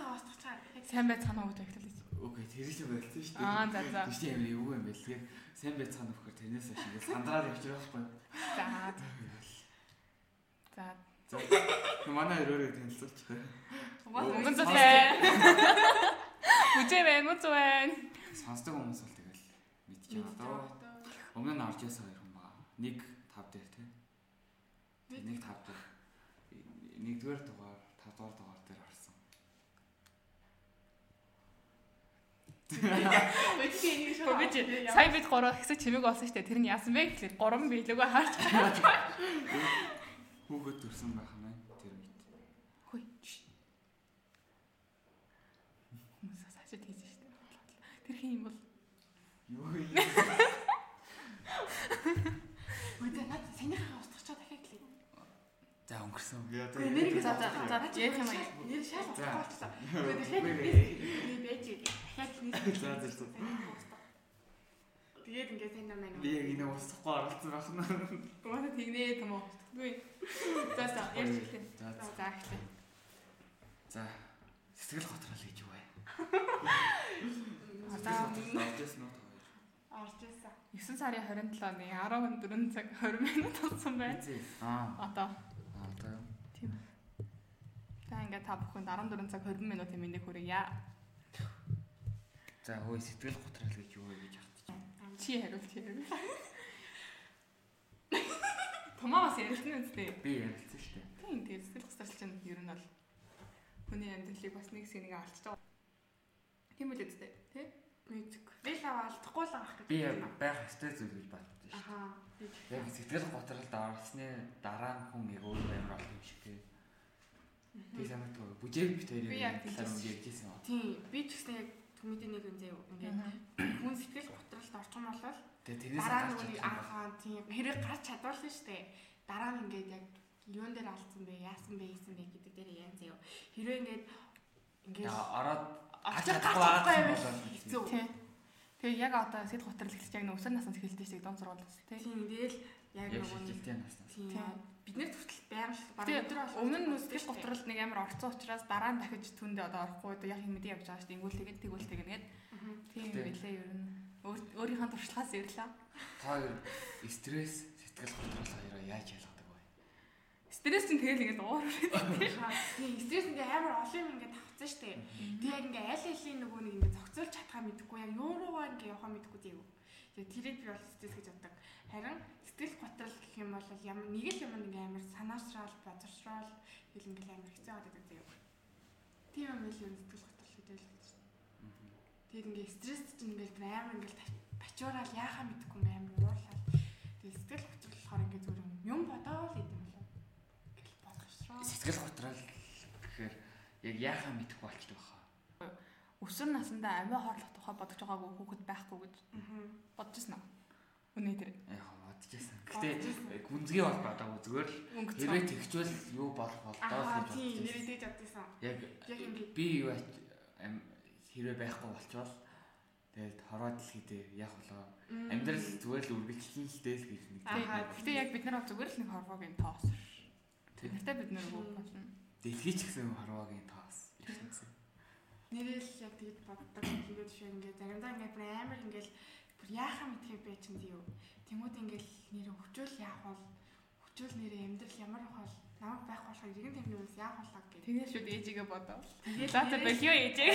байцгаа. синийхээ устгачаа. Сайн байцгаана уу гэж хэлсэн. Окей, тэр л байлсан шүү дээ. Аа за за. Тийш юм юу юм бэ? Тэгэхээр сайн байцгаана вөхөр тэрнээс хойш ингээд сандраад явчих байхгүй. За. За. За. Манай өрөөрөө танилцуулж байгаа. Мөнгөн зүлээ. Үжээ байна, муу зү байна. Сонсдог хүмүүс бол тэгэл мэдчихэе доо. Өмнө нь орж ясаа хоёр хүн байгаа. Нэг тав дээр тий. Нэг тав дээр. Нэгдүгээр дугаар, тавдугаар дугаар дээр орсон. Бид сайн бид гурав хэсэг чимэг болсон шүү дээ. Тэр нь яасан бэ гэхэлэр гурван биелэгөө харж. Хүүхэд төрсөн байх нь тэр мэд. Хүй. Хүмүүс хийсэн шүү дээ. Тэр хин юм бол Юу вэ? Бодод над синийхээ устгачаа дахиад гэлээ. За өнгөрсөн. Гэхдээ нэр за за за ярих юм аа. Нэр шал За. устгачаа. Дахиад би байж дахиад нэр. За за за. Тэгээд ингээд сайн нам Би яг энэ устгахгүй оролцсон байх нь. Гомоо тэгнээ юм уу? Үгүй. За за ярьж эхлэв. За за. Эхлэв. За. Сэтгэл готрол гэж юу вэ? За Оржсэн уу? орж ирсэн. 9 сарын 27-ны 14 цаг 20 минут болсон байна. Аа. Одоо Аа одоо тийм. За ингээд та бүхэнд 14 цаг 20 минутын мэндийг хүргье. За хөөе сэтгэл готрол гэж юу вэ гэж хатчих. Чи хариулт чи хариул. Томоос ярилцсан үстэй. Би ярилцсан шүү дээ. Тийм тийм сэтгэл готрол чинь ер нь бол хүний амьдралыг бас нэг хэсэг нэг алдчихж байгаа. Тийм үл үстэй. Тэ? Мэдгүй. Би л алдахгүй л авах Би байх ёстой зүйл гэж боддоо шүү дээ. Ахаа. Яг сэтгэл готролд орсны дараа нь хүн нэг өөр амар болох юм шиг тий. Би санагдав. Бүжээг бит хоёрыг Би яг тэгжсэн. ярьжсэн юм. Тийм. Би ч гэсэн яг комеди нэг юм заяа ингээд хүн сэтгэл готролд орчих юм бол Тэгээ тэрнээс дараа чадсан байна. ахаа тийм хэрэг гарч чадвал нь штэ. Дараа нь ингээд яг юун дээр алдсан бэ, яасан бэ, хийсэн бэ гэдэг дээр яан заяа. Хэрвээ ингээд ингээд ороод чадахгүй байгаа байвал хэцүү. Тийм. Тэгээ яг одоо сэтгэл готрол эхэлж яг нөөсөр насанд эхэлдэг шиг дон сургууль үст тий. Тийм тэгэл яг нөгөө нэг тийм Тийм. бид нэр хүртэл байнга шүү. Бараг Тэгээ өдөр болгоо өмнө нь сэтгэл готролд нэг амар орцсон учраас дараа нь дахиж түндэ одоо орохгүй одоо яг юм мэдээ явж байгаа шүү дээ. Ингүүл тэгээд тэгвэл Мгм. тийм билээ ер нь. Өөр- Өөрийнхөө туршлагаас ирлээ. Та стресс сэтгэл готрол хоёроо яаж ялгадаг вэ? Стресс чинь тэгэл ингээд уур. Тийм стресс ингээ амар олон юм ингээ тавцсан штэ. Тэгээ яг ингээ аль алийн нөгөө нэг ингээ зохицуулж чадхаа мэдэхгүй яг юу руугаа ингээ явахаа мэдэхгүй зэв. Тэгээ тэрийг би бол стресс гэж боддог. Харин сэтгэл готрол гэх юм бол ямар нэг л юм ингээ амар санаачрал, бодоршрол хэл ингээ амар хэцүү байдаг зэв. Тийм юм л юм сэтгэл готрол гэдэг л гэж. Тэгээд ингээ стресс чинь ингээ бүр амар ингээ бачуурал яахаа мэдэхгүй амар уурлал. Тэгээд сэтгэл готрол болохоор ингээ зүгээр юм бодоол гэдэг юм болоо. Ингээл бодоршрол. Сэтгэл готрол гэхээр яг яахаа мэдэхгүй болчихдог баха. Өсвөр насндаа амиа хорлох тухай бодож байгаагүй хүүхэд байхгүй гэж бодож ирсэн аа. Үнэ тэр. Яг бодчихсан. Гэтэ гүнзгий бол бодоагүй зүгээр л хэрвээ тэгчвэл юу болох болдоо Аа гэж тийм бодчихсан. нэрээ чадсан. Яг би юу хэрвээ байхгүй болчвол тэгээд хороо дэлхий дээр яг болоо амьдрал зүгээр л үргэлжлэн л дээл гэж нэг тийм. Гэтэ яг бид нар зүгээр л нэг хорвогийн тоос. Тийм. Тэртээ бид нар үг болно. Дэлхий ч гэсэн хорвоогийн тоос. ирсэн. нэрээ л яг тэгж боддог. Тэгээд шиг ингээ заримдаа ингээ бүр амар ингээл бүр яахаа мэдхий бай чинь тийм. Тэнгүүд ингээл нэрээ хөвчөөл яах бол хөвчөөл нэрээ амьдрал ямар бол намайг байх болохоор иргэн тэмний үс яах болоо гэх. Тэгээ шүүд ээжигээ бодоо. Тэгээд За за болио ээжээ.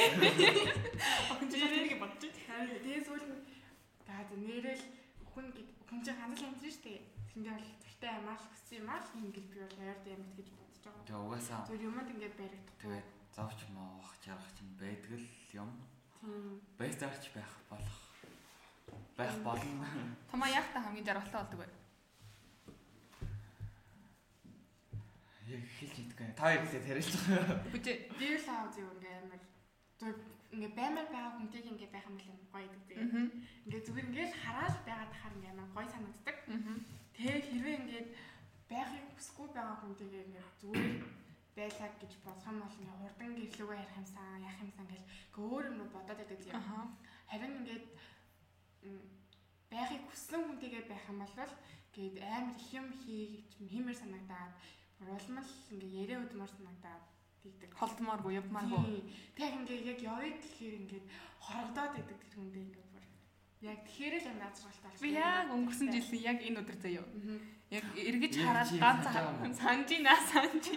Охин чинь тэрийг бодчих. Тэгээд сүүл нь за за нэрээ л хүн гэд хүн чинь хандлал амтрын штэ. Тэндээ бол тэртээ амаал хүссэн юм аа ингээл би бол ойрд ямт гэж бодож байгаа. Тэгээ угаасаа Зүгээр юмд ингээд баригдах. тэгээд зовч моох чарах чинь байдаг л юм. Тийм. Байцаарч байх болох байх болно. Томоо яг та хамгийн жаргалтай болдог бай. Яг хэлж идэггүй. Та хоёр хэлээ тариалж байгаа. Бүжээ. Би л аав зөв ингээ амар зөв ингээ баймаар байгаа хүнтэйг ингээ байх юм бол гоё гэдэг. Ингээ зүгээр ингээ л хараад байгаад тахаар ингээ амар гоё санагддаг. Тэгээ хэрвээ ингээ байхыг хүсэхгүй байгаа хүнтэйгээ ингээ зүгээр байлаа гэж бодох юм бол ингээ хурдан гэрлүүгээ ярих юмсан, яах юмсан гэл ингээ өөр юм бодоод байдаг юм. Харин ингээд байхыг хүссэн хүнтэйгээ байх юм бол гээд амар их юм хийх хэмээр санагдаад улмал ингээ яриа өдмөр санагдаад тийгдэг. Холдмооргүй, явмааргүй. Тэг ингээ яг явъя гэхээр ингээ хорогдоод идэг тэр хүндээ ингээ бүр яг тэгэхээр л ингээ азралтай Би яг өнгөрсөн жилийн яг энэ өдөр заяа. Яг эргэж хараад ганц санжина санжи.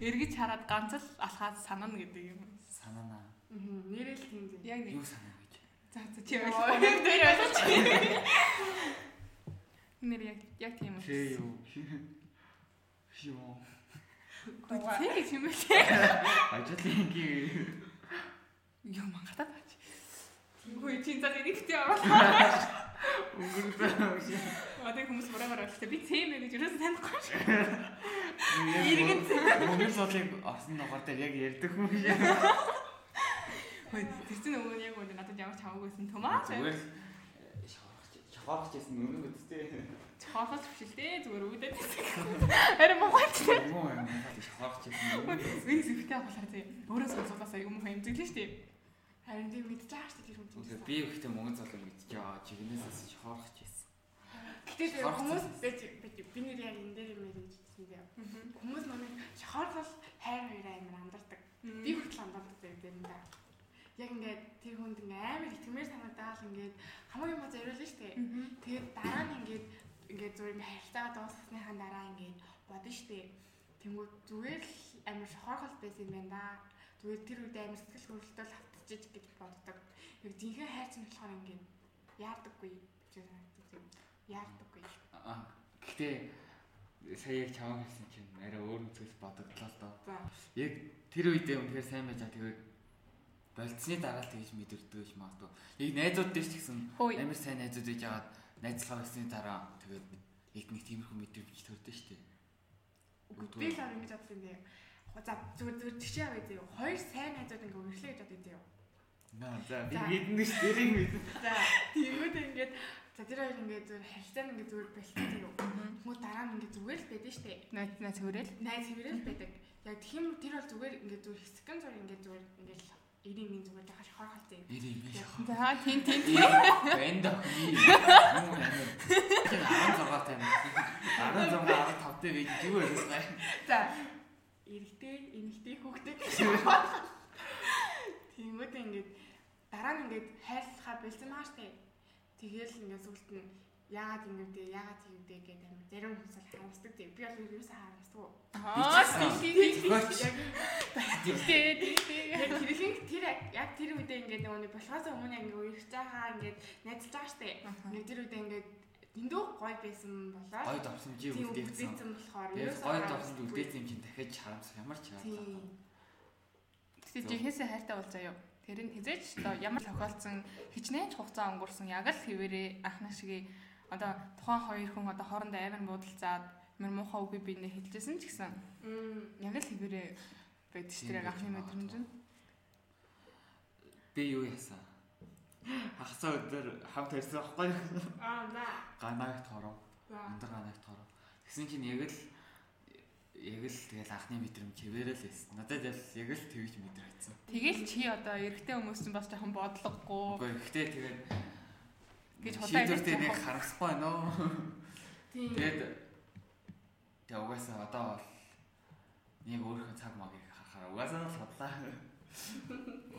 Эргэж хараад ганц л алхаад санана гэдэг юм. Санаана. Нэрэл тийм. Яг нэг. Юу санаа. За за Яа, ойлгохгүй. дээр ойлгож. Нэр яг яг тийм үү. Хээ юу. Юу. Тэг гэж юм бэ? Ажлын гээ. Юу мангатаад бач. Хөөе чи за нэгтэй аваад. Өнгөрсөн. Одоо хүмүүс буруугаар ойлгохтой. Би цэм ээ гэж юусэн танихгүй шүү. Иргэн Монгол солыг орсон ногоор дээр яг ярьдаг хүн тэр чинь нөгөө яг үнэ надад ямар чамаагүйсэн тумаа. Зүгээр шаварч шаварчсэн үнэн үсттэй. Хоолож биш л дээ зүгээр үүдээд. Харин могойч. Юу юм шаварчсэн. Свинг сэвтэй авахлаар тий. Өөрөө сонсоолоосаа юм хүн эмзэглэн шүү дээ. Харин тийм мэдчихэж байгаа шүү дээ хүн чинь. Би ихтэй монгол солыг мэдчихээ. Чигнээсээс шаварч байсан. Гэтэ тэр хүмүүс би нэр яг энэ дээр юм ярьж хэлсэн дээ. Хүмүүс манай шохорхол хайр хоёроо амар андардаг. Би хүртэл андардаг зэрэг юм да. Яг ингээд тэр хүнд ингээ амар итгэмээр санагдаал ингээд хамгийн муу зориулна шүү дээ. Тэгээд дараа нь ингээд ингээд зүгээр ингээ хайртайгаа дуусгасныхаа дараа ингээд бодно шүү дээ. Тэнгүүд зүгээр л амар шохорхол байсан юм байна да. Зүгээр тэр үед амар сэтгэл хөдлөлтөд хавтчих гэж боддог. Яг жинхэнэ хайр чинь болохоор ингээд яардаггүй гэж санагддаг. Яардаггүй. Аа. Гэхдээ сая яг чамаа хэлсэн чинь арай өөр үзэл бодогдлоо л доо. За. Яг тэр үедээ үнэхээр сайн байж байгаа тэгээд болцсны дараа л тэгж мэдэрдэг гэж магадгүй. Яг найзууд дээр ч гэсэн амар сайн найзууд ээж агаад найзлага хийсний дараа тэгээд яг нэг тиймэрхүү мэдрэмж төрдөө шүү дээ. Би л ингэж бодсон юм дээ. За зүгээр зүгээр тийш яваа зөө. Хоёр сайн найзууд ингээ үргэлжлэе гэж бодсон юм. Наа за би мэднэ ш дэрийг мэднэ. За тэгвэл ингээд за тэр хоёр ингээ зүгээр харилцаа ингээ зүгээр болчихсон юм. Тэгмүү дараа нь ингээ зүгээр л байдэн штэ. Найз найз хөрөөл. Найз хэврэл байдаг. Яг тийм тэр бол зүгээр ингээ зүгээр хэсгэн зур ингээ зүгээр ингээ л ирийн минь зүгээр жахаш хорхолтой юм. Нэрийг би яах. За тийм тийм тийм. Охин. Юу юм. Тэр 16 тань. 16 15 дээр гэж юу байлаа. За эрэгтэй, эмэгтэй, хүүхдээ. Тэнгүүд ингээд дараа нь ингээд хайрлахаа бэлсэн маа штэ. Тэгээл ингээд сүлд нь яагаад юм бэ? Яагаад тийм бэ гэдэг амар зарим хүмүүс л харамсдаг тийм. Би бол юусаа харамсдаг. Аа тийм тэгтээ. Яг тэрхийн тэр яг тэр үедээ ингээд нөгөө болохоос өмнө ингээд үерч байгаа ингээд найзалж байгаа штэ. Ингээд тэр үедээ ингээд дэндүү гой байсан болоо. Гойд орсон чи Тийм үлдээсэн. болохоор Тэгээд юусаа харамсдаггүй. орсон үлдээсэн юм чинь дахиад харамсах ямар ч харамсах. Тийм. Тэгтээ жихээсээ хайртай бол заяа. Тэр нь хизээч ямар тохиолдсон хичнээн ч хугацаа өнгөрсөн яг л хэвээрээ анхны шиг одоо тухайн хоёр хүн одоо хоорондоо амар буудалцаад мөр муухай үг бинэ хэлжсэн ч гэсэн яг л хэвээрээ байдаг ш тэр анхны мэдрэмж нь. Би юу яасан? Хагасаа өдөр хамт ирсэн байхгүй? Аа за. Ганаагт хороо. За. Өндөр ганаагт хороо. Тэгсэн чинь яг л яг л тэгэл анхны мэдрэмж хэвээрэл байсан. Надад яг л яг л тэгж мэдрэгдсэн. Тэгэл чи одоо эрэгтэй хүмүүс чинь бас жоохон бодлогогүй. Үгүй гэхдээ тэгээд Гэж шийдвэртэй ярьж байгаа. харамсахгүй байна уу? Тийм. Тэгээд тэг угаасаа одоо бол нэг өөрийнхөө цаг магийг харахаар угаасаа л бодлаа.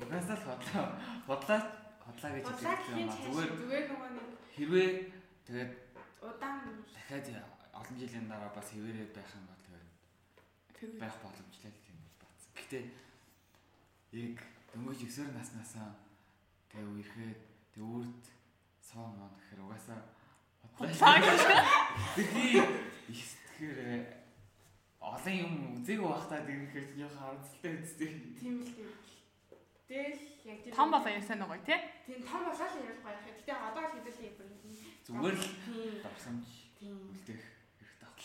Угаасаа л бодлаа. Бодлаа бодлаа гэж гэхийн юм аа. Зүгээр зүгээр нөгөө нэг хэрвээ тэгээд удаан дахиад олон жилийн дараа бас хэвээрээ байх юм бол тэгээд байх боломжтой л бол бац. Гэхдээ яг дөнгөж 9 наснаасаа тэгээ үерхэд тэгээ үрд соо мөн гэхээр угаасаа Худлаа гэж. Тэгэхий их тэгэхээр олон юм үзээгүй байхдаа тэгэхэр яг харамсалтай үстэй. тийм л тийм. Тэгэл яг тийм Том болоо ярьсан байгаа тий. тийм том болоо л ярих гоё. Гэтэ одоо л хэдүүлээ бүр. Зүгээр л Тийм. давсамж Тийм.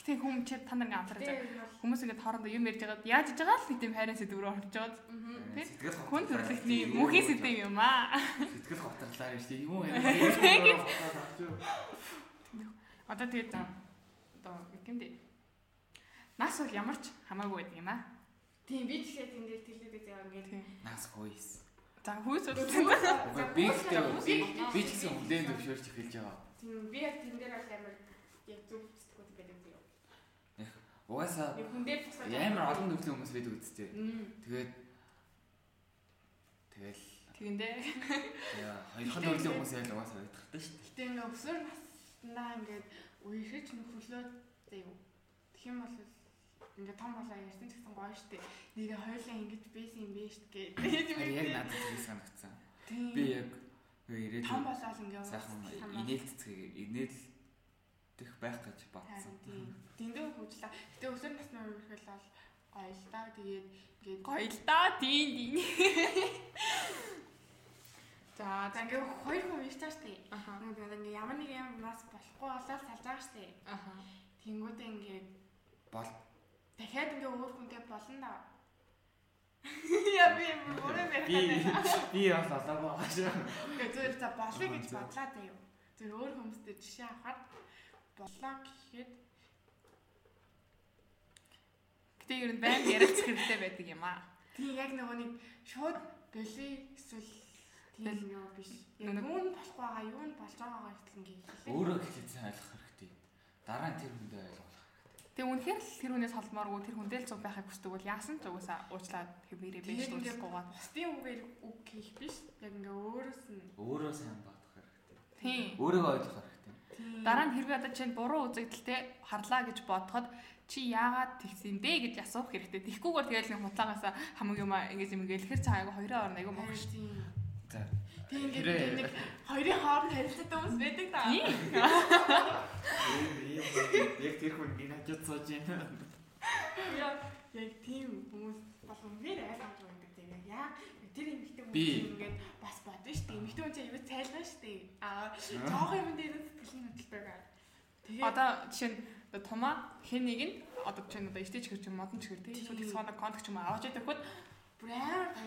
Гэтэ хүм чи та нар ингээ анхаарч байгаа. Бол Хүмүүс ингээд хоорондоо юм ярьж байгаад яаж иж байгаа л нэг тийм хайрын сэдв рүү орж байгаа. мгм. Тий. Сэтгэл Хүн төрөлхтний мөнхийн сэдв юм аа. Сэтгэл готролаар шүү дээ. Юу юм. Одоо тэгээд одоо юм дээ. Нас бол ямар ч хамаагүй байдаг юм аа. Тийм би ихээ тийм дээр тэлээд байгаа ингээд Тийм. Нас гойс. За Үгүй, үзсэн. Би би би ч гэсэн хүлээн зөвшөөрч эхэлж байгаа. тийм би яг тэн дээр бол амар яг зөв юм. Угаасаа амар олон төрлийн хүмүүс байдаг үсттэй. Тэгээд тэгэл Тэгэндээ. яа хоёрхан төрлийн хүмүүс яа л угаасаа байдахтай шүү дээ. Гэтэ ингээ өсвөр наснаа ингээд үерхэж нөхөрлөө заяа. Тэгэх юм бол ингээ том болоо ярьсан ч гэсэн гоё штэ. Нэгэ хоёулаа ингэж бийсэн юм биш гэдэг. Яг надад тийм санагдсан. Би яг ирээд том болоод ингээ сайхан уусан. инээлцгийг инээлдэх байх гэж бодсон. Дэндүү хөвчлээ. Гэтэ өсвөр насны үерхэл бол гоё л да. Тэгээд ингээд Гоё л да. Дийн дийн. За ингээ хоёр хүн байгаа штэ. Аха. Ингээд ингээ ямар нэг юм нас болохгүй болоод салж байгаа штэ. Аха. Тэнгүүдээ ингээд Бол дахиад ингээ өөр хүнтэй болно да. Яа би өөрөө би мэрхээ. би бас олоогүй байгаа шүү. Ингээ зөв за болоо гэж бодлаа заяа. Зөв өөр хүмүүстэй жишээ авахад болоо гэхэд Гэтэ ер нь байн ярилцах хэрэгтэй байдаг юм аа. тийм яг нөгөө нэг шууд боли эсвэл тийм юу биш. Яг Нөгөө- юу нь болох байгаа, юу нь болж байгаагаа ихтэл ингээ хэлээ. Өөрөө сайн ойлгох хэрэгтэй. Дараа нь тэр хүндээ ойлгох. Тэгээ үнэхээр л тэр хүнээс холмооргүй тэр хүндээ л цуг байхыг хүсдэг бол яасан ч угаасаа уучлаад хэвээрээ биш дүүсгүйгээд. бусдын үгээр үг хийх биш. Яг ингээ өөрөөс нь Өөрөө сайн бодох хэрэгтэй. Тийм. Өөрийгөө ойлгох Дараа нь хэрвээ одоо чинь буруу үзэгдэлтэй харлаа гэж бодоход чи яагаад тэгсэн бэ гэж асуух хэрэгтэй. Тэгхгүйгээр тэгэл нэг хутаагаасаа хамаг юм ингэж юм гэлэхэр цаа айгу хоёроо орно айгу мох шүү. тийм. За Хэрэг- нэг хоёрын хооронд харилцаатай хүмүүс байдаг да. яг тэр хүн хажууд сууж байна. Яа яг тийм хүмүүс болон үнээр ойлгож байдаг тийм яа тэр эмэгтэй Би- хүмүүс ингээд бодно шүү дээ эмэгтэй хүн чинь юу цайлгаа шүү дээ аа жоох юм дээр сэтгэлийн хөдөл байгаа тэгээд Одоо жишээ нь тумаа хэн нэг нь одоо чинь одоо ичтэй чихэр чинь модон чихэр тийм эсвэл их соног контакт ч юм аа авч идэх хүүд брэм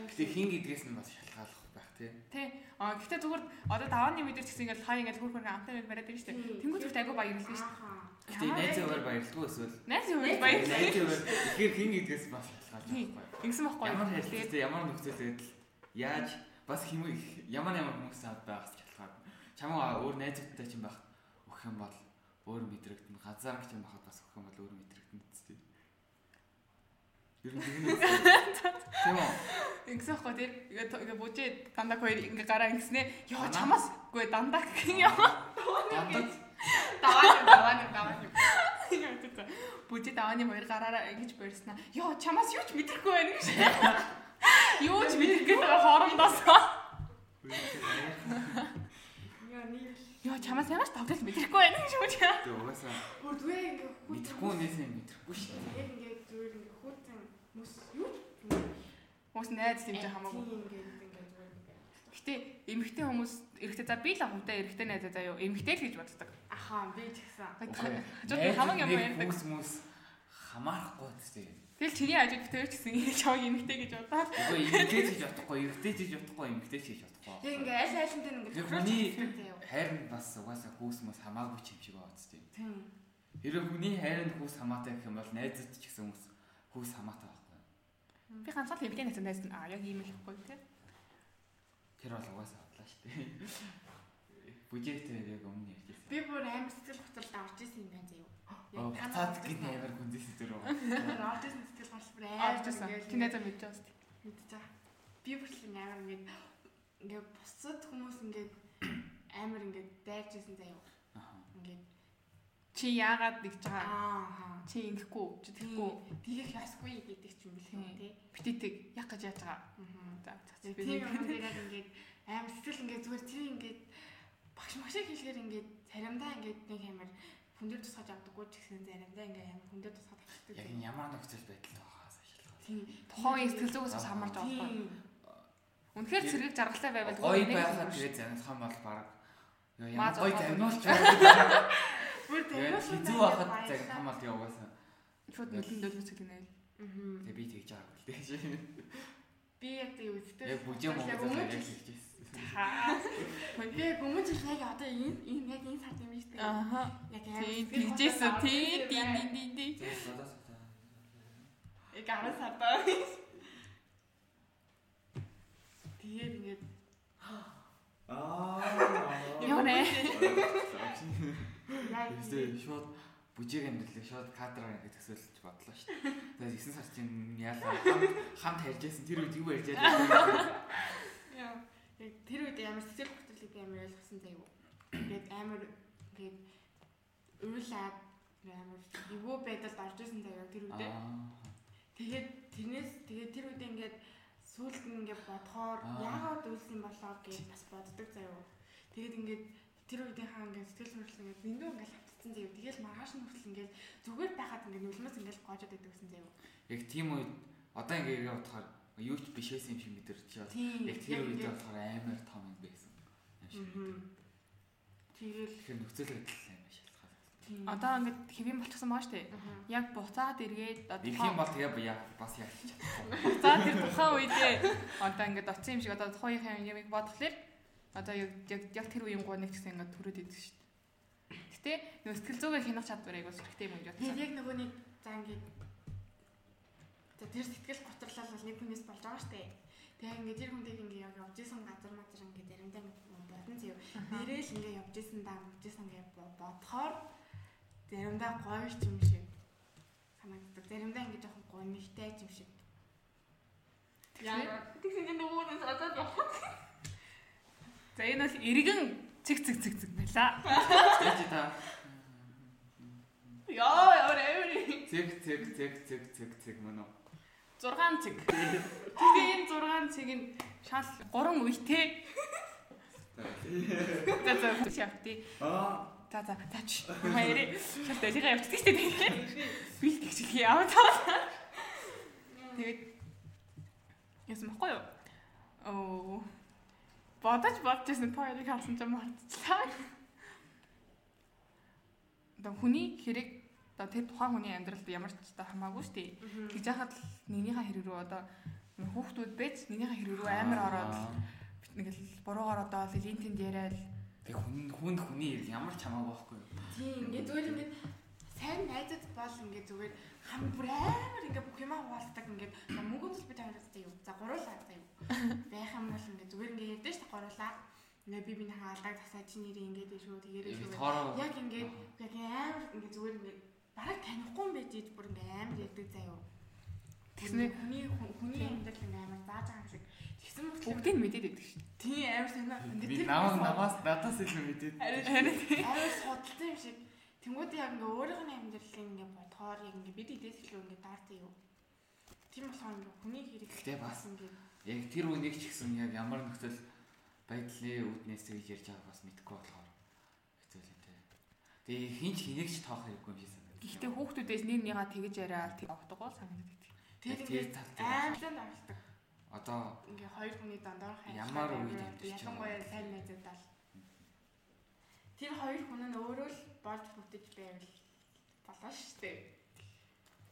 Гэтэ хин гэдгээс нь бас шалтгаалах байх тий. тий. А гэхдээ зүгээр одоо давааны мэдэр гэсэн ингээд хай ингээд хөрхөр амтай байд бариад байна шүү дээ. Тэнгүүд ихтэй айгу баярлалаа шүү дээ. Гэтэ найзаагаар баярлалгүй эсвэл Найс юу баярлалаа. найзаагаар ихээр хин гэдгээс бас шалтгаалж Тийм. байгаа. Ингэсэн байхгүй. Ямар харилцаатай ямар нөхцөл байдал яаж бас хэмээг ямар ямар хүмүүс аваад байгаас шалтгаална. Чамаа өөр найзуудтай ч юм байх өгөх юм бол өөр мэдрэгдэн газар гэж юм байхад бас өгөх юм бол өөр мэдрэгдэн үстэй. Ер нь тийм үү? Тийм үү? Тэр ингээд ингээд бужээ дандаа хоёр ингээ гараа ингэснэ. Манай- чамаас үгүй дандаа гэх юм. Дандаа даваа даваа даваа Бужээ давааны хоёр гараараа ингэж барьснаа. Яа чамаас юу ч мэдрэхгүй байна гэж. Юу ч мэдрэхгүй байгаа хоорондоос. яа нэг Яа чамаас ямар ч тоглол мэдрэхгүй байна гэж үү. Тэгээ угаасаа зүгээр ингээ мэдрэхгүй нээсээ мэдрэхгүй шүү дээ. яг ингээ зүгээр ингээ хүүтэн мөс юу Хүмүүс найз тэмцээ хамаагүй. тийм ингээ ингээ зүгээр ингээ Гэтэ эмэгтэй хүмүүс эрэхтэй за би л хамтай эрэхтэй найзаа заяа эмэгтэй л гэж боддог. ахаа би ч гэсэн Хажууд хамаг юм ярьдаг. Хүмүүс хүмүүс хамаарахгүй тийм. Тэгэл чиний хажууд битэр ч гэсэн чог эмэгтэй гэж бодоод Үгүй эмгтэй гэж бодохгүй, эрэгтэй ч гэж бодохгүй, эмгтэй ч гэж бодохгүй. яг ингээ аль альнтай ингээ Тэр хүний хайр нь бас угаасаа хүүс мөс хамаагүй ч юм шиг байна тийм. тийм Хэрэв хүний хайр нь хүүс хамаатай гэх юм бол найзууд ч гэсэн хүмүүс хүүс хамаатай байхгүй. би ганцхан л эмэгтэй найзаа найз нь аа яг ийм л ихгүй тий. Тэр бол угаасаа бодлоо шүү дээ. Бүжээтэй яг өмнө ярьжсэн. би бүр амар сэтгэл хөдлөлд орж исэн юм байна заяа Оо, цаад гин амар гүнзээс орж исэн сэтгэл хөдлөл амар ирсэн. Чи найзаа мэдж байгаа шүү. мэдэж байгаа би бүр л амар ингээ ингээ бусад хүмүүс ингээ амар ингээ дайрж исэн заяа Аа. ингээ Чи яагаад нэгж байгаа? аа Чи ингэхгүй, чи тэгхгүй. тийгэх ясгүй гэдэг ч юм бэл Тийм. тий Битэтэг яг гэж яаж байгаа. Аа. За би юм дээр ингээд амар сэтгэл ингээд зүгээр тэр ингээд багш магшаа хэлэхээр ингээд заримдаа ингээд нэг амар хүндөр тусгаж авдаггүй ч гэсэн заримдаа ингээд амар хүндөр тусгаж авдаг. Яг энэ ямар нөхцөл байдал байхаас шалтгаална. тийм тухайн сэтгэл зүгээс бас хамаарч байгаа байхгүй. Үнэхээр зэрэг жаргалтай байвал Гоё байхад юм тэгээ занахсан бол баг Маа ямар гоё загнуулч байна. Бүр Тэгээд хизүү байхад загнах юм бол угаасаа. шууд нөлөн дөлмөс гэнэ. Мгм. Тэгээ би тэгж байгаагүй л дээ. Би яг тийм үздэг. Яг бүжээ яг жил- хэлж байсан. Би яг өмнө жил яг одоо энэ энэ яг энэ сард юм биш үү? Аха. Яг Тий, тэгжээсэн. Тий, тий, тий, тий. Яг 10 сард. Тэгээд ингээд Аа. Яа нэ. яг Эсвэл шууд бүжиг амьдралыг шууд кадраар ингэ төсөөлж бодлоо шүү дээ. Тэгээд 9 сар чинь яалаа хамт хамт харьжсэн тэр үед юу ярьж байгаа Яа. Яг тэр үед амар сэтгэл хөдлөлийг би амар ойлгосон заяа юу. Ингээд амар ингээд уйлаад амар эвгүй байдалд орж исэн заяа тэр үедээ. Тэгээд тэрнээс тэгээд тэр үед ингээд нь ингээд бодохоор Аа. яагаад үйлсэн болоо гэж бас боддог заяа. Тэгээд ингээд тэр үеийн хаа ингээд сэтгэл хөдлөл ингээд зөндөө ингээд хавцсан заяа. Тэгэл маргааш нь хүртэл ингээд зүгээр байхад ингээд нүлмэс ингээд гоожод байдаг гэсэн заяа. Яг тийм үед одоо ингэ ирээ бодохоор юу ч биш байсан юм шиг мэдэрч. Тийм. Яг тэр үед болохоор амар том юм байсан. Юм. Тэгэл Тэгэхээр нөхцөл байдал шалтгаалсан. тийм. Одоо ингээд хэвэн болчихсон байгаа шүү дээ. Яг буцаад эргээд Ирэх юм бол тэгээ бас яг чадахгүй. буцаад тэр тухайн үедээ одоо ингээд оцсон юм шиг одоо тухайн юм бодглохлоор одоо яг яг тэр үеийн гоныг гэсэн ингээд төрөөд идэг шүү дээ. Гэтэ нөгөө сэтгэл зүгээ хянах чадвар айгуус хэрэгтэй юм гэж Тэгээд бодсон. яг нөгөө нэг за ингээд тэр сэтгэл готрлал бол нэг хүнээс болж байгаа штэ. Тэгээ ингээд тэр хүнийг ингээд яг явж исэн газар мазар ингээд ингээд бодсон зөө. Нэрэл ингээд явж исэн даа явж исэн ингээд бодохоор заримдаа гоё ч юм шиг санагддаг. Заримдаа ингээд жоохон гонигтай юм шиг. Яа. Тэгсэн чинь нөгөө нэг одоо явах. За энэ бол эргэн цэг цэг цэг цэг байла. Яаж та Яа ямар амир. цэг цэг цэг цэг цэг цэг мөн үү? 6 цэг. Тэгээ энэ 6 цэг нь шал 3 үетэй. За за явтыг. Аа. За за тач. Баярыг шал дэлгээ явчихсан шүү дээ. Бил гихчих яа таа. Тэгээд яасан баггүй юу? Оо. Бодож бодож байсан тоорыг харсан ч мартчихлаа. Одоо хүний хэрэг одоо тэр тухайн хүний амьдралд ямар ч та хамаагүй шүү дээ. Тэгж яхад л нэгнийхээ хэрэг рүү одоо хүүхдүүд байж нэгнийхээ хэрэг рүү амар ороод нэг л буруугаар одоо л энэ тэнд яриад Тэг хүн хүн хүний ямар ч хамаагүй байхгүй юу? Тийм ингээд зүгээр ингээд сайн найзад бол ингээд зүгээр хам бүр амар ингээд бүх юмаа хуваалцдаг ингээд мөнгө тус бид хоёроо юу за гуруулаа за юу байх юм бол ингээд зүгээр ингээд ярьдэн шүү дээ гуруулаа. Ингээд би биний хаалдаг тасаа чи нэрээ ингээд шүү тэгээрээ шүү яг ингээд яг амар ингээд зүгээр ингээд бараг танихгүй юм байж ийж бүр ингээд амар ярьдаг юу Тэгснэ- хүний хүний амьдрал ингээд амар зааж байгаа юм шиг тэгсэн мэт бүгдийг мэдээд байдаг дээ. тийм амар санаа би намайг намаас надаас илүү мэдээд. Харин амар судалсан юм шиг тэнгууд яг ингээ өөрийнх нь амьдралын ингээ бодохоор яг ингээ бид эдээс илүү ингээ даартай юу. Тийм болохоор ингээ хүний хэрэг Гэтэ бас ингээ Яг тэр үнийг ч гэсэн яг ямар нөхцөл байдлын үүднээс тэгж ярьж байгааг бас мэдэхгүй болохоор хэцүү л юм те. Тэгээ хинч хэнийг ч тоох хэрэггүй юм шиг санагдав. Гэхдээ хүүхдүүдээс нэг нэгаа тэгж яриа тэг авдаг гол санагддаг. тэгээд Тэр ингээ тал дээр аймлан авалдаг. Одоо Ингээ хоёр хүний дондор хайр. Ямар үед амьдарч байгаа ялангуяа сайн найзуудаа л. Тэр хоёр хүн нь өөрөө л болж бүтэж байвал болоо шүү дээ.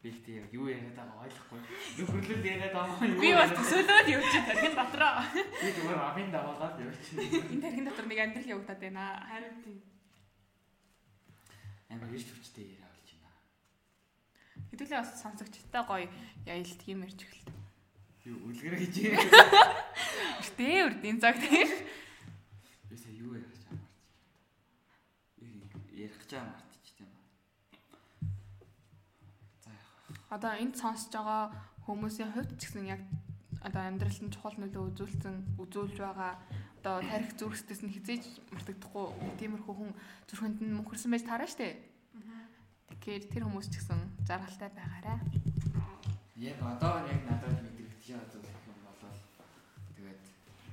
би яг юу яриад байгааг ойлгохгүй. Нөхөрлөл яриад байгаа юм. Би бас төсөөлөөд явж тархин дотроо. би зүгээр авин даваагаад явчихна. Энэ тархин дотор нэг амьдрал явагдаад байна. Харин тийм. Амар ирж хүчтэй яриа. Хэдүүлээ бас сонсогчтой гоё яйлт юм ярьж эхэлдэг. Юу үлгэр гэж. Гэтэ үрд энэ цаг тийм. Би сая юу ярих гэж амарч. Ярих гэж амарч тийм ба. За яах. Одоо энд сонсож байгаа хүмүүсийн хувьд ч гэсэн яг одоо амьдралд нь чухал нөлөө үзүүлсэн үзүүлж байгаа одоо тарих зүрхсдэс нь хизээж мартагдахгүй тиймэрхүү хүн зүрхэнд нь мөнхөрсөн байж таараа штэ. Тэгэхээр тэр хүмүүс ч гэсэн заргалтай байгаарай. Яг одоо яг надад зүйл юм болол тэгээд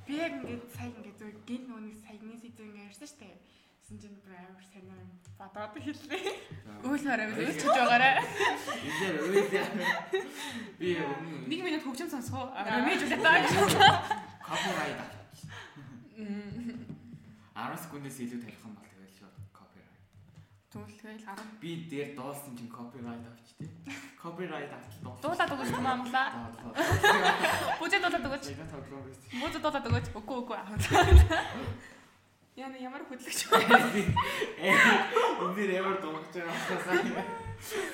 Би яг ингээд сайн ингээд зөв гин нүуний саяны сэдв ингээд ярьсан шүү дээ. Тэсэн чинь бүр амар сайн юм бодоод хэллээ. Үйл хараа үлчиж байгаарай. энэ үйл би Нэг минут хөгжим сонсгоо. Ремэж үлээ таа. копирайт авчих. 10 секундээс илүү тарих юм бол. Түлхэл 10. Би дээр дуулсан чинь копирайт авч тий. Копирайт авч дуулсан. Дуулаад өгөөч юм амглаа. Бүжээ дуулаад өгөөч. Бүжээ дуулаад өгөөч. Үгүй үгүй. Яна ямар хөдлөгч вэ? Өндөр ямар дунгаж байгаа байна.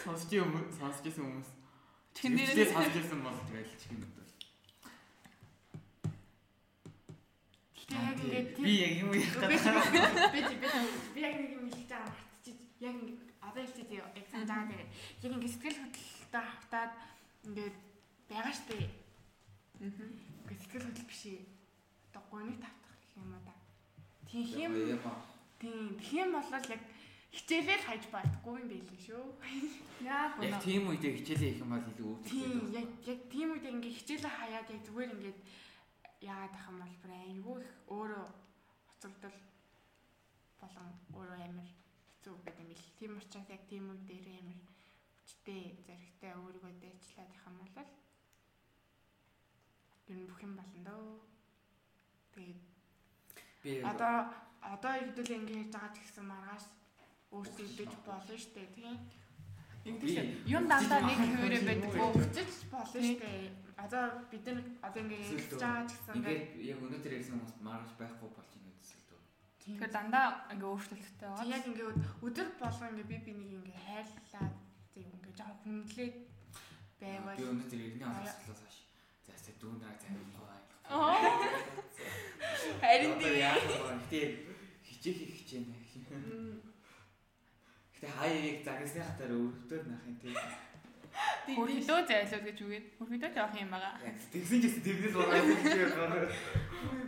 Сонсч юм сонсч байсан хүмүүс. Чин Чиндээ дээр сонсч байсан бол тэгэл өгдөл. яг ингээд би яг юм яах би гэдэг. би би яг нэг юм хэлж байгаа мартчих. Яг ингээд одоо хэлчихээ яг цаан байгаа тэгээд яг ингээд сэтгэл хөдлөлтөд хавтаад ингээд байгаа штэ. Ингээд сэтгэл хөдлөл биш ээ. Одоо гоныг тавтах гэх юм уу да. Тийм юм. Тийм. Тийм болол яг хичээлэл хайж байтгүй юм байл шүү. Яг Яг үнэ. тийм үедээ хичээлээ их юм бол илүү өвдөлт. Тийм яг яг тийм үед ингээ хичээлээ хаяад яг зүгээр ингээд яагаад ах юм бол бүр айгүй их өөрөө хоцрогдол болон өөрөө амар хэцүү гэдэг юм бил. Тийм учраас яг тийм үед дээр амар хүчтэй зэрэгтэй өөрийгөө дээчлээд их юм бол ер нь бүх юм болно дөө. Тэгээд би одоо одоо хэдүүл ингээ хийж байгаа ч гэсэн маргааш өөрсдөө болно штэ тийм. Ингэдэж юм дандаа нэг хэвээрээ байдаг. Өвчөж болно штэ. Одоо бид нар одоо ингээ хийж байгаа ч гэсэн ингээ ингээд яг өнөөдөр ярьсан хүмүүс маргаж байхгүй болж байна. Тэгэхээр дандаа ингээ өөрчлөлттэй байгаа. яг ингээ өдөр болгоо ингээ би бинийг ингээ хайрлаад тэг ингээ жоохон хүндлээд байвал Би өнөөдөр иргэний онцлогоос хаш. За сэ дүүндраа зарим гоо. Харин Одоо яах вэ? Гэтэ хичээх их хичээнэ. Гэтэ хаяа яг загсны хатаар өвдөөд нах юм тийм. Хөрхидөө зайлууд гэж үгээд. Хөрхидөө жоох юм байгаа. Тэгсэн ч гэсэн тэрнээс ураад хичээх байна.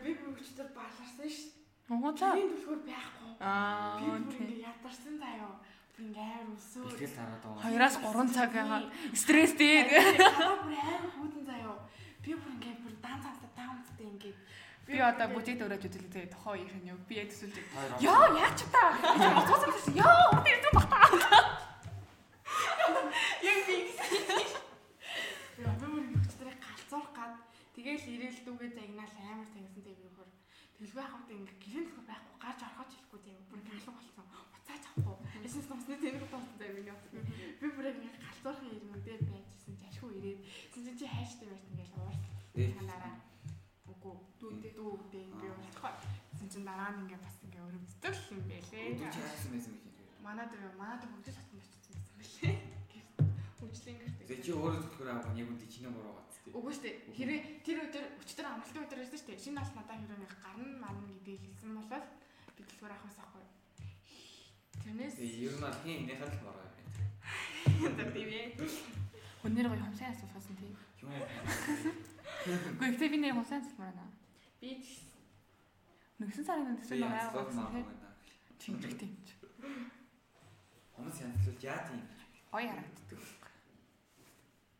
би бүгчтэй баларсан ш. Монгоцоо. Тийм түлхүүр байхгүй. Аа Би бүр ингээ ядарсан заяа. Бүр ингээ амар өсөө. Тэгэл тараад байгаа. Хоёроос 3 цаг байгаа. Стресстэй. Аа бүр амар хүүдэн заяа. Би бүр ингээ бүр дан цаастаа таамттай ингээ Би одоо бүтэд өрөөж үзлээ тэгээ тохоо их нь юу. Би яг төсөлж. Яа яач та. Утгасан гэсэн. Яа өөр ирсэн багтаа. яг би Яа би бүр бүгдээрээ галзуурах гад тэгээл ирээл дүүгээ загнаал амар тангисан тийм нөхөр Тэгэлгүй хавт ингээ гэрэн нөхөр байхгүй гарч орохоч хэлэхгүй тийм бүр галуу болсон. Уцаач авахгүй. Эсэс нусны тэнэг болсон тийм миний утга. Би бүр ингээ галзуурах юмдээ байжсэн ч ашгүй ирээд чинь чи хайштай байж ингээл уурс. Танаараа үгүй дүүдээ дүүдээ би уулзахгүй. Чинь чин дараа нь ингээ бас ингээ өрөвддөг юм байлээ. Чи хайсан байсан юм. Манад манад хөгжил татсан байсан юм байлээ. Хөгжлийн гэрт. Тэгээ чи өөрөө зөвхөр авах яг үндэ чиний буруу тийм. Үгүй шүү дээ. Хэрвээ тэр өдөр өчтөр амралтын өдөр байсан шүү дээ. Шинэ нас надад хэрвээ нэг гарна марна гэдгийг хэлсэн болол би дэлгүүр авах байхгүй. Тэрнээс Тэгээ ер нь бол хин энийхэн л буруу юм одоо тийм ээ. Өнөр гоё хумсаа асуухсан тийм. Юм. Гэхдээ ихтэй би нэг хумсаа асуумаар байна. Би Нэгсэн сарын Би өндөсөө байгаа болсон маа тийм. байна. Чингэртэй. Хүмүүс янзлуулж яа тийм. Гоё харагддаг.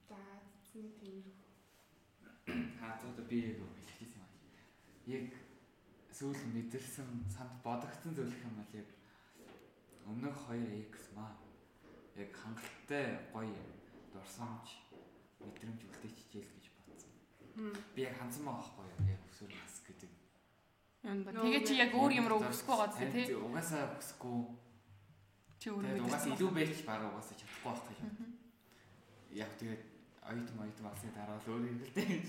за зэний тийм. Аа зөв би яг хэлчихсэн юм. Яг сүүл мэдэрсэн санд бодогдсон зүйл юм бол яг өмнөх хоёр X маа. Яг хангалттай гоё дурсамж мэдрэмж үлдээч хичээл гэж бодсон. Би яг хансан байгаа байхгүй юу? Яг өсвөр нас гэдэг. Тэгээ чи яг өөр юм руу өсөхгүй байгаа зү тий. Угаасаа өсөхгүй. Чи өөр Тэгээд юм угаасаа илүү байж баг угаасаа чадахгүй байх юм. Яг тэгээд оюутан оюутан басны дараа л өөр юм л дээ.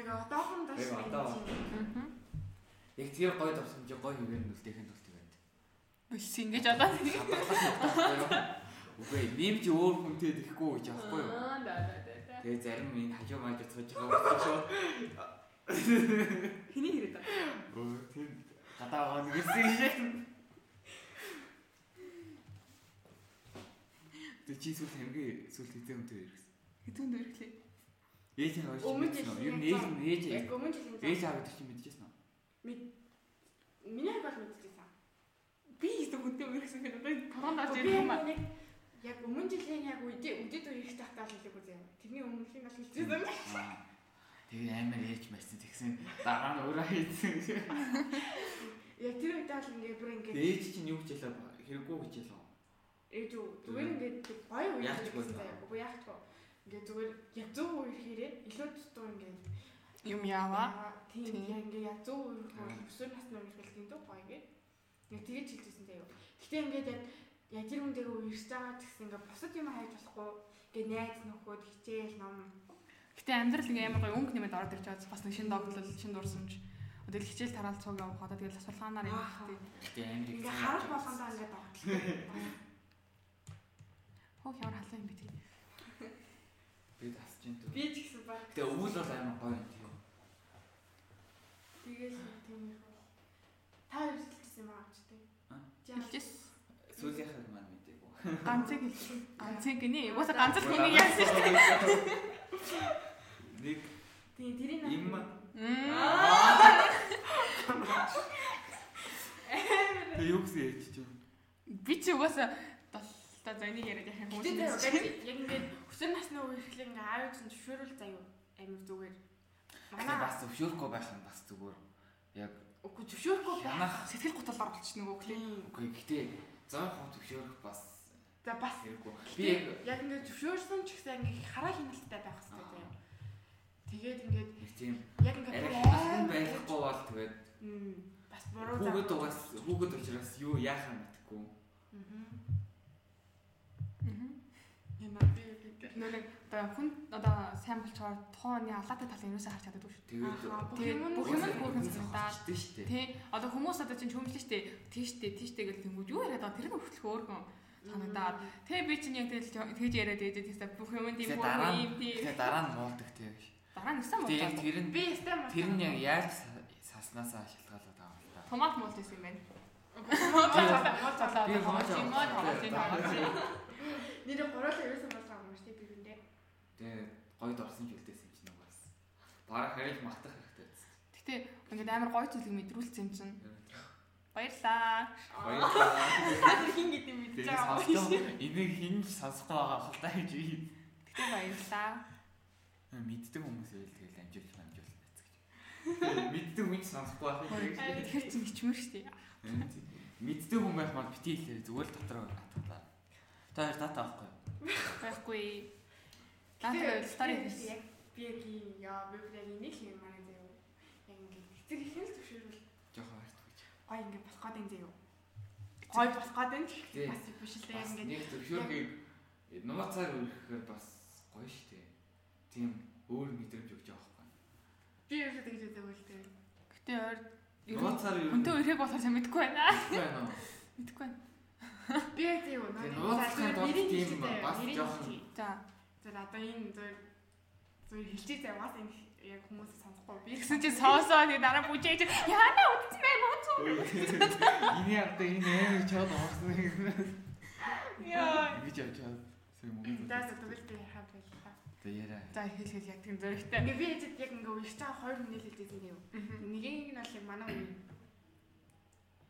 Яг одоохон даш Яг одоо. Яг тэр гоё дурсамж гоё үгээр нь үлдээхэд үлдээ байна. Биш ингэж одоо. Үгүй нэм чи өөр хүнтэй тэхгүй гэж аахгүй юу? Аа да да да. Тэгээ зарим минь хажуу маяг сууж байгаа шүү. Хиний хэрэг та. Өө тийм гадаа байгаа нэг гэсэн шиг. Тэг чи сүл хамгийн сүл хэзээ өнтөр ирсэн. Хэдэн дөр ирлээ. Ээж нь жил юу? Ер нь ээж нь ээж Яг өмнө жилийн ээж аав гэдэг чинь мэдчихсэн үү? Миний бол мэдчихсэн. Би ихтэй хүнтэй өргөсөн гэдэг одоо торон дарж Би ирэх юм аа. яг өмнө жилийн яг үдээ үдээд үеих тахтаа л хэлээгүй заяа. Тэрний өмнөх нь бол хэлчихсэн. Аа. Тэгээ амар ээж марсан тэгсэн дараа нь өөрөө хийсэн. Яг тэр үед бол ингээ бүр ингээ Ээж чинь юу хичээлээ хэрэггүй хичээлээ. ээж үү зүгээр ингээд гоё үе Яахчгүй гэсэн заяа. Үгүй яахчгүй. Ингээ зүгээр яг зөв үе хэрэг илүү тутуу ингээ Юм яаваа. Тийм Тийм. яг ингээ яг зөв үе Аа. өсвөр насны үе хэлэх юм дөө гоё ингээ. Яг тэгэж хэлжсэн заяа. Гэтэ ингээд яг яг тэр хүн дээр үерч байгаа гэсэн ингээ бусад юм хайж болохгүй. Ингээ найз нөхөд хичээл ном Гэтэ амьдрал ингээ амар гоё өнгө нэмэд ороод ирж байгаа бас нэг шинэ догтлол, шинэ дурсамж. Одоо л хичээл тараал цуг явах одоо тэгэл сулхаанаар юм тий. Гэтэ амар ингээ харах болгондоо ингээ догтлоо. Хөө ямар халаа юм бэ тий. Би тасч ин түү. Би ч гэсэн баг. Тэгээ өвөл бол амар гоё юм тийм. Тэгэл тийм юм. Та хоёр хэлчихсэн юм аа ч тий. А? Хэлжээс. Сүүлийнхээ маань мэдээгүй. Ганцыг хэлсэн. Ганцыг гинэ. Угаасаа ганц л хүнийг яасан шүү дээ. Нэг Тий, тэрийг им Мм. Тэг юу гэсэн ярьж чинь. Би ч угаасаа та за энийг яриад яхих хүмүүс. яг ингээд өсвөр насны үеийнхлээ ингээ аав чинь зөвшөөрөл заяа амир зүгээр. Манай бас зөвшөөрөхгүй байх нь бас зүгээр. Яг Үгүй зөвшөөрөхгүй байх. Сэтгэл готрол оролч нөгөө хөлий. үгүй гэхдээ 100% зөвшөөрөх бас За бас хэрэггүй. Би яг ингээд зөвшөөрсөн ч гэсэн ингээ хараа хяналттай байх хэрэгтэй заяа. Тэгээд ингээд тийм яг ингээд арай байхгүй бол тэгээд бас буруу хүүхэд угаас хүүхэд учраас юу яахаа мэдэхгүй. Аа. Яна би гэдэг. Нөгөө одоо хүн одоо сайн болчоор тухайн алаатай талын юусаа харж чаддаг шүү. Тэгээд бүх юм бүх юм санагдаад шүү дээ. Тэ одоо хүмүүс одоо чинь чөмлөн штэ тийштэй тийштэй гэл тэнгүүд юу яриад байгаа тэр нь хүртэл өөргөн санагдаад тэ би чинь яг тэгэл тэгж яриад байдаг тест бүх юм тийм бүх юм тийм тэгээд дараа нь муулдаг тийм. дараа нь өсөн Тэгээд яг муу. тэр нь би ястай муу. тэр нь яг яаж саснасаа шалтгаалаад байгаа юм да. Томат байсан юм байна. муу цалаа. Би Томат юм юм. Нэр гурлаа ерөөсөн байгаа юм шүү дээ би хүндээ. Тэгээд гойд орсон ч үлдээсэн чинь угаас. Бараг хариж мартах хэрэгтэй байсан. Гэтэ ингээд амар гоё зүйлийг мэдрүүлсэн юм чинь. Баярлаа. Баярлалаа. Хин гэдэг юм мэдчихэж байгаа юм шүү. энийг хинж сонсохгүй байгаа хэл та гэж би Гэтэ баярлаа. мэддэг хүмүүс байл тэгэл амжуулах амжуулах байц гэж. Мэддэг хүн ч сонсохгүй байх юм шиг. Тэр чинь хичмэр штэ. Мэддэг хүн байх маань бити хэлээ зүгээр л дотроо. Та хоёр дата авахгүй. Байхгүй. Даа стори хийсэн. Яг би яг яа би яг энийг хийм манай заяа. Яг ингээд эцэг их л зөвшөөрөл Жохон хайрт гэж. гой ингээд болох гээд энэ заяа. Гой болох энэ Тий. бас биш л дээ ингээд нэг зөвшөөргийг нууцаар өргөхээр бас гоё штэ. Тийм өөр мэдрэмж өгч байгаа байхгүй. би юу гэж хэлдэг вэ л дээ. Гэтэ нь Нууцаар юу хүнтэй өрхөг болохоор сайн мэдэхгүй байна. байна уу? Мэдэхгүй байна. Би яг тийм үү. Нууцлахын тулд тийм бас жоохон- За. За одоо энэ зөв зөв хэлчихээ заяа бас энэ яг хүмүүс сонсохгүй би Тэгсэн чинь соосоо нэг дараа бүжээж яана утсан байх уу? Иний авдаг энэ амар чад орсон юм. Яа. Ингэж явж байгаа. Сэм үг. даас тэгвэл би хаа байлаа. Тэ яриа. За хэл хэл яг тийм зөрөгтэй. Ингээ би хэд яг ингээ уурч байгаа хоёр хүн хэлээдсэн юм. Нэгийг нь бол яг манай үе.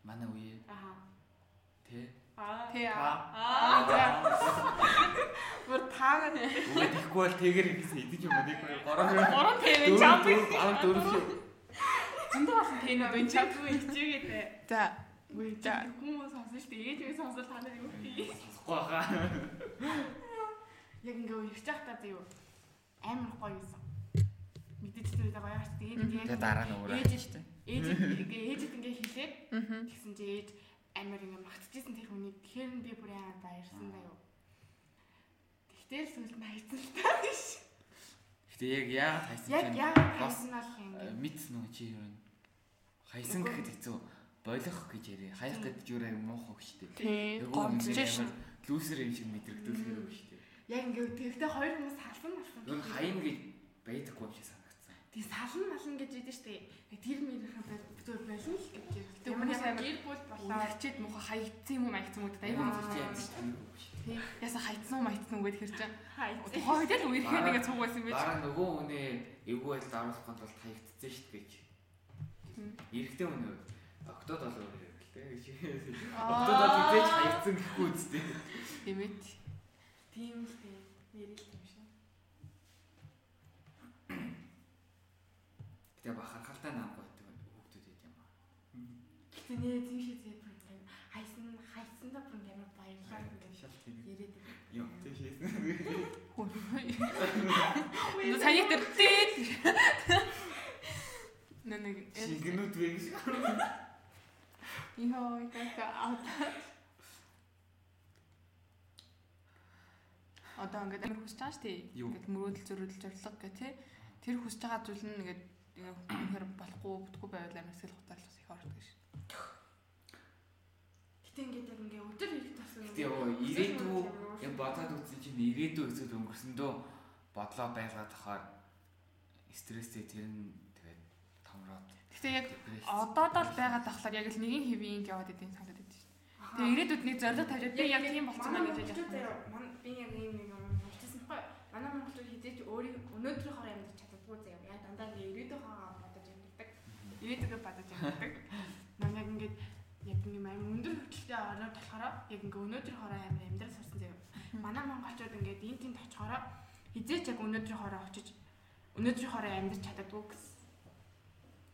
Манай үе Аа. тэ. Аа. Тэ аа. За. Бүр таагаад Үгүй тэгэхгүй бол тэгэр гэсэн идэж юм нэг гороо. Гурван тэвэн чамп. Аа дөрөв. Зөндөө болсон тийм үү энэ чамп. чамгүй хичээгээд. За. Үгүй За. хүмүүс сонсон шүү дээ. Ээж минь сонсол та нар юу хий. Сонсохгүй хаа. Яг ингээ уурч байгаа та юу. Амар гоё юусан. Мэдээж тэр гоё арт тэгээд ингээ Тэгээ дараа нь өөрөө. Ээж шүү дээ. Ээж ингээ ээжэд ингээ хэлээд тэгсэн чи ээж амар ингээ магтчихсэн тэр хүний тэгэхээр нь би бүр амар баярсан да юу. Тэгтэл сүлд хайцсан л та биш. Гэтэ яг яагаад хайсан Яг чинь яг бас хайсан бол ингээ мэдсэн үү чи юу вэ? Хайсан гэхэд хэцүү. Болох гэж яриа. Хаях гэдэг юу юм муухай шүү дээ. Ингээд шин. амар Лүүсэр юм шиг мэдрэгдүүлэх юм шүү дээ. яг ингээ тэгтээ хоёр хүмүүс салсан болсон. Юу хаян гэж байдаггүй юм шиг санагдсан. Тэг салан малан гэж ядэн штэ. Яг тэр мэрхэн зүгээр болон л гэж. Тэг хүмүүс ямар амар гэр бүл болоо. Унагчээд муха хаягдсан юм уу маягдсан юм уу гэдэг аюул Тийм таньгүй шүү дээ. Яса хаягдсан уу маягдсан уу гэдэг хэр чинь. Тухайн үед л үерхээ нэгэ цуг байсан байж. Дараа нөгөө үнэ эвгүй байдал даруулах тулд хаягдсан шүү дээ гэж. Мм. Эрэгтэй үнэ октод бол өөр юм л. Аа. Октод бол үзээж хаягдсан гэхгүй үстэй. Тэмэт. Тийм л дээ. Нэрэл юм шиг. Гэтэ бахархалтай намгүй байдаг хүүхдүүд юм аа. Гэтэ нэр тийм шиг зэп юм. Хайсан хайсан да бүр амар Шал тийм. яриад байна. Юм тийшээс. Энэ саяг дээр дээд. Нэнэг. Шингэнүүд вэ гэж. Йоо, яка аут. Одоо ингээд амар хүсэж байгаа шүү дээ. Ингээд мөрөөдөл зөрөдөл зорилго гэх тий. Тэр хүсэж байгаа зүйл нь ингээд үнэхээр болохгүй бүтггүй байвал сэтгэл хөдлөл бас их ордог шүү. Гэтэ ингээд яг ингээ өдөр ирэх тасан. Гэтэ ёо ирээдүй яг бодоод үзсэн чинь ирээдүй эсвэл өнгөрсөндөө бодлоо байлгаад тахаар стресстэй тэр нь тэгээд томроод Гэтэ яг одоо л байгаа тахлаар яг л нэгin хэвийн яваад идэв санагдаад байдаг шүү. Тэгээ ирээдүйд нэг зориг тавьж би яг тийм болцсон байна гэж бодож байна. байна. Би яг ийм нэг юм болчихсон байхгүй. Манай монголчууд хизээч өөрийн өнөөдрийнхөө амьд чаддаггүй дандаа нэг ирээдүйнхөө бодож амьддаг. Ирээдүгээ бодож амьддаг. Нам яг ингээд яг ийм аим өндөр хөвчлөлтэй ороод болохоор яг ингээ өнөөдрийнхөө амьд амьдрал сурсан заяа. Манай монголчууд ингээд энэ тэнд очихороо хизээч яг өнөөдрийнхөө очиж өнөөдрийнхөө амьд чаддаггүй гэсэн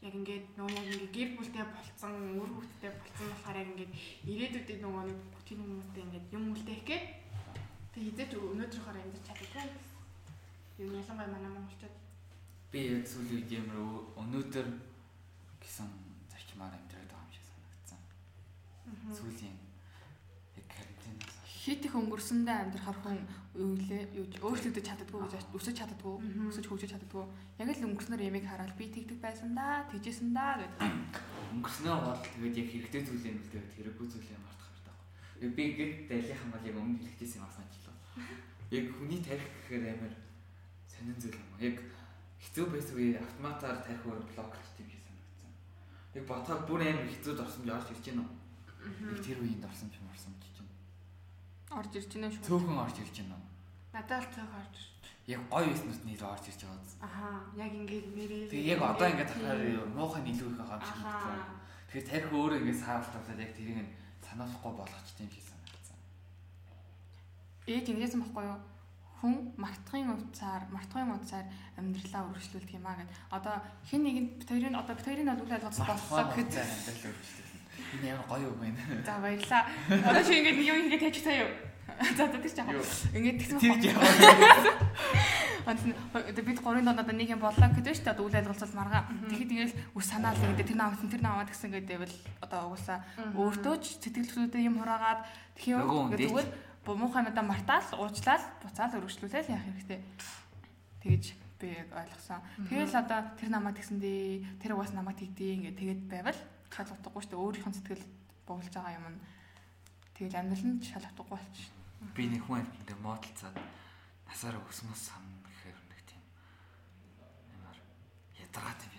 яг ингээд нөгөө яг ингээд гэр бүлтэй болцсон, үр хөвгттэй болцсон болохоор яг ингээд ирээдүйдээ нөгөө нэг бүхий хүмүүстэй ингээд юм үлдээх гээд тэг хизээч өнөөдрийнхөө амьдарч чадахгүй. Юу ялангуяа манай монголчууд би яг сүүлийн үед ямар өнөөдөр гэсэн зарчмаар амьдраад байгаа юм шиг санагдсан. Сүүлийн яг карантинаас хит их өнгөрсөндөө амьдрахаар хүн юу лээ өөрчлөгдөж чаддгүй гэж өсөж чаддгүй өсөж хөгжиж чаддгүй яг л өнгөрснөр ямиг хараад би тэгдэг байсан да тэгжсэн да гэдэг. Өнгөрснөө бол тэгээд яг хэрэгтэй зүйлээ үлдээд хэрэггүй зүйлээ мартах хэрэгтэй би гэд дайлынхан бол яг өмнө хэлэхтэйс юм асаачлаа яг хүний тарих гэхээр амар сонин зүйл юм яг хэцүү байсан үе автоматар тарих өөр блокчт юм шиг санагдсан яг бодоход бүр амар хэцүүд орсон гэж орж ирж байна уу яг тэр үеинд орсон юм орсон гэж байна орж ирж байна шүү цөөхөн орж ирж уу надад л цөөх орж яг гоё юмнууд нэр орж ирж байгаа зү. Аха, яг ингээд нэрээ. Тэгээ яг одоо ингээд тахаар муухай нийлүү их байгаа юм шиг байна. Тэгэхээр тарих өөрөө ингээд саавалтуулаад яг тэрийг нь санаахгүй болгочихсон юм шиг санагдсан. Ээж ингэсэн бохгүй юу? Хүн мартахын утсаар, мартахын утсаар амьдралаа өргөжлүүлдэг юм аа гэд. Одоо хэн нэгэнд бит хоёрын одоо бит хоёрын бол үйл ажиллагаа боллоо гэхэд амьдралаа өргөжлүүлнэ. Энэ ямар гоё үг байна. За баярлаа. Одоо чи ингээд нэг юм хийгээд тавьчих таа юу? За за тийч жаа. Ингээд тэгсэн байна. Одоо бид гурийн донд одоо нэг юм боллоо гэдэг шүү дээ. Одоо үйл ажиллагаалцал маргаа. Тэгэхэд тэгэл үс санаал ингээд тэр наавсан тэр нааваад гэсэн гэдэг байвал одоо угсаа өөртөө ч сэтгэлзүүдээ юм хураагаад тэгэхээр зүгээр муухай надаа мартаал уучлаад буцаал өргөжлүүлээл яах хэрэгтэй. Тэгэж би яг ойлгосон. Тэгэл одоо тэр намайг тэгсэндээ тэр угаас намайг тэгдээ ингээд тэгээд байвал шал утгагүй шүү дээ. Өөрийнх нь сэтгэл буулж байгаа юм нь тэгэл амьдрал нь шал утгагүй болчих би нэг хүн амьтанд модалцаад насаараа өсмөс сан гэхээр нэг тийм ямар ядаргаад юм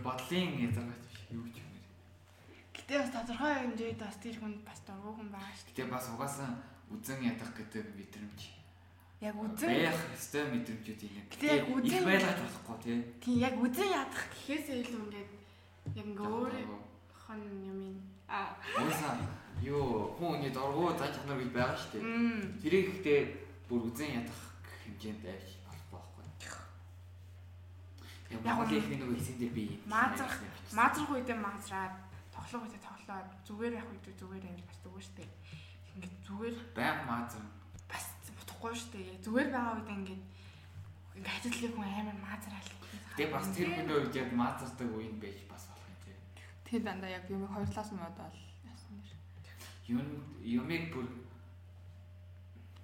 бодлын ядаргаад биш юу ч юм. Гэтэ бас тодорхой хэмжээд бас тэр хүн бас дургуй хүн байгаа шүү. Гэтэ бас угаасаа үзэн ядах гэдэг мэдрэмж. Яг үзэн байх ёстой мэдрэмжүүд юм. Гэтэ яг үзэн их байлгаж болохгүй тий. Тийм яг үзэн ядах гэхээсээ илүү ингээд яг ингээ өөрийнх нь юм аа. Уусаа юу хүн хүний дургуй зан чанар гэж байгаа шүү дээ. Тэрийг ихтэй бүр үзэн ядах хэмжээнд байж болохгүй байхгүй. Яг гол их нэг хэлсэндээ би маазрах маазрах үедээ маазраад тоглох үедээ тоглоод зүгээр явах үедээ зүгээр явж бас зүгээр шүү дээ. Ингээд зүгээр байг маазар бас бодохгүй шүү дээ. Зүгээр байгаа үедээ ингээд ингээд ажиллах хүн амар маазраал. Тэгээ бас тэр хүний үед яг маазардаг үе байж бас болох юм тий. Тэр дандаа яг юм хоёр талаас нь бодоод юм юмыг бүр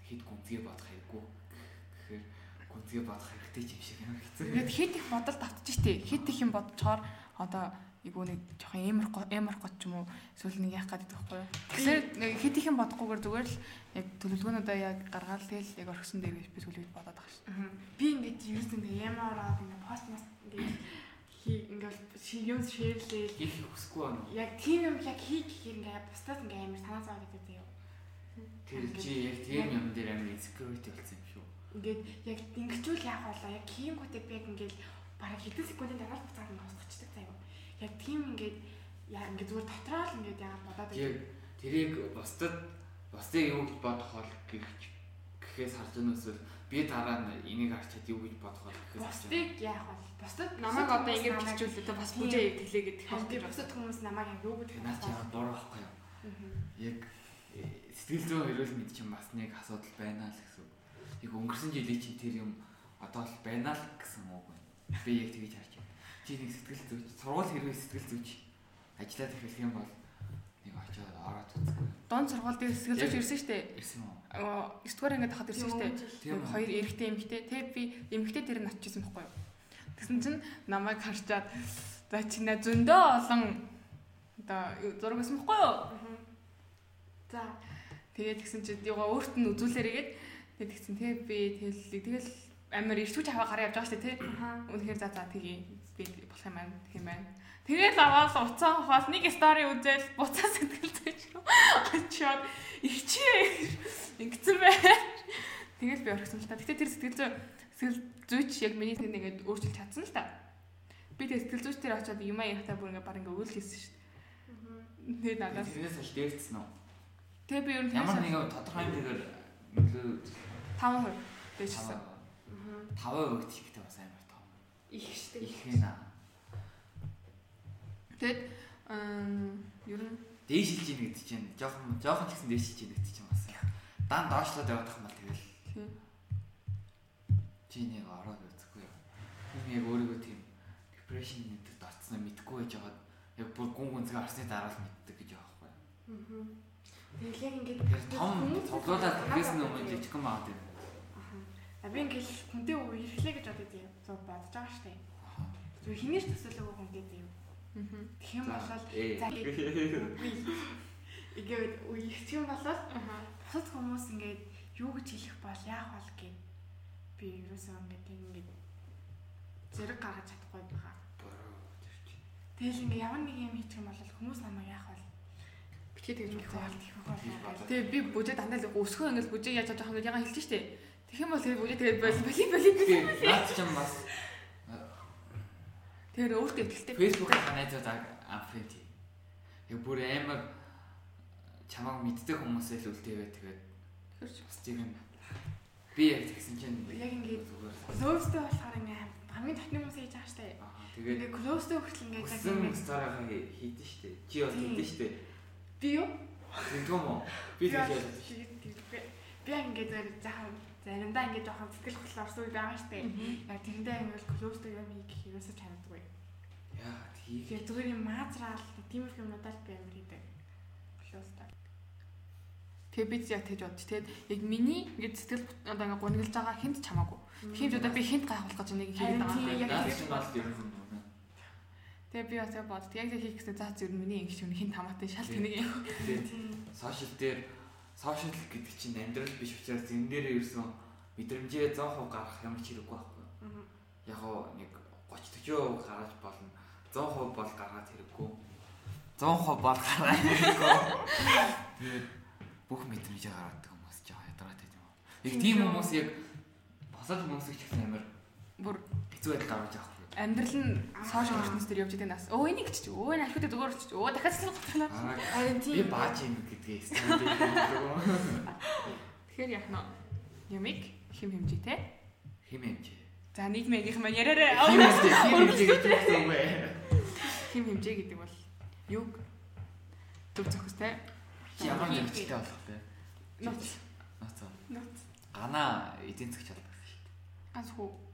хэд гүнзгий бодох хэрэггүй гэхээр гүнзгий бодох хэрэгтэй юм шиг юм хэцүү. Ингээд хэд их бодолд автчих штеп. Хэд их юм бодцоор одоо айгуу нэг жоохон эмэр эмэр гот ч юм уу эсвэл нэг яах гэдэг байхгүй юу. Тэгэхээр нэг хэд их юм бодохгүйгээр зүгээр л яг төлөвлөгөөнүүдээ яг гаргаад тэгэл яг орхисон дээр би төлөвлөж бодоод байгаа шүү. Би ингээд юу нэг ямар ороод ингээд пост мас ингээд ингээл юм шеэрлээ хийх хүсэхгүй байна. Яг тийм юм яг хийх гэхээр ингээ бусдаас ингээ амар санаа зовоод байдаг заяа. Тэр чи яг тийм юм дээр амар insecurity болсон юм шүү. Ингээд яг ингэчүүл яах болоо яг хийнгүүтээ би яг ингээл бараг хэдэн секундын дараа буцаад ингээ устгачдаг заяа. Яг тийм ингээд яа ингээ зүгээр дотроо л ингээ яагаад бодоод яг тэрийг бусдад бусдыг юу гэж бодох бол гэхээс харж байгаа нь эсвэл би дараа нь энийг харчаад юу гэж бодох бол гэхээс бусдыг яах вэ? Бусдад намайг одоо ингэж бичүүлээ тэ бас бүжээ тэглээ гэдэг хэлдэг. Бусдад хүмүүс намайг яг юу гэж наад чи буруу байхгүй юу? Яг э, сэтгэл зүйн хэрүүл мэд чинь бас нэг асуудал байна л гэсэн. Яг өнгөрсөн жилийн чинь тэр юм одоо л байна л гэсэн үг байна. Би яг тэгэж харж. Чи нэг сэтгэл зүйч, сургууль хэрвээ сэтгэл зүйч ажиллаад эхлэх юм бол нэг очиод ороод үзгүй. Дон сургууль дээр сэтгэл зүйч ирсэн шүү дээ. Ирсэн үү? 9 дугаар ангид хахад ирсэн шүү дээ. Хоёр эрэгтэй эмэгтэй. Тэ би эмэгтэй дээр нь очижсэн байхгүй юу? Тэгсэн чинь намайг харчаад за чиний зөндөө олон одоо зураг өсөн бохгүй юу? За тэгээд тэгсэн чинь яга өөрт нь үзүүлээрээгээд тэгээд тэгсэн тий би тэгэл тэгэл амар ирчүүч аваа гараа явж байгаа шүү дээ. Аа. Үнэхээр за за тгий би болох юм байна гэх юм байна. Тэгээд аваад уцаа хаваад нэг стори үзэл буцаа сэтгэл зүйч рүү очиод ихчээ ингэсэн байна. Тэгээд би орхисон л та. Гэтэ тэр сэтгэл зүй сэтгэл зүйч яг миний нэг нэгэд өөрчилж чадсан л та. Би тэр сэтгэл зүйч дээр очиод юм аягтай бүр ингээ баг ингээ үйл хийсэн шүү дээ. Тэгээд надаас Тэрнээс л дээвцсэн үү? тэгээ би ер нь Ямар нэгэн тодорхой хэмжээгээр нөлөө 5% дэжсэн. 5% өгч ихтэй бас амар том. Их штэ. Их. Тэгээд ам ер нь Дээшилж ийн гэдэг чинь жоохон жоохон ч гэсэн дээшилж ийн гэдэг чинь бас дан доошлоод явах юм бол тэгэл чи нэг ороод үзэхгүй юу. Хүн яг өөрийгөө тийм depression нэтэд орцсноо мэдгүй байж байгаад яг бүр гүн гүнзгий арсны дараа л мэддэг гэж байгаа байхгүй. Аа. Тэгэл яг ингээд том тоглоулаад тэгээс нь өмнө жижигхэн байгаа тийм. А би ингээл хүнтэй үерхлээ гэж бодож юм. Зөв бодож байгаа штэ. Зөв хинээс төсөөлөөгөө хүнтэй тийм. мгм Тэгэх юм бол за ингээд үерхчих юм бол аха бусад хүмүүс ингээд юу гэж хэлэх бол яах бол гэв. Би ерөөсөө ингээд ингээд зэрэг гаргаж чадахгүй байгаа. Тэгэл ингээд ямар нэг юм хийчих юм бол хүмүүс намайг яах бол бичээ тэгж үзээ. бодох Тэгээ би бүжээ дандаа л өсгөө ингээл бүжээ яаж чадах юм яга хэлж штэ. Тэгэх юм бол тэгээ бүжээ тэгээ боли боли боли. Наад ч юм бас Тэгээ өөртөө ихтэй. Facebook-ийн найзууд амфрент. Яг бүр амар чамааг мэддэг хүмүүсээ л үлдээвэ тэгээд Хөрч. бас тийм юм. Би яг тэгсэн чинь Яг ингээд close-тэй болохоор ингээд хамгийн татны хүмүүс хийж байгаа штэ. Тэгээд Ингээд close-тэй хүртэл ингээд яг ингээд стараагаа хийдэн штэ. Чи бол Тийм. хийдэн штэ. би юу? Тэгдэм үү? Би тэгж ялаад. би ингээд зэрэг жаахан заримдаа ингээд жоохон сэтгэл хөдлөл орсон үе байгаа штэ. Яг тэрэндээ ингээд close-тэй юм хийх ерөөсөө чаддаггүй. Яа, тийг. Тэгээ зүгээр юм маазраал тиймэрхүү юмудаа л би амар хийдэг. Close-тэй. Тэгээ би яг тэгж бодчих. Тэгээд яг миний ингээд сэтгэл одоо ингээд гуниглаж байгаа хинт чамаагүй. Хинт удаа би хинт гайхуулах гэж нэг хийгээд тийм, байгаа. яг чинь бол ер нь үнэ. Тэгээ би бас яг бод. Яг яг хийх гэсэн заа зүр миний ингэж юм хинт хамаатай шал тэнийг юм. Тэгээд Тийм. сошиал дээр сошиал гэдэг чинь амьдрал биш учраас энэ дээр ерөөсөн мэдрэмжээ 100% гаргах ямар ч хэрэггүй байхгүй. Яг гоо нэг 30 40% гаргаж болно. 100% бол гаргаад хэрэггүй. 100% бол гараад хэрэггүй. Тэгээд бүх мэдрэмжээ гаргадаг хүмүүс жаа ядаргатай юм. Яг тийм хүмүүс яг босоод хүмүүс их амар Бүр хэцүү байдал гаргаж авах. Амьдрал нь сошиал ертөнц дээр явж байгаа нас. Өө энийг ч өө энэ алхуудаа зүгээр ч өө дахиад сэтгэл готлоо. Харин би тийм. бааж юм гэдгээ стандартыг Тэгэхээр яах нь ямиг хим хэмжээтэй. хэм хэмжээ. За нийгмийн маань яриараа Хэм хэмжээ, хэм хэмжээ гэж үгсэн үг ээ. хим хэмжээ гэдэг бол юг төв зохистой. Ямар зөрчилтэй болох вэ? Ноц. Ноц. Ноц. Гана эдийн засаг чаддаг шүү Ганц хүү.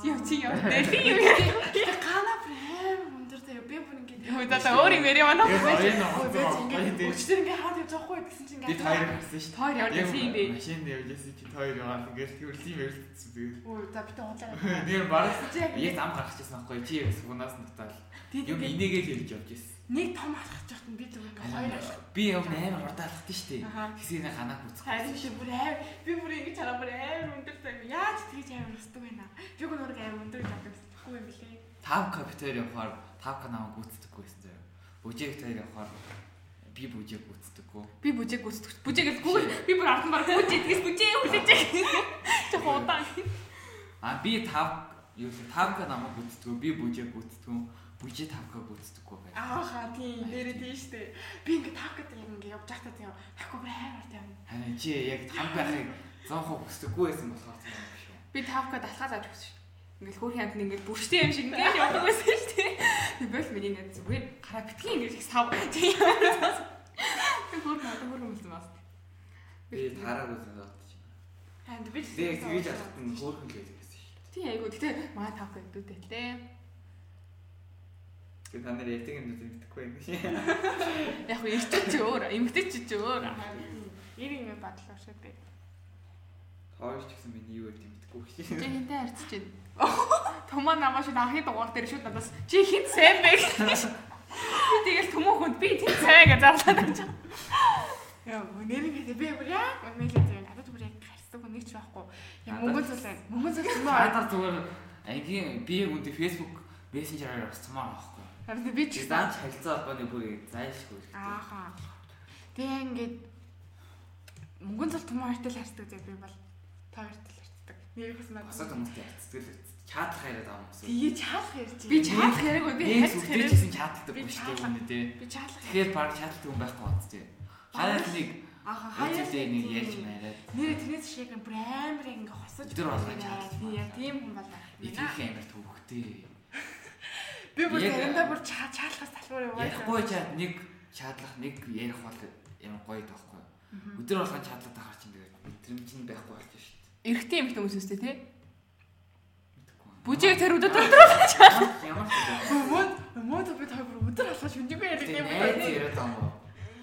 Дээ. Яв чи яв. Дэлхий юм. Тэгээ гана прем өндөр заяа би бүр ингээд за өөр юм яриа манай. Хоёр би өчтөр ингээд хаад явж байгаа хгүй гэсэн чинь би ингээд таяр гарсан шүү дээ. байсан юм бэ. Машинд явж байсан чи таяр яваад ингээд тэрлийн ярьсан тэгээд Ой, за би тэ худлаа. нэр барах Яг зам гарчихсан байхгүй чи яг сунаас нутаал юм инээгээл ярьж явж байсан. Нэг том явахт нь би зүгээр ингээд хоёр алхах. Би яг амар урдаалхдаг шүү дээ. Хэсгийг ханаа бүцэх. Харин чи бүр аав би бүр ингэж хараа бүр аав өндөр заяа. Яаж тэгж аав өсдөг наа? Би гоо нүрэг аав өндөр гэж боддоггүй юм билээ. 5 капитер явахаар 5 канаа гүйцэтгэхгүй байсан заяа. Бүжиг таяр явахаар би бүжиг гүйцэтгэхгүй. Би бүжээг гүйцэтгэж. Бүжээгэл гүүл би бүр ард нь баг бүжээ тэгээс бүжээ хүлээж. Тэ хуудаан. А би 5 юу л 5 канаа гүйцэтгэв. Би бүжиг гүйцэтгэв. 5 ка гүйцэтгэхгүй байна. Ааха тийм нэрээ тийм штэ. Би ингээд тав гэдэг юм ингээд явж байхдаа тийм тахгүй бүр аав тийм. Харин чи яг хам байхыг 100% хүсдэггүй байсан болохоор тийм юм шүү. Би тавка далхаад авч өгсөн. Ингээл хөөрхөн хамт ингээд бүрштэй юм шиг ингээд явдаг байсан. Би бол миний нэг зүгээр гараа битгий ингээд их сав. Тийм. Хөөрхөн одоо хөөрхөн болсон бас. Би таараагүй санаад чи. Ханд би яг тэгэж алхад нь хөөрхөн л байдаг гэсэн шүү. Тийм айгу. Гэтэ маа тавка гэдүүтэй лээ. Тэгээ та нар ятиг юм дүү мэдэхгүй юм шиг. Яг хөө ирчүүч чи өөр, эмгтэй чи чи өөр. Ир юм бодлоо шүү дээ. Хоёр ч гэсэн миний юу гэдэг мэдэхгүй Чи шүү. хинтээ харьцаж байна. Томоо намаа шүү анхны дугаар дээр шүү надаас чи хин сайн бэ гэж. Би тэгэл төмөө хүнд би тийм сайн гэж зарлаад байж. Яа, нэрээ би бүр яг мэлээ заяа надад бүр яг хасдаг хүн нэг ч байхгүй. Яг мөнгө зүйл байна. Мөнгө зүйл юм аа. Чатар зүгээр ангийн би яг үндэ Facebook Messenger-аар авцмаар байхгүй. Харин би ч даанч харилцаа холбооны бүрийг зайлшгүй. ааха. Тэгээ ингээд мөнгө зүйл том хоёртой л харцдаг зэ би бол та хоёртой л харцдаг. Нэрээс маа. Босоод хүмүүстэй харцдаг л чатлах яриад байгаа юм уу? Тэгээ чаалах ярьж. Би Би чаалах яриаг би зүгтээ яриаг. Би юм шүү чаалах. дээ үнэ дээ. Би чаалах. Тэгэхээр баг чаталдаг хүн байхгүй бац тий. Хаяад нэг Ааха хайртай нэг ярьж маяад Нэр тэрнээс шиг юм бүр амар ингээ хосож. Өдөр болгож яг тийм хүн бол байна. их амар төвхтэй. Би бүр заримдаа бүр чаа- чаалахаас талбар яваа. Ярихгүй чад нэг чадлах нэг ярих бол ямар гоё таахгүй. Өдөр болгон чадлаад байгаа чинь тэгээд юм чинь байхгүй болчих шүү дээ. Эрэгтэй юм хүмүүс үстэй тий. Бүжиг тэр өдөр ямар ч юм. мод мод би та бүр өдөр алхаж хүндигүй яриад юм байна. яриад байгаа юм.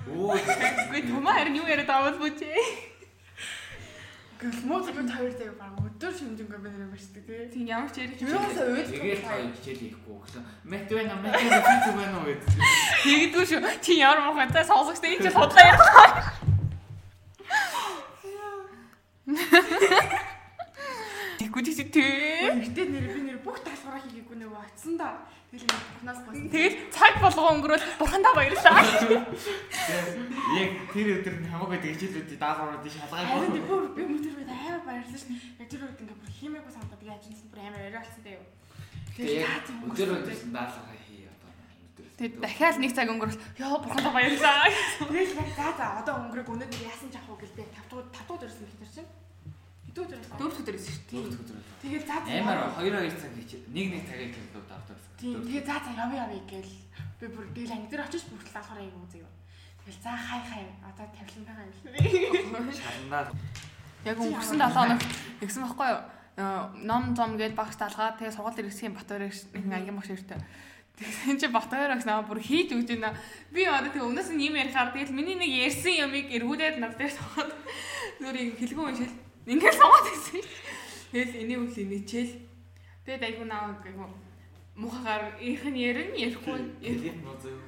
Өө Гүй тумаа харин юу яриад аваад бүжиг. Гэл би та хоёртай баг өдөр шимжингээ би нэр барьдаг тий. Тийм ямар ч ярих юм уйлдаг. тэгээд хоёр хичээл хийхгүй гэсэн. Мэт байна мэт байна байна уу гэдэг. Тэгдгүй шүү. Чи ямар мохонтой сонсогчтой энэ ч судлаа яриад. Тэггүй чи тий. Гэтэ нэр би нэр бүх даалгавраа хийгээгүй нэг атсан да. Тэгэл цаг болгоо өнгөрөөл бурхандаа баярлаа. Яг тэр өдөр нь хамаагүй тэгжээлүүд даалгаврууд шалгаа Харин би бүр би мөр тэр үед амар баярлсан шин. Яг тэр үед ингээ бүр химээгүй санагдаад би ажинсан бүр амар яриалсан даа юу. Тэгээ яг өдөр өдөрсөн даалгавраа хий одоо өдөр. Тэг дахиад нэг цаг өнгөрөөл ёо бурхандаа баярлаа. Тэгэл яг за за одоо өнгөрөг өнөөдөр яасан ч авах уу гэж би 5 дахь 5 дахь дөрсөн бэлтэр чинь. Хэдүү өдөр? Дөрөв өдөр ирсэн шүү дээ. Тэгэл за. Амар 2 2 цаг нэг нэг цагийг хэлдэг давтар. Тийм тэгээ за за явъя явъя гээл би бүр тэгэл анги дээр очиж бүртэл даалгавраа хийгээгүй заяа. Тэгэл за хай хай одоо тавилан байгаа юм шиг. Шалнаа Яг өнгөрсөн 7 хоногт тэгсэн байхгүй юу? Э, Ном зом гээд багш талгаа тэгээ сургууль иргэсгийн Батбаяр нэг ангийн багш иртэ. Тэгсэн чи Батбаяр агс наа бүр хийж өгч байна. Би одоо тэг өмнөөс нь юм ярихаар тэгэл миний нэг ярьсан ямыг эргүүлээд над дээр суугаад нүрийг хэлгүй уншил. Ингээд суугаад байсан. Тэгэл энийг үл инээчээл. Тэгээд айгу наа айгу мухагаар их нь ярин ярихгүй нөө зөө.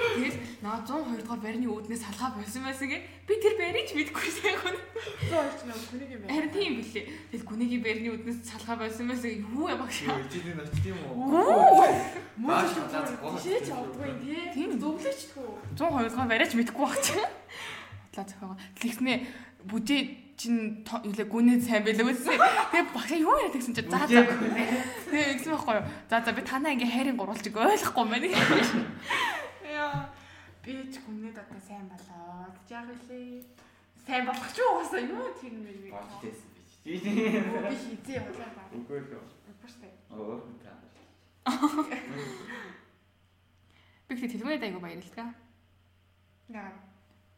Тэгэл наа 102 дугаар барины үүднээс салгаа болсон байсан гэ. Би тэр барийг ч мэдэхгүй сайхан. Зөө орч нэг хүнийг юм байна. Харин тийм билээ. Тэгэл гүнийгийн барины үүднээс салгаа болсон байсан. Юу юм багш. Жилийн очт юм уу? Мөн Бааш ч удаа зогсоо. тийшээ ч авдгүй юм тий. Тийм. Зөвлөчдгүү. 102 дугаар бариач мэдэхгүй баг чи. Утлаа зохиогоо. Тэгснэ бүжээ чин юулээ гүнээ сайн байлаа үсэ. Тэгээ багш юу яриад гэсэн чи за за. Тэгээ ингэсэн байхгүй юу? За за би танаа ингээ хайрын гурвалжиг ойлгохгүй юм байна. Яа. Би ч хүнээд одоо сайн болоо. гэж яах вэ? Сайн болох ч юу уусаа юу тийм юм бэ? Бааштэйсэн би. Би явуулаа ба. Үгүй л. Баштай. Оо. Би ихтэй тэлмэд айгу баярлалаа. Яа.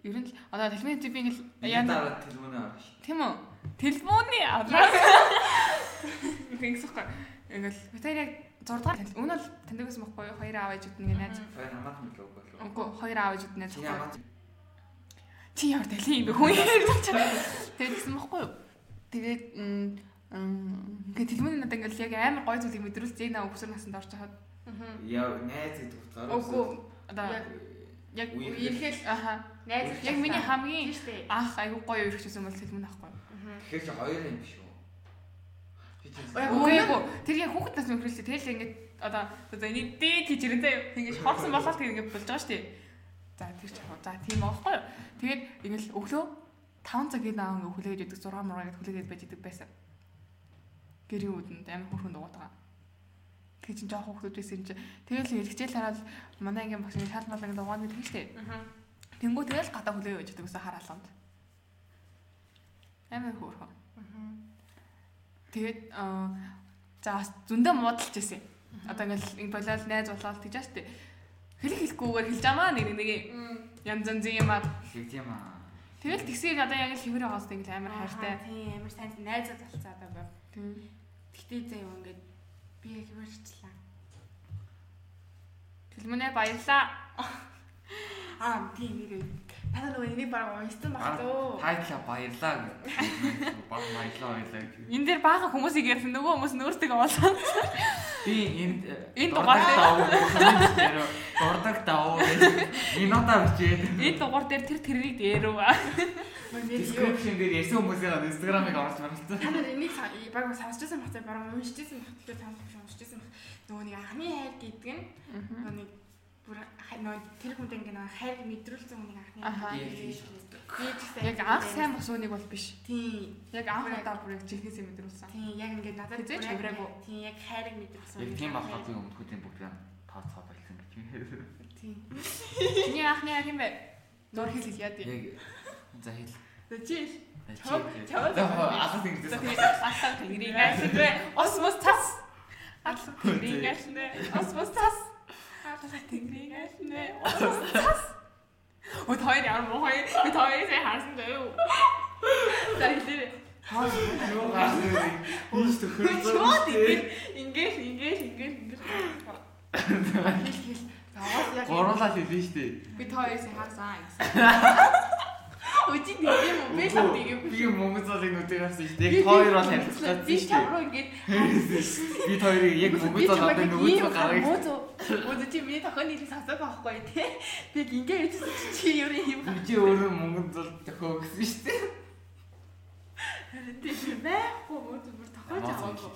Ер нь л одоо тэлмэд би ингээл Яа дараа телефон авах. Тийм үү? Телефоны адрес. Ингэсэхгүй. Ингээл битэр яг 6 дахь өмнө л таньдаг байсан байхгүй юу? Хоёр аав ээжүүд нэг найз. Хоёр хамаат мэдлэг болов. Үгүй хоёр аав ээжүүд найз. Чи ямар тали юм бэ хүн ярьж байгаа. Тэгээд гэсэн байхгүй юу? Тэгээд ингээд телефоны надад ингээл яг амар гой зүйлийг мэдрүүлж зээг наа өгсөр насанд орж хахад. яа найз гэдэг утгаараа. Үгүй одоо яг Үерхэл. аха. Найз Яг миний хамгийн анх айгу гоё өргөжсөн бол телефон авахгүй. Тэгэхээр чи хоёр юм биш үү? Үгүй эгүй. Тэр яг хүүхэд нас мөхрөлтэй. Тэгэл ингээд одоо одоо энийг дээд хийж ирэн заяа. Ингээд хорсон болоод тэр ингээд болж байгаа шүү дээ. За тэр ч яг за тийм аахгүй юу. Тэгээд ингээд өглөө 5 цагийн даан ингээд хүлээж идэг 6 мураа гэд хүлээгээд байж идэг байсан. Гэрийн үүдэнд амар хөрхөн дугаатаа. Тэгээ чинь жоох хүүхдүүд байсан юм чи. Тэгэл хэлгчээл хараад манай ангийн багш шал малаг дугааны хэлдэг шүү дээ. Тэнгүү тэгэл гадаа хүлээж байж идэг гэсэн хар алганд. Амар хөөрхөн. Тэгээд аа за зөндөө муудалж ирсэн. Одоо ингээл ин болол найз болоод тэгж штэ. Хэлэх хэлэхгүйгээр хэлж амаа нэг нэг янз янз юмар. Тэг тийм аа. Тэгэл тэгсийг одоо яг л хөвөр байгаас тэгэл амар хайртай. Тийм амар сайн найзад болцоо одоо бай. Гэтэ заяа ингээд би яг хөвөрчлээ. Тэлмэнэ баярлаа. Аа тийм нэр. Та нөгөө энийг баг уншсан баг лөө. Тайтла баярлаа гэж. Баг баярлаа баярлаа гэж. Энэ дээр баахан хүмүүсийг ярьсан нөгөө хүмүүс нөөстэйгээ олсон. Би энд Энэ дугаар дээр- дурдаг давуу. Минута бичээ. Энэ дугаар дээр тэр тэрийг дээрв. Description дээр ярьсан хүмүүсийн Instagram-ыг орж маралцсан. Та нар энийг баг сонсчихсан баг цаа баг уншижсэн баг тэгэхээр нар уншижсэн баг. Нөгөө нэг анхны хайр гэдэг нь нөгөө нэг бүр нөгөө тэр хүнд ингээ нөгөө хайр мэдрүүлсэн хүнийг анхны хайр гэсэн Яг анх сайн бос үнийг бол биш. Тийм. Яг анх удаа бүр яг чихнээсээ мэдрүүлсэн. Тийм яг ингээ надад бүр хавраагүй. Тийм яг хайрыг мэдрүүлсэн. Яг тийм болохоор би өмнөхүүдийн бүгдийг тооцоо байлсан гэж. Тийм. Чиний анхны яг юм бэ? Зур хэл хэлье дээ. Яг за хэл. Зөчил. Чав. чав- Алах За ингэж. тэгээд алхаа тэнгэрийг айлгүй. Ос мос тас. Алхаа тэнгэрийг айлнэ. Ос мос тас. Алхаа тэнгэрийг айлнэ. Ос мос тас. Ой хоёр яар муу хоёр. Би хоёрыг даа юу. За хэлээ. Юу гашгүй. Ийш төхөрсөн. Чууд ингээд ингээд ингээд ингээд ингээд. Хэл хэл. За Гурлаа хэлээ штэ. Би хоёрыг сайн харсан гэсэн. Үжи нэг юм? Би лав нэг юм. Би Монгол залыг нүдийг харсан штэ. Яг хоёр бол харилцаж Би штэ. чам руу ингээд Би хоёрыг яг Монгол одоо нөгөө гаргаж. Муу чи миний тохионы нэрийг сонсоод байхгүй тий. Би ингээд үжсэн чи юу юм. Би чи өөрөө Монгол зал төхөө гэсэн штэ. Тийм байхгүй муу бүр тохиож аваагүй.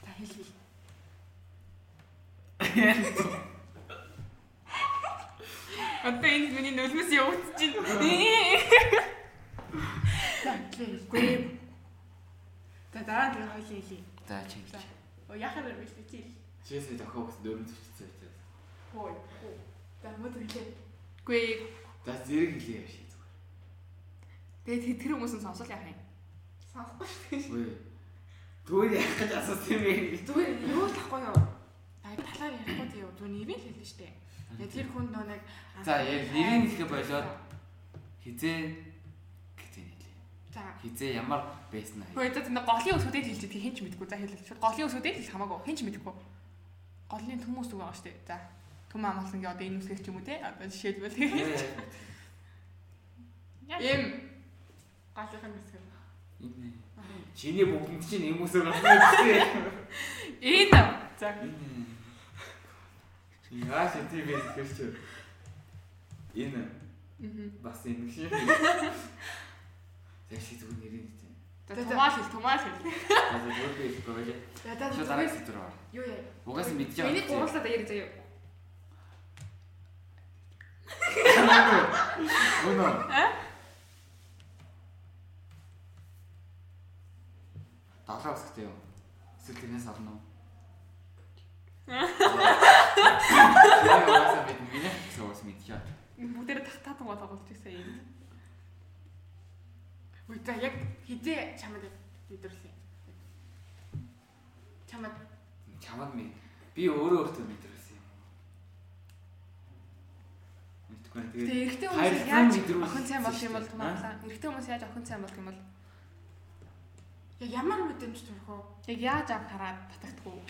За хэл хэл. Одоо энэ миний нулимс байна. За хэлээ. За дараа нь хоёлын хэлий. За чи. За. О яхаар биш чи. Чээсээ төхөө гэсэн дөрөв зүгтсэн байж. Хой. За мод хэлээ. Гүй За зэрэг хэлээ яаш зүгээр. тэгээд тэр хүмүүс нь сонсол яах юм? Сонсохгүй. Үгүй. Түгээр яах гэж асуусан юм бэ? Зүгээр юу л ахгүй юу? Аа талаар ярихгүй тийм юу? Зүгээр нэрийг хэлнэ штэ. Тэгээ тэр хүн нөө нэг За яг нэрийг хэлэх болоод хизээ гэдэг хэлээ. За Хизээ ямар байсан аа. Хөөе за тэр голын өсөдөө хэлж идэх хин ч мэдэхгүй. За. Шууд голын өсөдөө хэлэх хамаагүй. Хин ч мэдэхгүй. Голын төмөөс үг байгаа шүү дээ. За. Төм амгалангийн одоо энэ үсгэх ч юм уу те. Одоо жишээлбэл. Эм галын мэсгэр. Энэ чиний бүгд чинь хүмүүсээр гарсан гэсэн. энэ. За. Яаш тийм байх гэж. Энэ Мгм. бас энэ шиг. Шиг зүгээр нэрийг. За тумаал хэл, тумаал хэл. Зүгээр би хэлэхгүй байлаа. За та Шууд дараа хэсэг дээр. юу яа? Угаас нь мэдж байгаа. Энийг гурлаад аяар заяа. Өнөө. Далаа үсгтэй юу? Эсвэл тэрнээс олно уу? Аа бид миний соос мэдчихэ. Бүгдээрээ татаад гоо тоглож байсан юм. Үгүй за яг хизээ чамд мэдрүүлсэн. Чамд Чамд минь би өөрөө өөртөө мэдэрсэн юм. Мэдгүй тэгээд Тэгээ эрэгтэй хүмүүс яаж охин сайн болох юм бол тумаглаа. Эрэгтэй хүмүүс яаж охин сайн болох юм бол яг ямар мэдрэмж төрөх вэ? яг яаж авах хараад татагдах уу?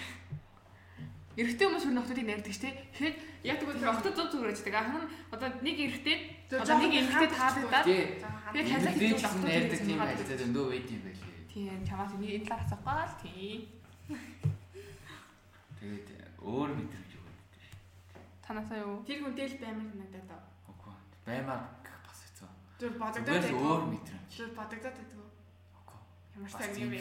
Эрэгтэй хүмүүс бүр нөхдүүдийг ярьдаг шүү дээ. Тэгэхээр яг тэгвэл тэр охтод зур зүгээр ажилладаг. Ахын одоо нэг эрэгтэй одоо нэг эмэгтэй таалагдаад хаа. хязгаар хэлж хийж ярьдаг ирсэн тийм байцаа дөндөө байд юм байлээ. тийм чамаас нэг энэ талаар асахгүй л тийм. Тэгээд өөр мэдрэмж юу гэдэг шүү. Танаасаа юу? Тэр хүнтэй л баймар надад аа. Үгүй. Баймаар гэх бас хэцүү. Зүр бодогдоод байдаг. өөр мэдрэмж. Зүр бодогдоод байдаг. Үгүй. Ямар сайн юм бэ?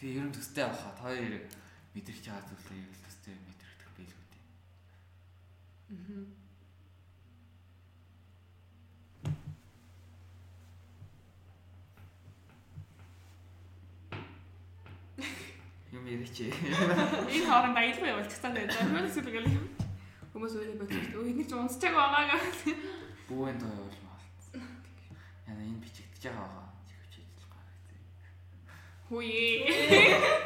Би ерөн төстэй авахаа хоёр мэдэрч байгаа зүйлээ яг л төстэй мэдрэгдэх байлгүй дээ. Аа. Юм яриач. Энэ хооронд аялгүй явуулчихсан байх. Хөөс сүлгэл юм. Хүмүүс үнийг бодчих. Өө энийг ч унсчааг байгаа гэх. Бүүэн тоо явуулмаа. Яна энэ бичигдэж байгаа байгаа. Чихвч ажиллах байгаа гэдэг.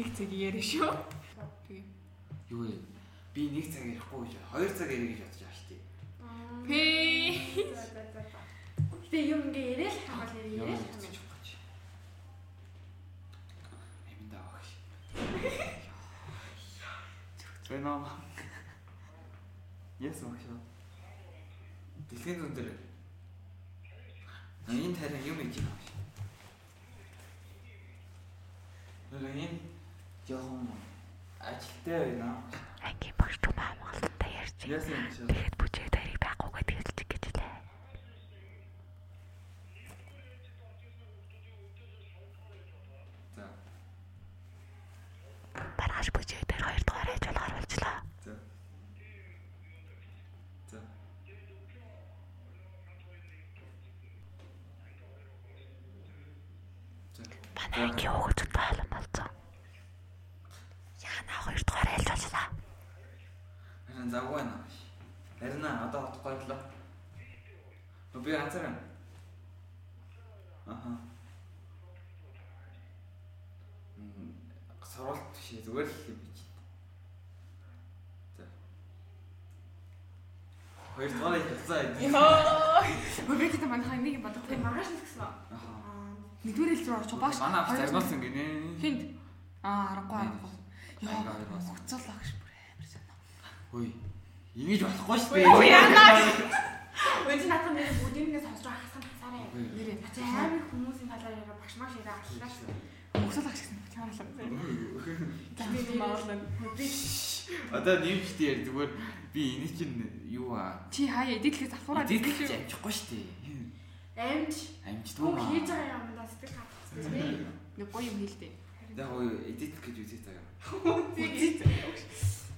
Нэг цаг яриа шүү. Тэгээ. Юу вэ? Би нэг цаг ярихгүй гэж хоёр цаг ярих гэж бодож байгаа шүү дээ. Пи. За за за. Гэтэ юм ингээ хамгаал яриад гэж хамгаал. Эмэндээ авах ши. Зүгт байна уу? Yes багш. Дэлхийн зүүн дээр. Энэ тарин юм хийж байгаа багш. Нэг энэ жоохон ажилтай байна. Ангийн багш том Монголтай ярьж тэгэхэд бүжиг тарийг байхгүй хэлчих гэж лээ. За. Маргааш бүжиг дээр хоёр дахь ажил оруулчлаа. За. За. Манай ангийн хөвгөд таалан болсон. Яна хоёр боллоо. Харин завгүй байна аа одоо утгагүй л. Би ганцаар. Аха. Мм сурвалт биш зүгээр л юм бич. За. Хоёр дахь хэлцээ. Йоо. Хөрөөгд манайхаа нэг бодох юм. маргааш л гэсэн. Аха. Аа Нэгдүгээр байгаа ч багш. Манай авч загнуулсан гинэ. Хинд? Аа, аргагүй аргагүй. Яа, хоёр бас. хуцал багш бүр амар санаа. Хөөе. Ингэж болохгүй шүү дээ. Ой, яанаа. Өөч надад нэр хосч байгаа хасан хасаарай. Нэрээ. За амар хүмүүсийн талаар яриа багш маш яриа аллаа шүү. Хуцал багш гэсэн чамаалаа. Би маалаа. Би Одоо нэмжтэй яар зүгээр би энэ чинь юу аа. Чи хаяа эдитлээс авахураа Дийдэх гэж амжихгүй шүү дээ. амж Амждгүй маа. хийж байгаа юмдаа сэтгэл хатсан. нэг гоё юм хэлдэг. Яг уу эдит гэж үзээ заяа.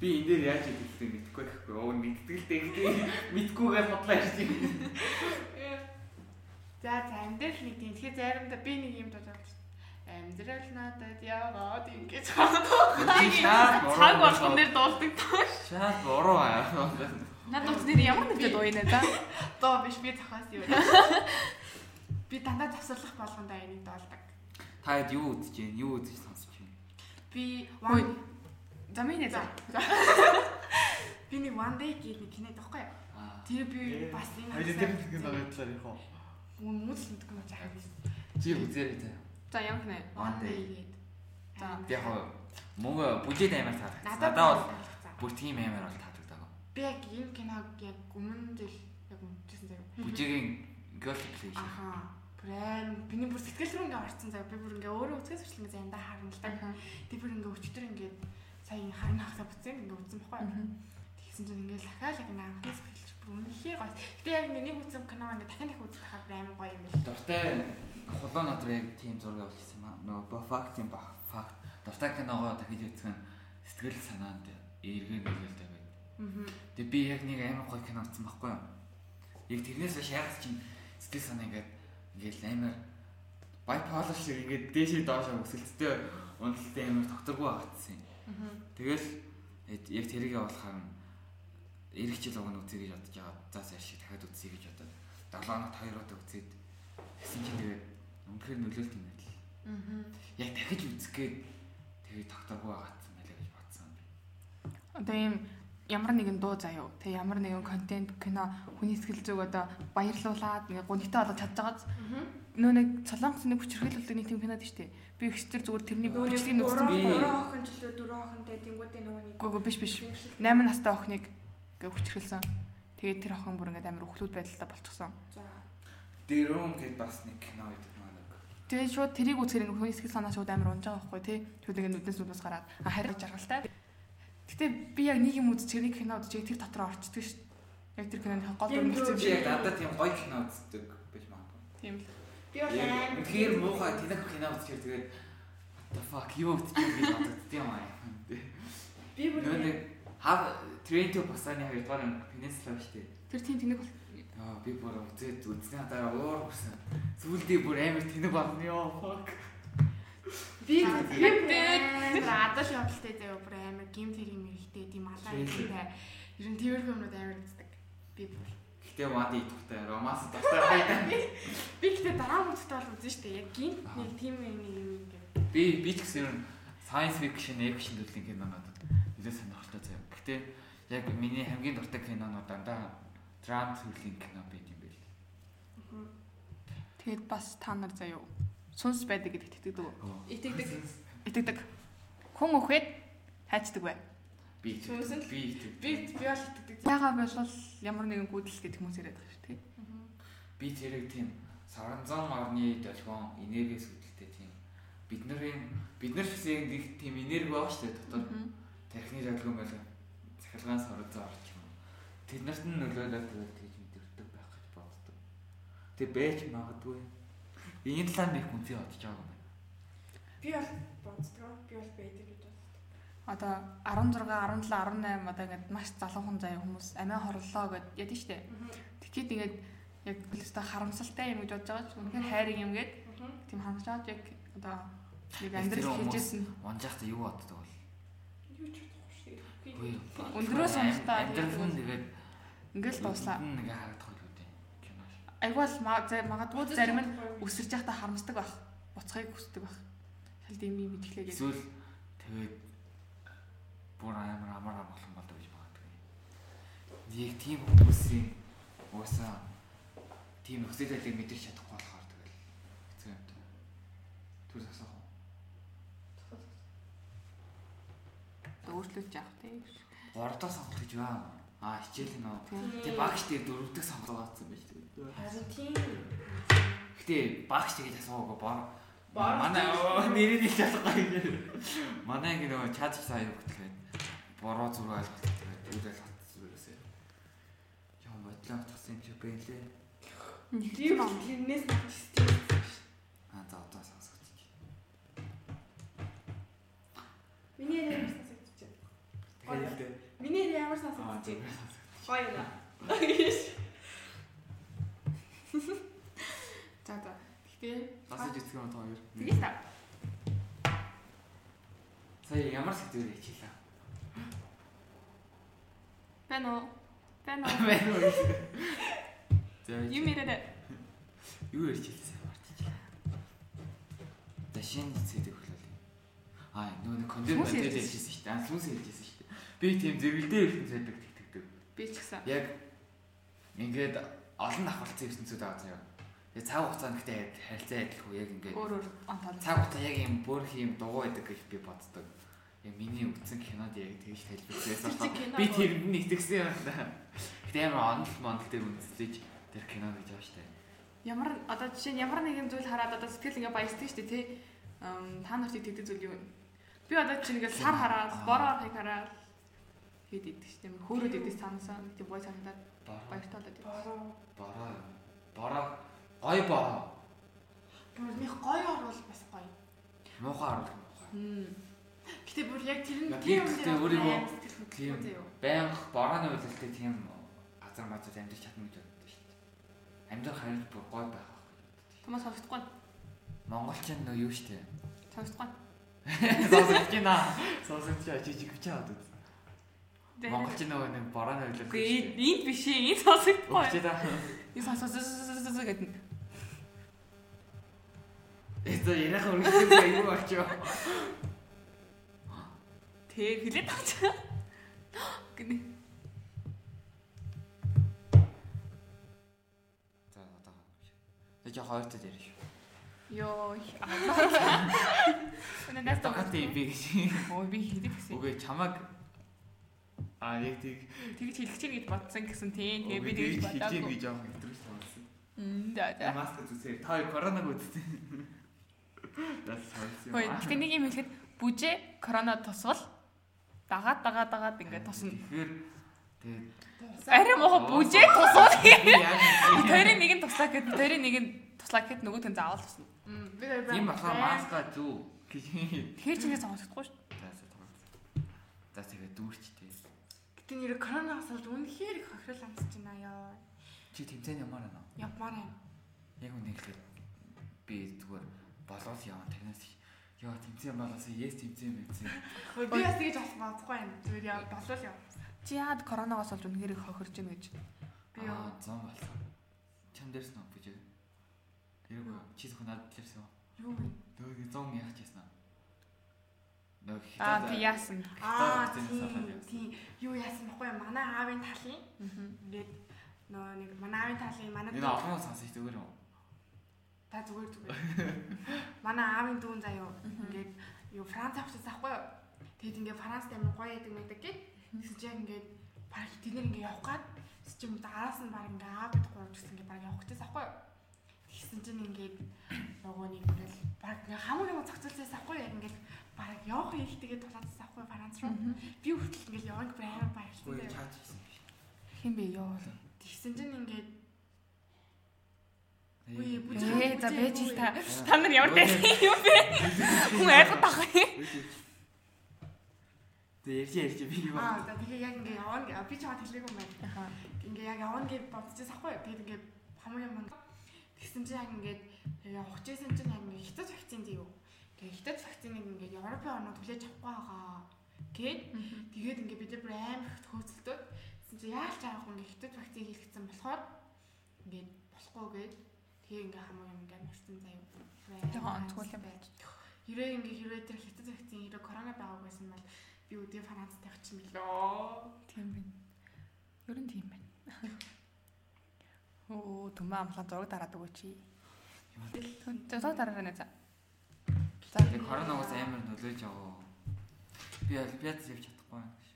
Би энэ дээр яаж эдиттэй мэдэхгүй гэхгүй. Оо мэддэг л дээ. Мэдгүйгээр бодлоо ярьж байна. За за амдэр нэг тийм тэгэхээр заримдаа би нэг юм бодож. Амьдрал надад яваад ингэж Шаад Цаг болгон дээр дуулдаг. Шаад буруу аа. Надад ч нэр ямар нэгтэй дуу юм да. доо биш би зохиос юу. Би дандаа завсарлах болгондоо энийг доолдог. Та хэд юу үзэж байна? Юу үзэж сонсож байна? Би one За минь за. би нэг one day гэдэг нэг кино байхгүй юу? Тэр би бас энэ Хоёул тэр нэг байгаа талаар яг хоо. Л мэдгүй юм жаа. Чи үзээрэй та. За ямар нэ. One day. гэдэг. За. Би яг мөнгө бүжээд аймаар таалагдсан. Надад бол бүр тийм аймаар бол таалагддаг. би яг энэ киног яг өмнө жил яг мэдсэн заяа. Бүжигийн girl play. Аха. Брэм биний бүр сэтгэл рүү ингээ орцсон заяа. Би бүр ингээ өөрөө үзээс хүртэл ингээ заяндаа харна л та. Тэг бүр ингээ өчтөр ингээ сая харна хасаа буцсан ингээ үзсэн байхгүй юу? Тэгсэн чинь ингээ дахиад яг ингээ анхны сэтгэлч бүр үнэхээр гоё. Гэтэ яг миний үзсэн кино ингээ дахин их үзэх хаад амар гоё юм л. Дуртай хулуун надад яг тийм зураг авчихсан юм аа. Нөгөө факт юм ба факт. Дуртай киногоо дахиж үзэх нь сэтгэл санаанд эргэн нөлөөлтэй байд. Тэгээ би яг нэг амар гоё кино үзсэн байхгүй юу? Яг тэрнээс яг чинь сэтгэл санаа ингээд ингээд амар bipolar шиг ингээд дээшээ доошоо өсөлттэй уналттай амар докторгүй багтсан юм. Аа. Тэгэл яг тэрийг явуулахаар эрэг жил уг нь үзье гэж бодож байгаа. За сайн шиг дахиад үзье гэж бодоод 7 хоногт 2 удаа үзээд тэгсэн чинь тэгээд үнэхээр нөлөөлт юм байл. Аа. Яг дахиж үзэх гээд тэгээд докторгүй багтсан байлаа гэж бодсон би. Одоо ийм ямар нэгэн дуу заяа. Тэг ямар нэгэн контент кино хүний сэтгэл зүг одоо баярлуулад ингээ гонхтой байгаа. Аа. Нөө нэг солонгос нэг хүчрхийлүүлдэг нэг тийм кинод штэ. Би их читэр зүгээр тэрний бичлэгийг үзсэн. би- Дөрөв охин ч лөө дөрөв охинтой тэнгуүтэй нөгөө нэг. Үгүй биш биш. 8 настай охиныг ингээ хүчрхийлсэн. Тэгээд тэр охин бүр ингээ амар өхлүүд байдалтай болчихсон. За. Дэрүүм гэд бас нэг кино байдаг. Тэгээд шууд тэрийг үзэхээр нэг хүний сэтгэл санаа шууд амар унж байгаа байхгүй тий. Шууд ингээ нүднээс нүднээс гараад харин жаргалтай. Гэтэ би яг нэг юм үзчих нэг кино үзчих тэр дотор орчдөг шүү. Яг тэр киноны гол Тийм дүр дүү. Би яг надад тийм гоё кино үздэг байж магадгүй. Тийм л. Би бол амар. үнэхээр муухай тэнэг кино үзчихэр тэгээд what the fuck юу гэж би боддог юм аа. Би бүр нэг хав train to Busan-ы хоёрдугаар анги Peninsula шүү дээ. Тэр тийм тэнэг бол Аа би бүр үзээд үзснээ дараа уур хүрсэн. Сүүлдээ бүр амар тэнэг болно ёо fuck. Би Тэгтээ. бүр адал явдалтай заяа бүр амар гимт хэрэг мэрэгтэй тийм алаа хэрэгтэй. Ер нь тиймэрхүү юмнууд амар үздэг. Би бүр. Гэтэ мад идвэртэй романс дуртай байдаг. Би гэхдээ дараа мөчтэй бол үзэн штэ. Яг гинт нэг тийм нэг юм ингээд. Би би ч гэсэн ер нь science fiction, action төрлийн кино надад нэлээд сонирхолтой заяа. Гэтэ яг миний хамгийн дуртай кинонууд дандаа драм төрлийн кино байт юм байл. тэгээд бас та нар заяа. Сүнс байдаг гэдэгт итгэдэг үү? Итгэдэг. Итгэдэг. Хүн өхөд хайчдаг бай. Би Сүнс нь л- би Би би бол итгэдэг. Ягаа болвол ямар нэгэн гүйдэл гэдэг хүмүүс яриад байгаа шүү тий. би тэрэг тийм саранзан орны долгион энергиэс үүдэлтэй тийм бид нарын бид нар гэсэн нэг тийм энерги байгаа шүү дээ дотор тархины долгион байл цахилгаан саранзан орч юм. Тэд нарт нь нөлөөлөд тэгж мэдэрдэг байх гэж боддог. Тэг байж магадгүй. Энэ талаар нэг үнцээ бодож байгаа юм байна. Би бол боддгоо. Би бол байдаг гэж боддог. Одоо 16, 17, 18 одоо ингээд маш залуухан заяа хүмүүс амиа хорлоо гэд яд нь штэ. Тэгэхэд ингээд яг өстой харамсалтай юм гэж бодож байгаа ч үнэхээр хайрыг юм гээд тийм хандж байгаа ч яг одоо нэг амьдрал хийжсэн. Унжаахта юу боддог бол? Юу ч бодохгүй Үгүй. Өндрөөс унахтаа амьдрал нь тэгээд Ингээл дууслаа. Нэг харагдах л үү дээ. Кино шиг. Айгуул магадгүй зарим нь өсөрж явахдаа харамсдаг байх. Буцхайг хүсдэг байх. Шал дэм юм итгэлээ гэж. Эсвэл тэгээд бүр амар амар амгалан болдог гэж магадгүй. Нэг тийм хүмүүсийн уусаа тийм нөхцөлөдийг мэдэрч чадахгүй болохоор тэгэл хэцүү юм даа. Түр засах уу? Өөрчлөж явах тий. Гуравдаа сонголт гэж байна. Аа хичээл нөө. Тийм. Тэгээ багш дээр дөрөвдөг сонголт авсан байж тэгээ. харин тийм. Гэтэ багш тэгээд асуугаа бор. Манай нэрийг хэлж чадахгүй юм. Манай ингэ нөгөө чад сайн юу гэхэд бороо зүрх ойлголт тэгээд үдэл хатсан зүрхээсээ. Яа бодлоо тасан юм чи бэлээ. Би бол тэрнээс тийм. Аа за одоо сонсогч. Миний сонсогдож байна? Тэгээд л дээ. Миний ямар Аа сонсогдож байна? Гоё наа. За за. Гэхдээ Басаж үзэх юм тоо хоёр. тэгээ та. Сая ямар сэтгэл хичээлээ? Бэн үү? Бэн үү? Мэн үү? За Юм яриад юу ярьчихлээ мартчихлаа. За шинэ зэдэг хөглөөл. Аа нөгөө нэг модель ярьжсэн ярьжсэн шүү дээ. Аа сүнс дээ. Би тийм зэрэгэлдээ ертөнц байдаг тэгтэгдэг. би ч гэсэн. Яг ингээд олон давхарцсан ертөнцүүд байгаа заяа. Тэгээ цаг хугацаанд яг харилцаа адилгүй яг ингээд Өөр өөр цаг хугацаа яг юм бөөрх юм дугуй байдаг гэж би боддог. Яг миний үтсэн кинод яг тэгж. Тэр кино Би тэрэнд нь итгэсэн юм да. Гэтэ амар онол мондол дээр үндэслэж тэр кино гэж байгаа штэ. Ямар одоо жишээ нь ямар нэгэн зүйл хараад одоо сэтгэл ингээ баясдаг дээ тий. Та нарт тэгдэг зүйл юу вэ? Би одоо чинь ингээ сар хараад, бороо хыг хараад хэд идэг шүү дээ. Хөөрөд идэс цаанасаа тийм гой санагдаад баяртай болоод идэв. Бороо. Бороо. Гой бороо. Гүрнийх гоё орвол бас гоё. Муухай харуул муухай. Гэтэ бүр яг тэр нь тийм гэхдээ өөрийгөө сэтгэл тийм байнга борооны үйлдэлтэй тийм газар мазад амьдарч чадна гэж боддог штэ. Амьдрах харин бүр гой байх байх. Томос сонсохгүй. Монголчин нөө юу штэ. Сонсохгүй. Сонсогч гинэ. Сонсогч жижиг гэж хаад үз. Монголчин нөгөө нэг борооны үйлдэл. Үгүй энд биш ээ. Энд та. Энэ сонсоо гэдэг. Это ярах үргэлжлэх юм уу ачаа. Тэр хилээд авчаа. Гэнэ. За одоо. Тэг жоо хоёртой дээр шүү. Йоо. Өнөөдөр Тохот би гэж. Ой би хэлэх гэсэн. Үгүй чамаг аа яг тийг Тэгж хэлэх чинь гэж бодсон гэсэн тийм. Тэгээ би тэгж хийж бодоогүй. гэж явах хэвтрүүс болсон. Мм за за. Маск зүсээ. Та коронаг үзтээ. Дас сонсон. Хөөе тэгэхээр нэг юм хэлэхэд бүжээ корона тусвал дагаад дагаад дагаад ингээд тусна. Тэгэхээр тэгээд Арай мохо бүжээ тусвал тэрийн нэг нь туслаа гэхэд тэрийн нэг нь туслаа гэхэд нөгөөт нь заавал тусна. Мм, Би тэр тийм болохоор маска зүү. Тэгэхээр ч ингэ сонсохгүй шүү. За тэгээд дүүрчтэй. Гэтэ нэр коронавирус болж үнэхээр их хохирол амсаж байна ёо. Чи тэмцээн ямар байна? Явмаар юм. Яг үнэ хэлэхэд би зүгээр болоод яваа танаас Яа тэмцээн болоосоо yes тэмцээн мэдсэн. Би бас тэгэж бас бодохгүй юм. Зүгээр яа болол яа. Чи яад коронавигоос болж үнэхээр их хохирж байна гэж. Би юу? зам болсон. Чам дээрс нөө бүжээ. Тэр үгүй чи зөвхөн надад лэрсэн. Юу вэ? Дөөг зам яах гэсэн. Нөө Аа би яасан. Аа хятад тийм. Юу яасан бэ? Манай аавын талын ингээд нөө нэг манай аавын талын манай Энэ олон сонсож зүгээр юм. та зүгээр зүгээр. Манай аавын дүүн заяа ингээд юу Франц авчихсан ахгүй юу? Тэгэд ингээд Франц амир гоё яадаг мэдэг гээд Тэгсэн чи яг ингээд баг тэд нэр ингээд явах гад тэгсэн чи юм араас нь баг ингээд аа бид гурав гэсэн ингээд баг явах гэсэн аахгүй юу? Тэгсэн чинь ингээд нөгөө нэг ингээд баг ингээд хамаг юм зохицуулсан аахгүй юу? Яг ингээд баг явах хэлтэйгээ тулаадсан аахгүй юу? Франц руу. Би хүртэл ингээд яваг бүр амар баярлсан. Үгүй заяа. чаад хийсэн биш. Хин бэ ёо. Тэгсэн чинь ингээд бүж Ээ за бэж ил та. Та нар ямар дайсан юм бэ? Хүн айгуу тах юм. Тэгээ ярьж би юу аа за тэгээ яг ингээд явна гэ- би чамд хэлээгүй юм байна. Ингээ яг явна гэж бодчихсан аахгүй юу. Тэгээд ингээ хамаг юм тэгсэн чинь яг ингээд явах гэсэн чинь яг ингээ хятад вакцин зөө. Тэгээ хятад вакциныг ингээ Европын орнууд хүлээж авахгүй байгаа. Гэт тэгээд ингээ бид нар амар их хөөцөлтөд тэгсэн чинь яаж ч аргагүй ингээ хятад вакцин хийлгэсэн болохоор ингээ болохгүй гээд тэгээ ингээ хамаг юм ингээ марсан заяа. Ягаа онцгой юм байж. Хэрэг ингээ хэрвээ тэр хятад вакцин хэрэг корона байгааг байсан бол би өдөө Францад тавьчих юм билоо. Тийм байна. Ер нь тийм байна. Оо түмэн амлаа зураг дараад өгөөч. Зураг дараарай нэ за. За Тэгээ коронавигоос амар нөлөөж яваа. Би олимпиад явж чадахгүй байна гэж.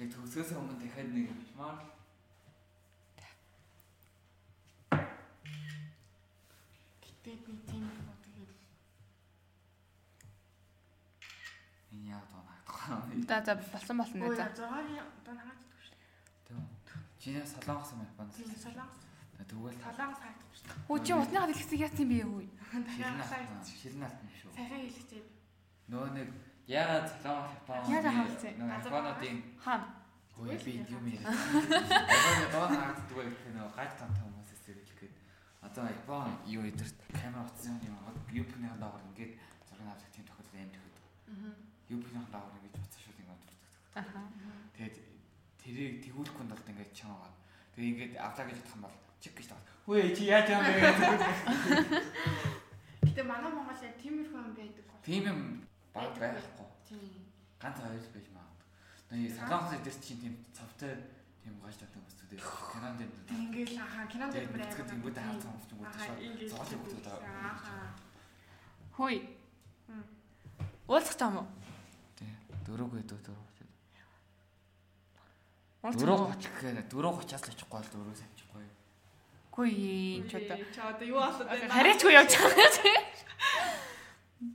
Яг төгсгөөс өмнө дахиад нэг явчмаар. Гэтэ би тийм юм тэгээд Энэ яг тоо наагдахгүй. за за болсон болно нэ Ой, за. 6-ны одоо дгүй шүү. Тийм. Чиний солонгос юм байна. Солонгос. Тэгвэл хаагдахгүй шүү. Хөө чи утныхаа дэлгэцийг яасан юм бэ юу? Шилэн алт юм шүү. Сайхан хэлчихээ. Нөгөө нэг ягаад солонгос Япон Яагаад хаалцсан? Нөгөө Японуудын Хаана? Ой би юм яа. Яг доо хаагддаг байх нөгөө гайд том том хүмүүсээс гээд одоо Япон юу эдэрт камера утсан юм юпны дагаар ингээд зураг авах тийм тохиолдол аим тохиолдол. Аа. Юпны дагаар ингэж буцаа шууд ингээд. Аха. Тэгээд тэрийг тэгүүлэхгүй бол ингээд чамаагаад тэгээд ингээд авлаа гэж бодох юм бол чиг гэж таа. Хөөе чи яаж юм бэ гэдэг. Гэтэ манай Монгол яг тиймэрхүү юм байдаг. Тийм юм баг байхгүй. Тийм. Ганц хоёр л байж магадгүй. Нэг солонгос эдэрт чинь тийм цавтай тийм гаж татсан хүмүүсүүд кинонд юм. Ингээл ахаа кинонд Тэгээд бүр мэдгэд ингүүд хаалцсан хүмүүс ингээл. зоолын хүмүүс Ахаа. Хөөе. Уулзах юм уу? Тий. Дөрөвгүй дөрөв. Дөрөв уу? 30 гэхээр дөрөв 30-аас л очихгүй бол дөрөв самчихгүй. Үгүй энэ ч одоо Чи одоо юу болоод байна? харьяачгүй явж байгаа чи.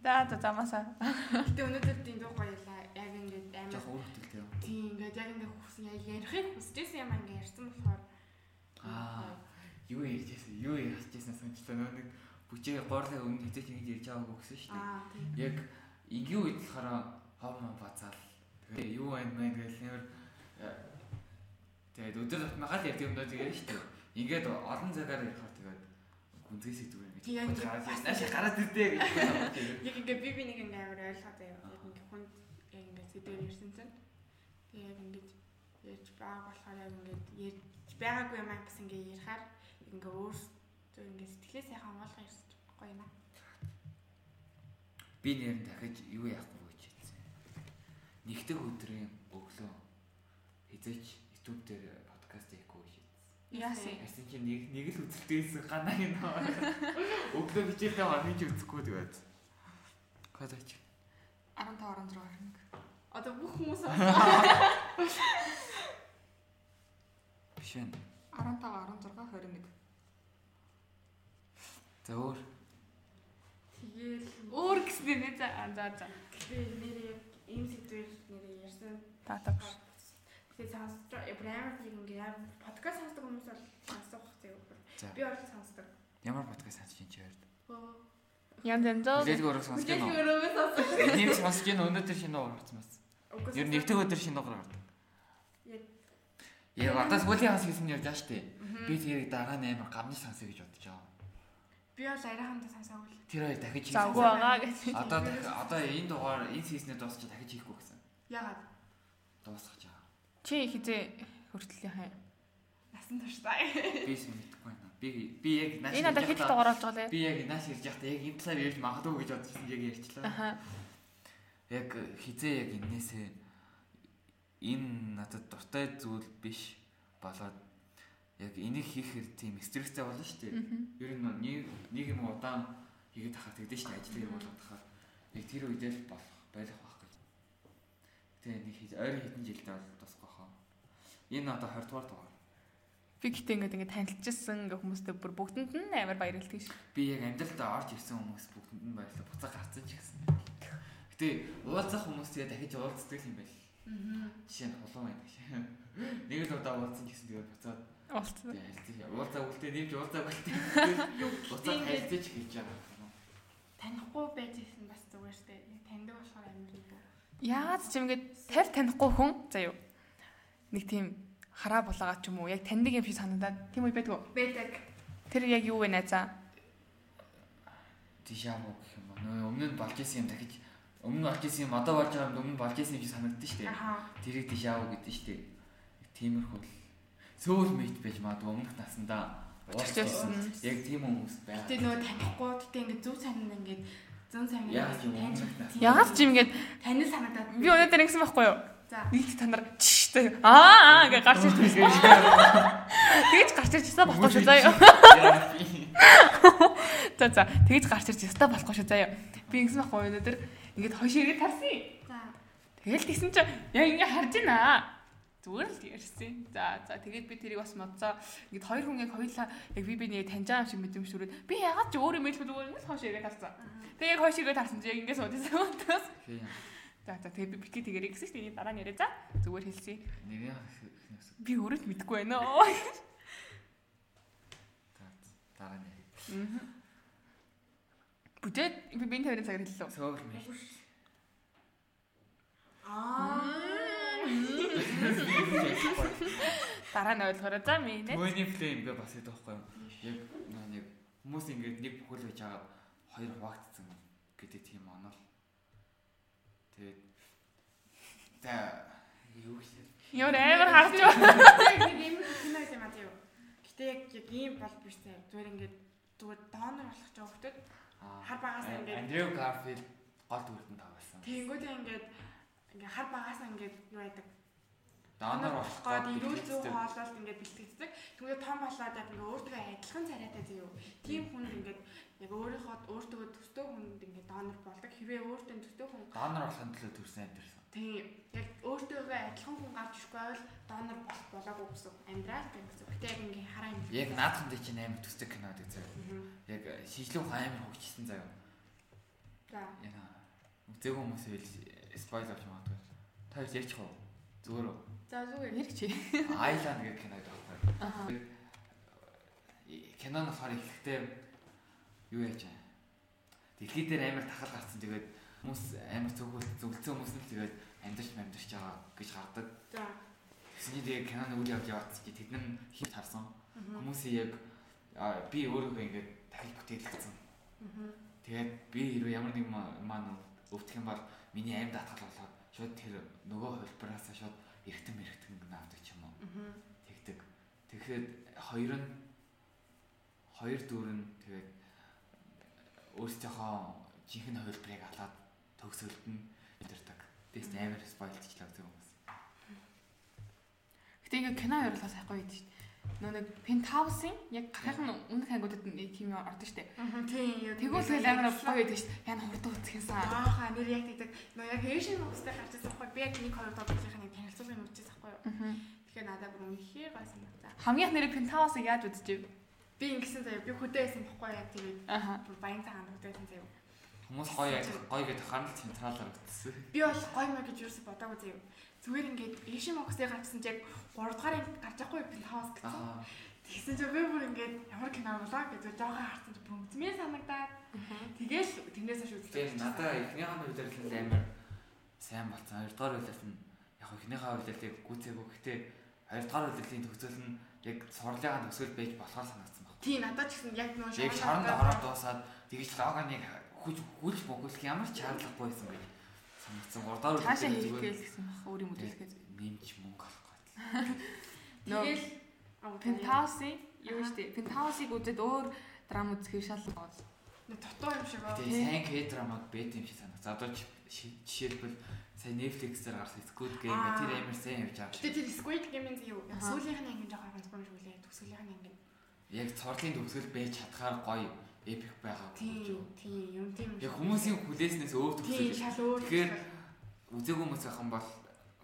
За за замасаа. Гэтэ өнөөдөр тийм дуу гоёлаа. Яг ингээд амар өөр хөтөлтэй юм. тийм ингээд яг ингээд хүсэн яг ярихыг хүсэжсэн юм ингээд ярьсан болохоор Аа. Юу ярьжсэн? Юу ярьжсэн сончлоо нөө нэг бүчээ гоорлын өмнө хизээч ингэж ярьж байгаагүй гэсэн шүү дээ. тийм. Яг ингийн үед болохоор хов мон бацаал. Тэгээ юу байна мэн гэж нэр Тэгээд өдөр тутмагаал ярьдаг юм доо тэгээд шүү дээ. Ингээд олон цагаар ярихаар тэгээд гүнзгий сэдвэр ингэж. Яг гараад ирдээ гэж. Яг ингээд би би нэг ингээд амар ойлгоод байв. Яг ингээд хүнд яг ингээд сэдвэр ярьсан чинь. Тэгээ яг ингээд ярьж байгаа болохоор яг ингээд ярьж байгаагүй юм аа бас ингээд ярихаар ингээд өөртөө ингээд сэтгэлээ сайхан онгойлгоо ч гоё юм аа. Би нэр нь дахиж юу яахгүй гэж хэлсэн. Нэгдэх өдрийн өглөө хизээч YouTube дээр подкаст хийхгүй хэлсэн. Яасан? Яасан чи нэг нэг л үзэлтэйсэн ганаа юм аа. Өглөө хичээлдээ хоног ч үзэхгүй тэгээд. Кодоч. 15 16 21. Одоо бүх хүмүүс Биш байна. 15 16 21. За өөр. тэгээл Өөр гэснээр нэ за за за. тэгээ нэр яг ийм сэдвэр нэр ярьсан. Таатаг. Тэгээ сонсож тийм ингээд яг подкаст сонсдог хүмүүс бол сонсох зэрэг. За. Би бол сонсдог. Ямар подкаст сонсож чинь чи хоёрд? Өө. Янз янзоо. Хүлээлг өрөө сонсож байна уу? өрөөгөө сонсож. Энийг сонсож байна өнөөдөр шинэ уур гарсан бас. Ер нь нэгдэх өдөр шинэ уур гардаг. Яг. Одоо сүүлийн хас хийсэн ярьж байгаа шүү дээ. Би тэрийг дараа нь амар гамны сонсоё гэж бодож байгаа. Би бол арайхандаа сонсоогүй л. Тэр хоёр дахиж За үгүй байгаа гэж. Одоо одоо энэ дугаар энэ сизнээ дуусчих дахиж хийхгүй гэсэн. Ягаад? Дуусгах жаа. Чи хизээ хүртэл яхаа. Насан туршдаа. Би ч мэдэхгүй байна. Би би яг нааш Энэ надад хэд дугаар болж байгаа Би яг нааш ярьж байхдаа яг энэ талаар ярьж магадгүй гэж бодчихсон яг ярьчлаа. Аха. Яг хизээ яг энээсээ энэ надад дуртай зүйл биш болоод яг энийг хийхээр тийм стресстэй болно шүү дээ. Ер нь нэг нэг юм удаан хийгээд тахаар тэгдэж шүү дээ. Ажлын юм болоод тахаар яг тэр үедээ л болох байх байх гэж. Тэ нэг ойрын хэдэн жилдээ бол тусах. Энэ одоо 20 дугаар дугаар. Би гэтээ ингээд ингээд танилцчихсан ингээ хүмүүстэй бүр бүгдэнд нь амар баярлалтай ш. Би яг амьдралдаа орж ирсэн хүмүүс бүгдэнд нь баярлалаа. Буцаа гарцсан ч гэсэн. Гэтэ уулзах хүмүүс тэгээ дахиж уулздаг юм байл. Аа. Жишээ нь хулуун байдаг шээ. Нэг л удаа уулзсан гэсэн тэгээ буцаад Уулцсан. тэгээ хэлсэн. Уулзаа үлдээ нэмж уулзаа үлдээ. Буцаад хэлцэж хийж байгаа. танихгүй байж исэн бас зүгээр штэ. Таньдаг болохоор амар. Яагаад ч юм ингээд тарь танихгүй хүн заяа. Нэг тийм хараа булаагаад ч юм уу яг таньдаг юм шиг санагдаад тийм үе байдгүй. Байдаг. Тэр яг юу вэ найзаа? Яамаа гэх юм ба. Нөө өмнө нь болж исэн юм дахиж өмнө нь болж исэн юм одоо болж байгаа юм өмнө болж исэн юм шиг санагддаг шүү дээ. Тэрийг яав гэдэг шүү дээ. Тиймэрхүү л сөүл мэйт байж магадгүй өмнөх насандаа байсан. Яг тийм хүмүүс байна. Гэтэ нөгөө танихгүй гэтэ ингээд зөв санаа ингээд зүүн нас. Яагаад ч юм ингээд танил санагдаад би өнөөдөр ингэсэн байхгүй юу? За. Нийт та нар чштэй аа аа гэж гарч ирж байсан. Тэгэж гарч ирж ясаа болохгүй шүү заяа. За за тэгэж гарч ирж ясаа болохгүй шүү заяа. Би ингэсэн байхгүй өнөөдөр ингээд хойш ирээд тарсан. За. Тэгэл тэгсэн чинь яг ингэ харж байна. Зүгээр л ярьсан. За за тэгээд би тэрийг бас модцоо ингээд хоёр хүн яг хоёлаа яг би биний таньж байгаа юм шиг мэдрэмж төрөөд би ягаад ч өөр юм хэлбэл зүгээр ингэ хойш ирээд тарсан. Тэгээд яг хойш ирээд тарсан чинь яг ингэ суудсан. За за тэгээд би битгий тэгэрэй гэсэн чинь дараа нь яриа за зүгээр хэлсэн. Нэрээ Би өөрөө ч мэдэхгүй байна. дараа нь. Бүжээд би бин тавирын цагаар хэллээ. Сөүл мэйт. Аа. Дараа нь ойлгоорой. За минь. Мөний флейм гэ бас гэдэг байхгүй юу? Яг нэг хүмүүс ингээд нэг бүхэл байж байгаа хоёр хуваагдсан гэдэг тийм онол. Тэгээд за юу гэсэн Ямар амар харж байна. Юм кино юм аа тийм. Гэтэ яг яг ийм бол биш зэ. Зүгээр ингээд зүгээр донор болох ч хөвгдөд хар багаас ингээд Андрю Гарфилд гол дүрдэн тавсан. тэнгүүд ингээд ингээд хар багаас ингээд юу байдаг. Донор болох ирүүл зүй дүрдэн. хоололт ингээд бэлтгэдэг. Тэгвэл том болоод яг ингээд өөртөө адилхан царайтай зөө. Тим хүнд ингээд яг өөрийнхөө өөртөө төстэй хүнд ингээд донор болдог. Хэрвээ өөртөө төстэй хүн Донор болохын төлөө төрсэн амьдэрсэн. тийм яг өөртөөгөө адилхан хүн гарч ирэхгүй байвал донор болох болоогүй гэсэн амьдрал гэх гэсэн. Гэтэ яг ингээд хараа юм. Яг наадхан дээр чинь амар төстэй кино гэдэг заяа. Яг шийдлүү амар хөгжсөн заяа. За. Яна. Үзег хүмүүс хэл спойл авч магадгүй. Та хоёр ярьчих уу? Зүгээр үү? За зүгээр. Яг чи. Айланд гэх кино байдаг байхгүй. Аа. Кино нь болохоор ихтэй юу яаж вэ? Дэлхий дээр амар тахал гарсан тэгээд хүмүүс амар зөвхөн зөвлөсөн хүмүүс нь тэгээд амьдарч амьдарч байгаа гэж гардаг. За. Тэгсэн чинь тэгээд киноны үйл явдал яваадс чи тэд нар хит харсан. Хүмүүсийн яг би өөрийгөө ингээд дахиж бүтээлгдсэн. Тэгээд би хэрвээ ямар нэг ма- маань өвдөх юм бол миний амьд атгал болоод шууд тэр нөгөө хөлбраасаа шууд эргэтэн мэрэгтэн гэнэ ч юм уу. Тэгдэг. Тэгэхэд хоёр нь хоёр дүүр нь тэгээд өөрсдийнхөө жинхэнэ хөлбрийг алаад төгсөлтөн өдөрдөг. Тэс амар спойлчлаа зүг хүмүүс. Гэтэ ингээ кино явуулаа сайхгүй байд шүү дээ. Нөө нэг Penthouse-ын яг гарахын өмнөх ангуудад нэг тийм ордог шүү дээ. Тийм юу. Тэгвэл тэгэл амар гоё байдаг шүү дээ. Яна хурдан үзчихсэн. Ааха нэр яг тэгдэг. Нөө яг Asian хүмүүстэй гарч ирсэн байхгүй. Би яг нэг хоёр дуудлынхаа нэг танилцуулгын үзчихсэн байхгүй юу. Тэгэхээр надад бүр үнэхээр гоё санагдаа. Хамгийн их нэр Penthouse-ыг яаж үзчихв? Би ингэсэн заяа. Би хөдөөсөн байхгүй яг тэгээд баян цагаан хөдөөсөн заяа. Хүмүүс гоё гоё гэдэг харал централаар ütсэн. Би бол гоё мэ гэж юусэн бодоагүй заяа. Зүгээр ингээд Asian хүмүүстэй гарчсан чи яг 3 дугаар анги гарч байхгүй Penthouse гэсэн. Тэгсэн чи би бүр ингээд ямар кино болоо гэж жоохон харсан чи бүр үзмээ санагдаад. Тэгэл тэрнээс хойш үзлээ. Тэгээд надаа эхнийхээ үйлдэл амар сайн болсон. Хоёрдугаар үйлдэл нь яг эхнийхээ үйлдэлийг гүцээгүй гэхдээ хоёрдугаар үйлдэлийн төгсөл нь яг сурлаагаа төгсөл байж болохоор санагдсан. Тий надад ч гэсэн яг нөө Яг шоронд ороод дуусаад тэгж логоныг хүч хүч богуулах ямар ч шаардлагагүй байсан байж санагдсан. Гурдаар Цаашаа хийхгээл гэсэн баг өөр юм үзүүлэхэд. нэмж мөнгө авахгүй. Нөө Тэгэл Penthouse-ийн юу шүү дээ. Penthouse-ыг үзээд өөр драм үзэхээр шал гоё. Нөө дутуу юм шиг аа. Тэгээ сайн К-драмаг бэт юм шиг санагд. За одоо жишээлбэл сая Netflix дээр гарсан Squid Game тэр амар сайн явж байгаа. Гэтэ тэр Squid Game-ийн юу? Сүүлийнх нь анги жоохон ганцхан шиг үлээ. Төгсгөлийнх нь анги. Яг цорлын төгсгөл байж чадхаар гоё эпик байгаа. Тийм, тийм, юм тийм. Яг хүмүүсийн хүлээснээс өөр тийм төгсгөл. Тэгэхээр үзээгүй хүмүүс юм бол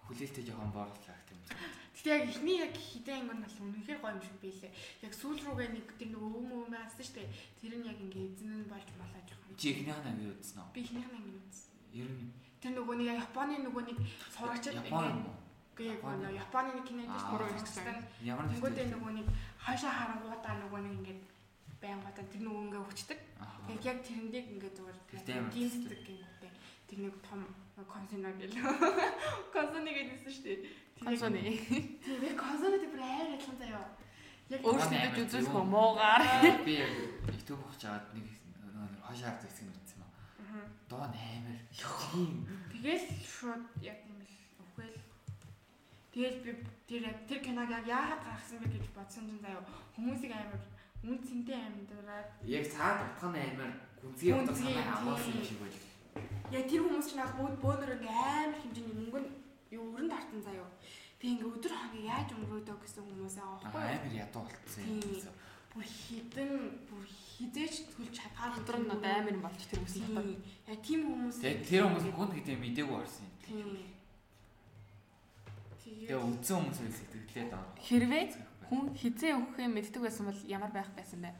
хүлээлттэй жоохон боорлоо гэх юм. Гэтэ яг ихний яг хідэн нь бол үнэхээр гоё юм шиг бийлээ. Яг сүүл рүүгээ нэг тэр нэг өвөм өвөм шүү дээ. Тэр нь яг ингээ эзэн нь болж малаа жоохон. Чи ихнийх нь анги үзсэн үү? Би ихнийх нь ангир үзсэн. Ер нь Тэр нөгөө нэг Японы нөгөө нэг сурагчид Япон Японы? нөгөө Японы нэг кино дээр гурван ирсэн. Ямар Тэнгүүдээ нэгтэй. нөгөө нэг хойшоо харангуудаа нөгөө нэг ингээд байнгуудаа тэр нөгөө ингээ хүчдэг. Аа. Тэгээд яг тэрэндээ ингээ зүгээр гинцдэг гингүүтэй. Тэр нэг том консоно гэлээ. Консоно гэдсэн шүү дээ. Консоны. Тийм яг консоно тэр бүр амар адилхан заяа. Яг Өөрсдөө ч үзүүлэх үү муугаар. Би YouTube ухаж аваад нэг хошоо харц хэсэг нь үзсэн юм. Доо амар. Тийм. Тэгэл шууд яг. Тэгэл би тэр тэр киног яг яагаад гаргасан бэ гэж бодсон чинь заяа хүмүүсийг амар үн цэнтэй амьдраад Яг цаад утга нь амар гүнзгий утга Гүнзгий, санаа амуулсан юм шиг байл. яг тэр хүмүүс чинь яг бөөд бөөнөр ингээ амар хэмжээний мөнгө нь юу өрн тартан заяа. Тэг ингээ өдөр хоногийн яаж өнгөрөөдөө гэсэн хүмүүсээ аахгүй. амар ядуу болцсон юм. Бүр хідэн бүр хизээч төлж чадхаар Дотор нь одоо амар юм болж тэр. Тийм. Яг тийм хүмүүс Тэгээд тэр хүмүүс гүн гэдэг мдээгүй орсон юм. Тэгээ үдсэн хүмүүс үл сэтгэлээд орох. Хэрвээ хүн хизээ өгөх юм мэддэг байсан бол ямар байх байсан бэ?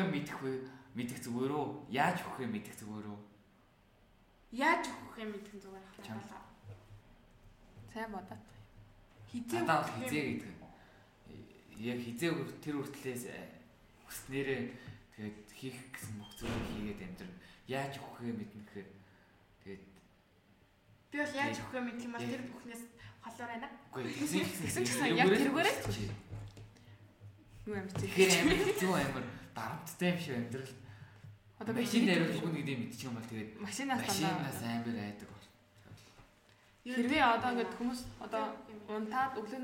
Мэдэх вэ? Мэдэх зүгээр үү? Яаж өгөх юм мэдэх зүгээр үү? яаж өгөх юм мэдэх зүгээр ахлаа. Сайн бодоо. Хизээ өгөх хизээ гэдэг. нь. Яг хизээ тэр хүртлээс хүснээрээ тэгээд хийх гэсэн бүх зүйлийг хийгээд амьдрын. Яаж өгөх юм мэднэ гэхээр тэгээд Би бол яаж өгөх юм мэдэх юм бол тэр бүхнээс холоор байна. үгүй тэгсэн гэсэн яг тэргээрээ Юу юм чи? Тэгэхээр амар хэцүү амар дарамттай юм шиг амьдрал. Одоо машин дээр өгнө гэдэг мэдчих юм бол тэгээд машинаас машинаас амар айдаг бол. хэрвээ одоо ингээд хүмүүс одоо унтаад өглөө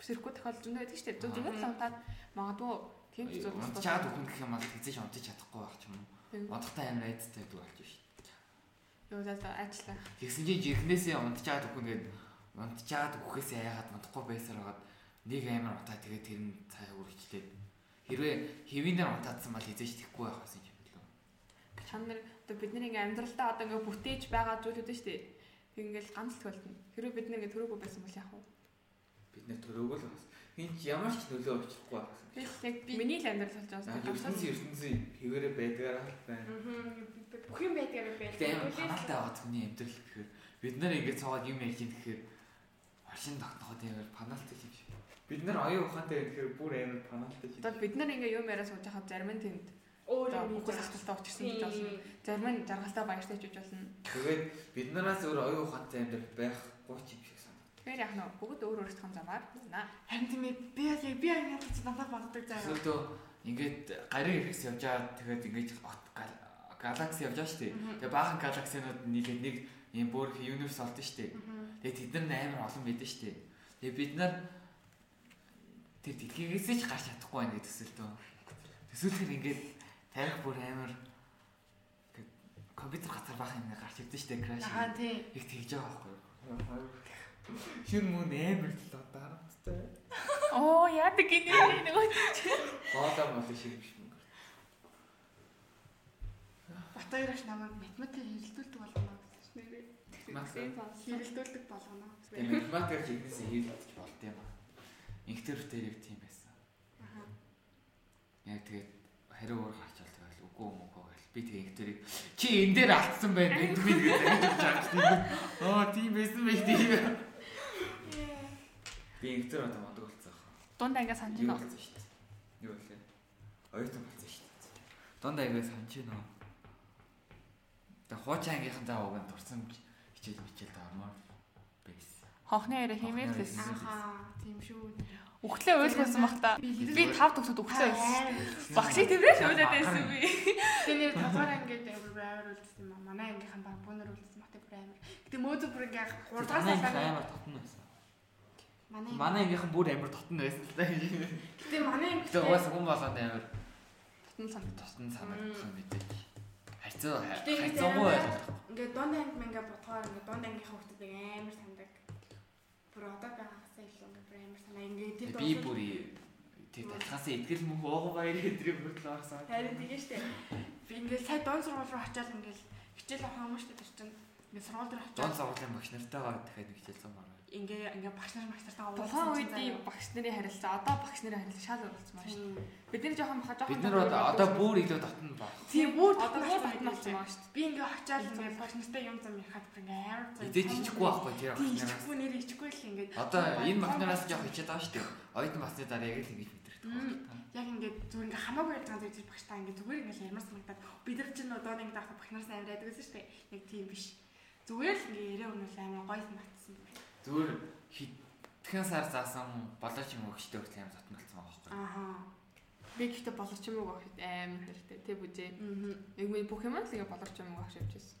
сэрхгүй тохиолдож байдаг шүү дээ. Зөв зүгээр л унтаад магадгүй тийм зүйл Унтчаад өгнө гэх юм бол хэзээ ч унтаж чадахгүй байх юм уу. Унтахтай амар айдтай байдаг болж шүү. Юу за ажиллаа. Тэгсэн чинь жирхнээсээ унтчаад өгнө гээд унтчаад өгөхөөсөө яагаад унтахгүй байсаар хагаад нэг амар утаа тэгээд тэр нь цаа үргэлжлээд хэрвээ хэвийнээр унтаадсан бол хизээч тэхгүй байх байсан юм билүү. Чам нар одоо бидний ингээ амьдралдаа одоо ингээ бүтээж байгаа зүйлүүд нь шүү дээ. Тэг ингээл ганцлт болтно. Хэрвээ бид нэг төрөөгүй байсан бол яах вэ? Бид нэр төрөөгөө л бас. Хин ч ямар ч нөлөө авчихгүй байх. Би яг миний л амьдрал болж байгаа Аа юм. ертөнцийн ертөнцийн хэвээрээ байдгаараа л байна. Бүх юм байдгаар байх. Гэтэ амар ханаатай байгаа хүний амьдрал гэхээр бид нар ингэж цаагаад юм яаж юм гэхээр машин тогтноход амар паналтай юм шиг. Бид нар оюун ухаантай гэхээр бүр амар паналтай юм. Одоо бид нар ингээ юм яриа сууж хахад зарим нь тэнд өөр юм алталтаа учирсан гэж болно. Зарим нь жаргалтай баяртай ч гэж болно. Тэгээд бид нараас өөр оюун ухаантай амьдрал байхгүй ч юм шиг санагдав. Тэгэхээр яг нөө бүгд өөр өөрсдөө замаар байна. Харин тийм би яг би яг яаж ч надад боддог заяа. Зөвхөн ингээд гарын ирэхс явж байгаа тэгээд ингээд галакси явж байгаа шүү дээ. Мгм. Тэгээ баахан галаксинууд нийлээд нэг юм бүр юниверс олдсон шүү дээ. Тэгээ тэд нар амар олон шүү дээ. Тэгээ бид нар тэр дэлхийгээс ч гарч чадахгүй байна гэдэг төсөлтөө. Төсөөлөхөр ингээд тарих бүр амар ингээд компьютер газар баахан ингээд гарч ирдэ дээ краш. Аа тий. Их тэгж байгаа байхгүй юу? Шүн мөн амар л дарамттай. Оо яадаг гинэ нөгөө Гоолаа мол шиг биш мөн. Батайраш намайг математик хэрэлдүүлдэг болгоно гэсэн чинь нэрээ. Максим сонс. Хэрэлдүүлдэг болгоно. Тэгээ математикаар хийхнээс хийлдэж болт юм аа. Инхтер дээр яг тийм байсан. Аа. Яг тэгээд хариу уур гарч бол тэгэл үгүй юм уу гэл. Би тэгээ инхтерийг чи энэ дээр алдсан байна гэдэг би тэгээд загж өгч байгаа. Аа тийм байсан байх тийм. Би инхтер одоо модог болцсон аа. Дунд ангиа санаж байна. болсон шүү дээ. Юу вэ? Оюутан болсон шүү дээ. Дондаа ингэ санаж байна уу? Тэгээ хуучаа ангийнхандаа уг нь дурсан хичээл мичээл даамаар байсан. Хонхны яриа хэмээл лээс. Ахаа тийм шүү. Үхлээ ойлгуулсан бах та. Би тав төгсөд үхлээ ойлгосон. Багшийг тэрээр хөвлөд байсан би. Нэр таваар ингээд амар амар үлдсэн юм аа. Манай ангийнхан баг бүүнөр үлдсэн мах бүр амар. Гэтэ мөөдө бүр ингээд 3 дахь сар амар тотно байсан. манай Манай ангийнхан бүр амар тотно байсан л да. Гэтэ манай анги Гэтэ угаасаа хүн болгонд амар Тутан санаг. тотно санагдсан мэдээж. Хайцаа Хайцаагүй амар- байлаа. ингээд дунд анги мэнгээ бодгоор ингээд дунд ангийнхаа хүмүүсийг амар сандаг. Бүр одоо байгаагасаа илүү ингээд бүр амар санаа. Ингээд тэр Би бүр тэр талхаасаа итгэл мөн ууган баяр өдрийг хүртэл орсон. Харин тэгээ штэ. Би ингээд сая дунд сургууль руу очиад ингээд хичээл авах юм штэ тэр чинь. Ингээд сургууль дээр очиад сургуулийн багш нартайгаа дахиад хичээл зам. Ингээ ингээ багш нар багш нартайгаа Тухайн үеийн багш нарын харилцаа одоо багш нарын харилцаа шал болсон байна шүү дээ. Бид нар жоохон баха жоохон Бид нар одоо одоо бүр илүү татна баг. Тийм бүр одоо татна бүр татна болсон байна. шүү Би ингээ очиад ингээ багш нартай юм зам яхад бүр ингээ амар цаа. Идэж ичихгүй байхгүй тийм багш нараас. ичихгүй нэр ичихгүй л ингээ. Одоо энэ багнараас жоох хичээд байгаа шүү дээ. Оюутан басны дараа яг л ингэж. Яг ингээ зүгээр ингээ хамаагүй байж байгаа зүйл багш та ингээ зүгээр ингээ ямар санагдаад бид нар чинь одоо нэг даах багш нараас амар байдаг гэсэн шүү дээ. Нэг тийм биш. Зүгээр л ингээ ярээ өнөл амар гоё байна. Зүгээр хитгэн сар заасан болооч юм өгчтэй хүртэл болсон байгаа байхгүй. Ааха. Би гэхдээ боловч юм уу гэх амар хэрэгтэй. Тэ бүжээ. Яг минь бүх юм л ингээ боловч юм уу гэж явжсэн.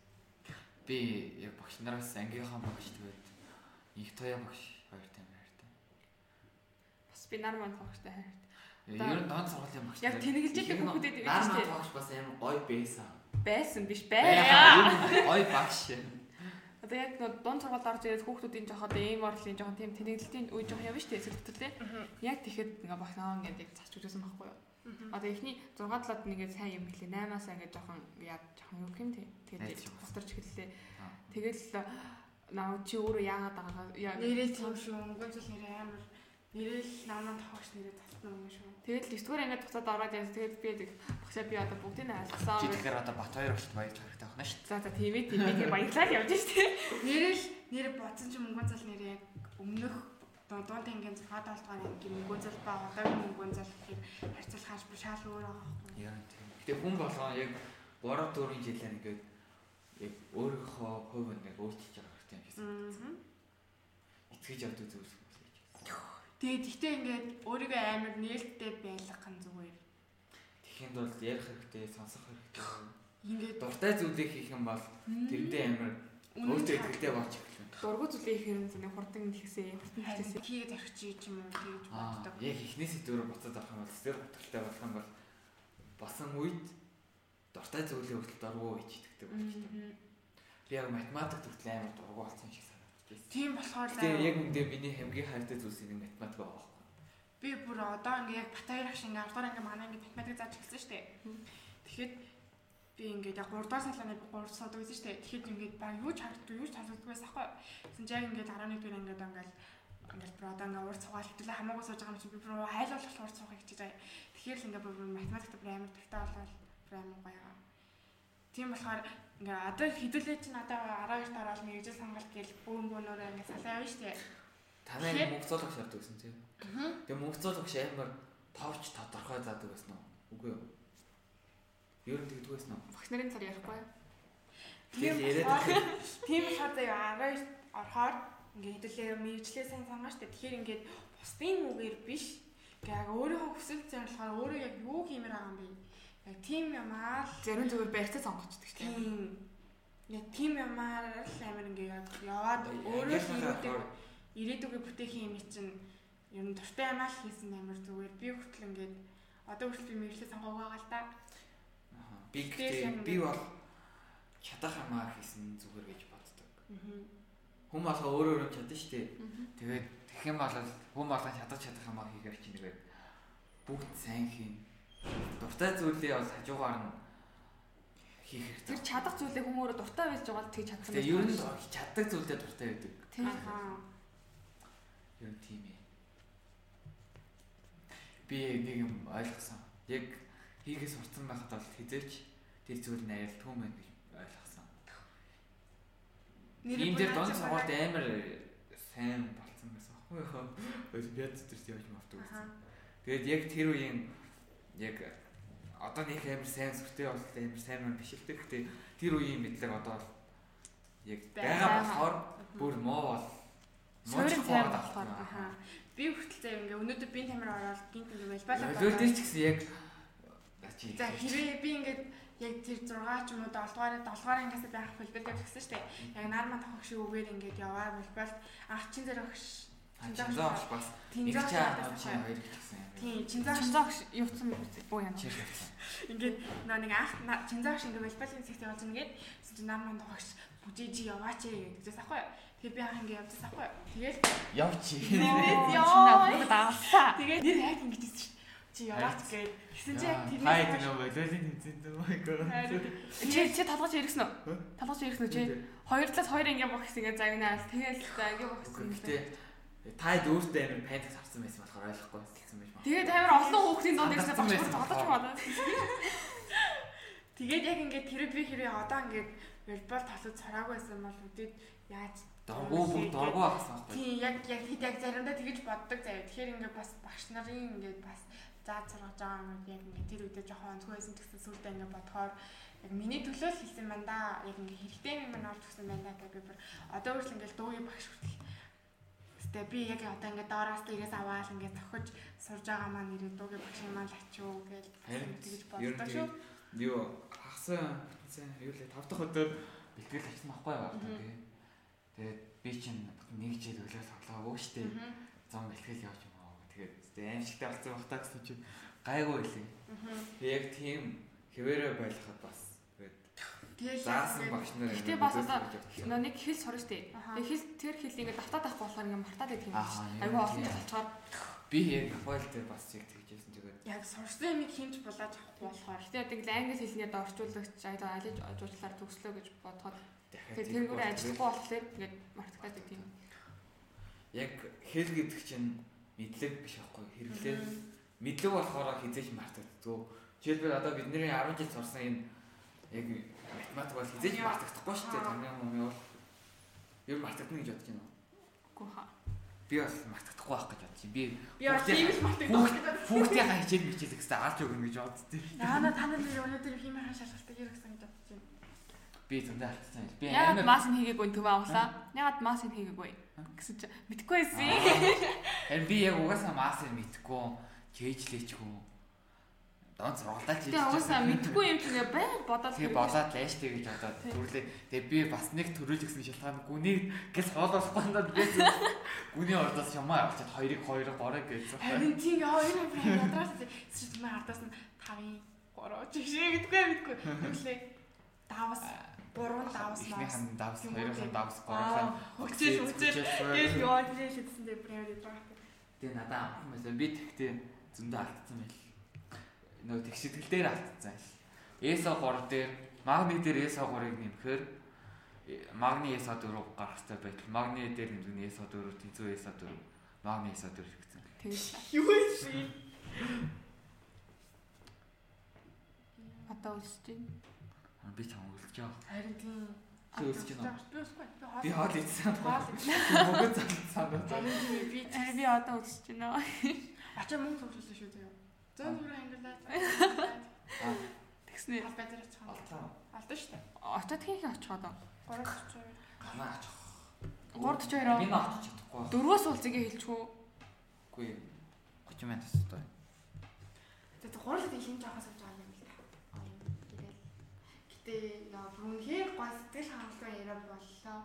Би яг багш нараас ангийнхаа багш тэгээд их тоя багш хоёртай амар хайртай. Бас би нар манд багштай хайртай. Ер Одоо- нь дон сургуулийн багш. Яг тэнэгэлж идэг хүүхдүүд байдаг Нар дээ. манд багш бас амар гоё байсан. Байсан биш Байгаа. бай. Гоё багш. Одоо яг нөө дунд сургуульд орж ирээд хүүхдүүдийн жоохон ийм орлын жоохон тийм тэнэглэлтийн үе жоохон явна шүү дээ эсрэгтэлтэй. Яг тэгэхэд ингээ багш наа ингээд яг цач үжсэн байхгүй юу? Одоо эхний 6 7-д нэгээ сайн юм хэлээ. 8-аас ингээд жоохон яа жоохон юу юм те. Тэгээд эхэллээ. Аа. Тэгэл наа чи өөрөө яагаад байгаа яа Нэрээ тийм шүү. Өнгөн зүйл нэрээ амар нэрэл намаа тохогч нэрээ татна юм шүү. Тэгэл 9 дугаар ангид буцаад ороод яа. Тэгэл би яг багшаа би одоо бүгдийг нь айлгсан. Чи тэгэхээр одоо Бат хоёр багшд баяж хэрэгтэй байна шүү За за тийм ээ тийм ээ тийм баярлалаа явж штэ. Нэрэл нэр бодсон чинь мөнгөн зал нэрээ яг өмнөх одоо дунд ангийн 6 7 дугаар ангийн мөнгөн зал ба одоогийн мөнгөн зал гэхээр харьцуулахаар бүр шал өөр байгаа байхгүй. дээ. Яа тийм. Гэтэ хүн болгоо яг 3 4 жилээр ингээд яг өөрийнхөө хувь нэг өөрчилж байгаа хэрэгтэй юм шиг. Аа. Итгэж явдаг зүйлс. Тэгээд ихтэй ингээд өөрийгөө амар нээлттэй байлгах нь зүгээр. Тэхийн тулд ярих хэрэгтэй, сонсох хэрэгтэй. Ингээд Дуртай зүйлийг хийх юм бол тэрдээ амар өөртөө итгэлтэй болж эхэлнэ. Дургу зүйлээ хэрэг нэг хурдан тэгсээ, хурдан тэгсээ. хийгээд орчих чи ч юм уу гэж боддог. яг ихний сэдвээр буцаад авах юм бол сэтгэл хөдлөлтэй болох юм бол басан үед дуртай зүйлийн хүртэл дургу байж идэгтэй болчихдог. Би яг математик хүртэл амар дургу болсон юм шиг. Тийм болохоор Тэгээ яг үндэ миний хамгийн хайртай зүйлс нэг математик байгаа байхгүй. би бүр одоо ингээ яг Батаяр ах шиг ингээ 10 дугаар ингээ манай ингээ математик зааж эхэлсэн шүү дээ. Тэгэхэд би ингээд яг 3 дугаар салааны 3 суудаг байсан шүү дээ. Тэгэхэд ингээд баг юу ч харагддаг, юу ч харагддаг байсан байхгүй. Тэгсэн чинь яг ингээд 11 дугаар ингээд ингээл ингээл бүр одоо ингээ урд цугаал хэвлээ хамаагүй сууж байгаа юм чи би бүр хайлуулах урд цугаах гэж байгаа. Тэгэхээр л ингээ бүр математикт бүр амар тагтаа болол бүр амар гоё. Тийм болохоор ингээ одоо хэдүүлээ чинь одоо 12 дараа бол мэрэгжил сонголт гээл бүүн бүүнөөр ингээ салаа явна шүү дээ. Танай мөнгө цолох шаарддаг гэсэн тийм. Тэгээ мөнгө цолох амар товч тодорхой заадаг байсан уу? Үгүй юу? Ер нь тэгдэг байсан уу? Багш нарын цар ярихгүй. Тийм Тэгэл яриад тийм болохоор заяа 12 орохоор ингээ хэдүүлээ мэрэгчлээ сайн сонгоо штэ. Тэгэхээр ингээд бусдын үгээр биш. Яг өөрийнхөө хүсэл зорилгоор өөрөө яг юу хиймээр байгаа юм бэ? Яг тийм юмаа л Зарим зүгээр барьцаа сонгочдөг тийм. тийм яг тийм юмаар л амар ингээ яваад өөрөө л ирээдүг ирээдүгээ бүтээхийн юм чинь ер нь дуртай юмаа л хийсэн амар зүгээр. Би хүртэл ингээд одоо хүртэл би мэрэгчлээ сонгоог байгаа л та. Аха. Би би бол чадах юмаа хийсэн зүгээр гэж боддог. Аа. Хүн болгоо өөрөө өөрөө чадна шүү дээ. Тэгээд тэгэх юм бол хүн болгоо чадах чадах юмаа хийхээр чинь тэгээд бүгд сайн хийн. Дуртай зүйлээ бол хажуугаар нь хийх хэрэгтэй. Тэр чадах зүйлээ хүн өөрөө дуртай байж байгаа л тэг чадах юм. Тэгээ ер нь чаддаг зүйлдээ дуртай байдаг. тийм. Ер нь тийм ээ. Би нэг юм ойлгосон. Яг хийгээ сурцсан байхад бол хизээч тэр зүйл нь аялдгүй мэн гэж ойлгосон. Ийм дээр дон сургуульд амар сайн болцсон байсан аахгүй юу? Олимпиад дээр явж мавдаг байсан. Тэгээд яг тэр үеийн яг одоо нэг амар сайн сүртэй бол амар сайн мэн биш л дээ. Гэхдээ тэр үеийн мэдлэг одоо бол яг Байгаа. болохоор бүр муу бол Суурин сайн болохоор, Аха. Би хүртэл заа ингээ өнөөдөр би тамир ороод гинт ингээ байлбалаа. Олимпиад дээр ч гэсэн яг За хэрвээ би ингээд яг тэр 6 ч юм уу 7 дугаар 7 дугаар ангиас байх хэлбэл гэсэн шүү дээ. Яг нарман тохог шиг үгээр ингээд яваа болбол ах чин зэрэг. Чинзаа авч бас нэг Тинзаа чаа авах авч хоёр гэсэн юм. Тийм чинзаа Чинзаагш юуцсан буу гэсэн. ингээд нөө нэг ах чинзаа шиг ингээд байлбалын зэгт явуулж ингээд чи нарман тохогч бүжиж яваач ээ гэдэгс аахгүй. Тэгээ би ах ингээд явчихсан аахгүй. Тэгэл Явчи. Яа, даалсаа. тэгээ нэр хайх ингэж хэлсэн шүү. чи яваач гээд гэсэн чи яг Хай тэрнээс гэнэ болоолын тэмцээнд god. Чи чи толгож иргсэн үү? Толгож иргсэн үү чи? Хоёр талаас хоёр ингээм бохс ингээ загнаал. Тэгэл за ингээ бохс. Гэхдээ таад өөртөө амар паник харсан байсан болохоор ойлгохгүй байсан байж байна. Тэгээд амар олон хүүхдийн дунд ирсэн багш толгож болохоор. бодоод. Тэгээд яг ингээд тэр би хэрэг одоо ингээд волейбол талууд цараагүй байсан бол үдээд яаж Доргуу бүр доргуу ахсан байхгүй. Тийм яг яг хэд яг заримдаа тэгэж боддог заяа. Тэгэхээр ингээд бас багш нарын ингээд бас зааж сургаж байгаа юм яг ингээд тэр үедээ жоохон онцгой байсан гэсэн сүлдээ ингээд бодохоор яг миний төлөө л хийсэн байна да. Яг ингээд хэрэгтэй юм маань орж өгсөн байна да гэж би бүр одоо үргэлж ингээд дуугийн багш хүртэл Гэтэ би яг одоо ингээд доороос дээрээс аваад ингээд зохиж сурж байгаа маань ирээд дуугийн багшийн маань лачуу гэж нь боддог шүү. юу хагасан бүтсэн юу лээ тав дахь өдөр бэлтгэл авсан байхгүй байгаа тий. Тэгээд би чинь нэг жил өглөө тоглоагүй штэ. Мгм. Зам бэлтгэл явж юм аа. Тэгээд тэгээ аимшигтай болсон бахтаа гэсэн чинь гайгүй. Тэгээ яг тийм хэвээрээ байлахад бас заасан багш нар Гэхдээ бас одоо нэг хэл штэ. Аха. Тэгээ хэл тэр хэл ингээ давтаад авахгүй болохоор ингээ мартаад байдаг юм байна. Айгу олон жил болчоор би яг Апple дээр бас яг тэгжсэн тэгээд яг сурсан юм хинж булааж авахгүй болохоор яг л англи одоо орчуулагч айлаа алиж ажуучлаар төгслөө гэж бодоход дахиад тэгээ тэр нүрээ ажиллахгүй болохоор ингээд мартагдаад байдаг юм. яг хэл гэдэг чинь мэдлэг биш байхгүй хэрэглээ. Мэдлэг болохоор хизээж мартагддаг. Жишээлбэл одоо бидний 10 жил сурсан энэ яг математик бол хизээж мартагдахгүй шүү дээ. Таны юм бол ер нь мартагдана гэж бодож байна. Үгүй хаа. Би бас мартагдахгүй байх гэж бодож байна. Би би бас тийм л мартагдав. хүүхдийн хичээл мичээл гэсэн алж өгнө гэж боддتي. Яана та нар нэр өнөөдөр химийн шалгалтыг ярихсан гэж бодож байна. Би зөндөө алдсан. Би Яагаад мас нь хийгээгүй төв авлаа? Яагаад мас нь хийгээгүй? Гэсэн чи мэдгүй байсан. харин би яг угаасаа маасыг мэдхгүй чэйжлээчгүй. Дон сургалтаач Тэгээ уусаа мэдгүй юм чинь байнга бодоод Тэгээ болоод лайштэй гэж бодоод түрлээ. Тэгээ би бас нэг төрүүлж гисэн шалтгаан гүнийг гэл хоолохгүй надад би гүний ордоос шамаа авчиад хоёрыг хоёрыг гороо гэсэн. Харин тийм энэ бүр ядраас чинь маа ардаас нь 5-ын 3 жишээ гэдэггүй мэдгүй. Тэглээ давас 3 давас Эхний мас. хан давс, Юм уу хоёрын хан тийм. давс, гурав хөгжиж хөгжиж Гэл яа тийм шидсэн дээр премьер дээр. Тэгээ надад амхан байсан. Би тэгтээ зөндөө алдсан байл. Нөгөө тэг сэтгэл дээр алдсан байл. ESO 3 дээр магни дээр ESO 3-ыг нэмэхээр э, магни ESO 4 гарах хэрэгтэй байтал магни дээр нэмдэг нь ESO 4, тэнцүү ESO 4, магни ESO 4 гэсэн. тэгж Юу вэ? одоо үлсэж байна. Аа, Би чам үлдэж байгаа. Харин тийм үлсэж байна? Би хоол идсэн. санаад. Зарим тийм би би одоо үлсэж байна. Ачаа мөнгө төвшөлсөн шүү дээ. Зөөн бүр ангилаад. Тэгснээ Аль байдлаар очих. Алтай. Алдаа шүү дээ. очоод хийх очиход. 340. Ганаа ачих. 342 Би наач чадахгүй. дөрвөөс уулзыгээ хэлчихв. Үгүй 30 минут өстой. Тэгээд тийм шинж авахаас авч байгаа юм л да. Гэтэ яа бүрнхээр гой сэтгэл хангалуун яриа боллоо.